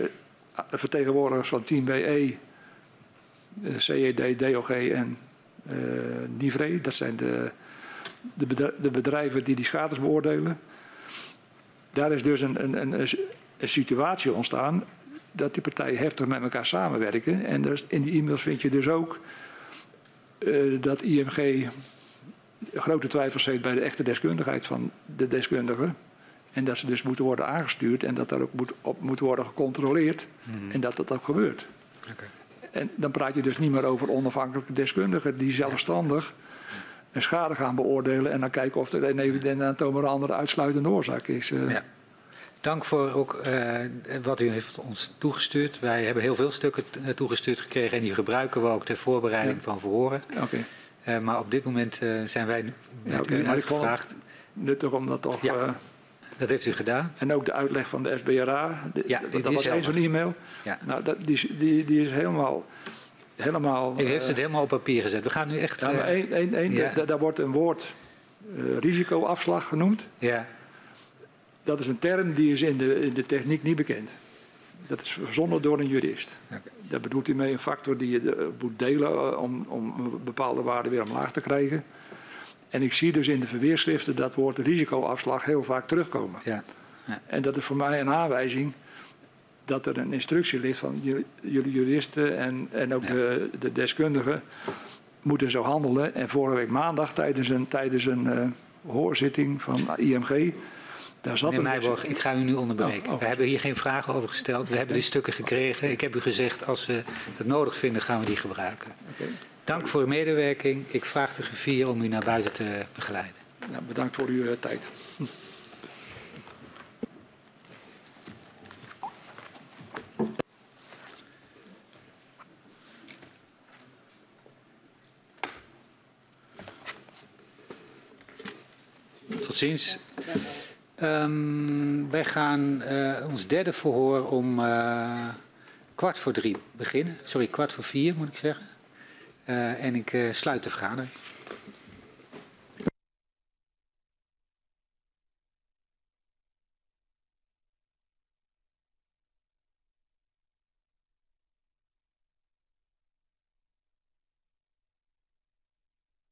vertegenwoordigers van Team BE, CED, DOG en uh, Nivre. Dat zijn de, de, bedrijven die die schades beoordelen. Daar is dus een, een, een, een situatie ontstaan dat die partijen heftig met elkaar samenwerken. En dus in die e-mails vind je dus ook uh, dat IMG grote twijfels heeft bij de echte deskundigheid van de deskundigen. En dat ze dus moeten worden aangestuurd en dat daar ook moet, op moet worden gecontroleerd. Mm. En dat dat ook gebeurt. Okay. En dan praat je dus niet meer over onafhankelijke deskundigen die zelfstandig een schade gaan beoordelen en dan kijken of er een evident aantoonbare andere uitsluitende oorzaak is. Uh, ja. Dank voor ook uh, wat u heeft ons toegestuurd. Wij hebben heel veel stukken toegestuurd gekregen en die gebruiken we ook ter voorbereiding ja. van verhoren. Okay. Uh, maar op dit moment uh, zijn wij ja, okay. uitgevraagd. Nuttig om dat toch... Ja. Dat heeft u gedaan. En ook de uitleg van de SBRA. ja, dat, dat was één zo'n e-mail. Ja. Nou, dat, die, die, die is helemaal... helemaal u heeft het helemaal op papier gezet. We gaan nu echt... Ja, maar één, één, één, ja. daar wordt een woord eh, risicoafslag genoemd. Ja, Dat is een term die is in de, in de techniek niet bekend. Dat is verzonnen door een jurist. Oké. Daar bedoelt hij mee een factor die je de- moet delen eh, om, om een bepaalde waarde weer omlaag te krijgen. En ik zie dus in de verweerschriften dat woord risicoafslag heel vaak terugkomen. ja. En dat is voor mij een aanwijzing dat er een instructie ligt van jullie, juristen en, en ook Ja. de, de deskundigen moeten zo handelen. En vorige week maandag tijdens een, tijdens een eh, hoorzitting van IMG, daar zat Meneer. Meijborg, ik ga u nu onderbreken. Oh, oh. We hebben hier geen vragen over gesteld. We hebben die stukken gekregen. Ik heb u gezegd, als we het nodig vinden, gaan we die gebruiken. Dank voor uw medewerking. Ik vraag de griffier om u naar buiten te begeleiden. Nou, bedankt voor uw eh, tijd. Tot ziens. Ehm, wij gaan eh, ons derde verhoor om eh, kwart voor drie beginnen. Sorry, kwart voor vier moet ik zeggen. Eh, en ik sluit de vergadering.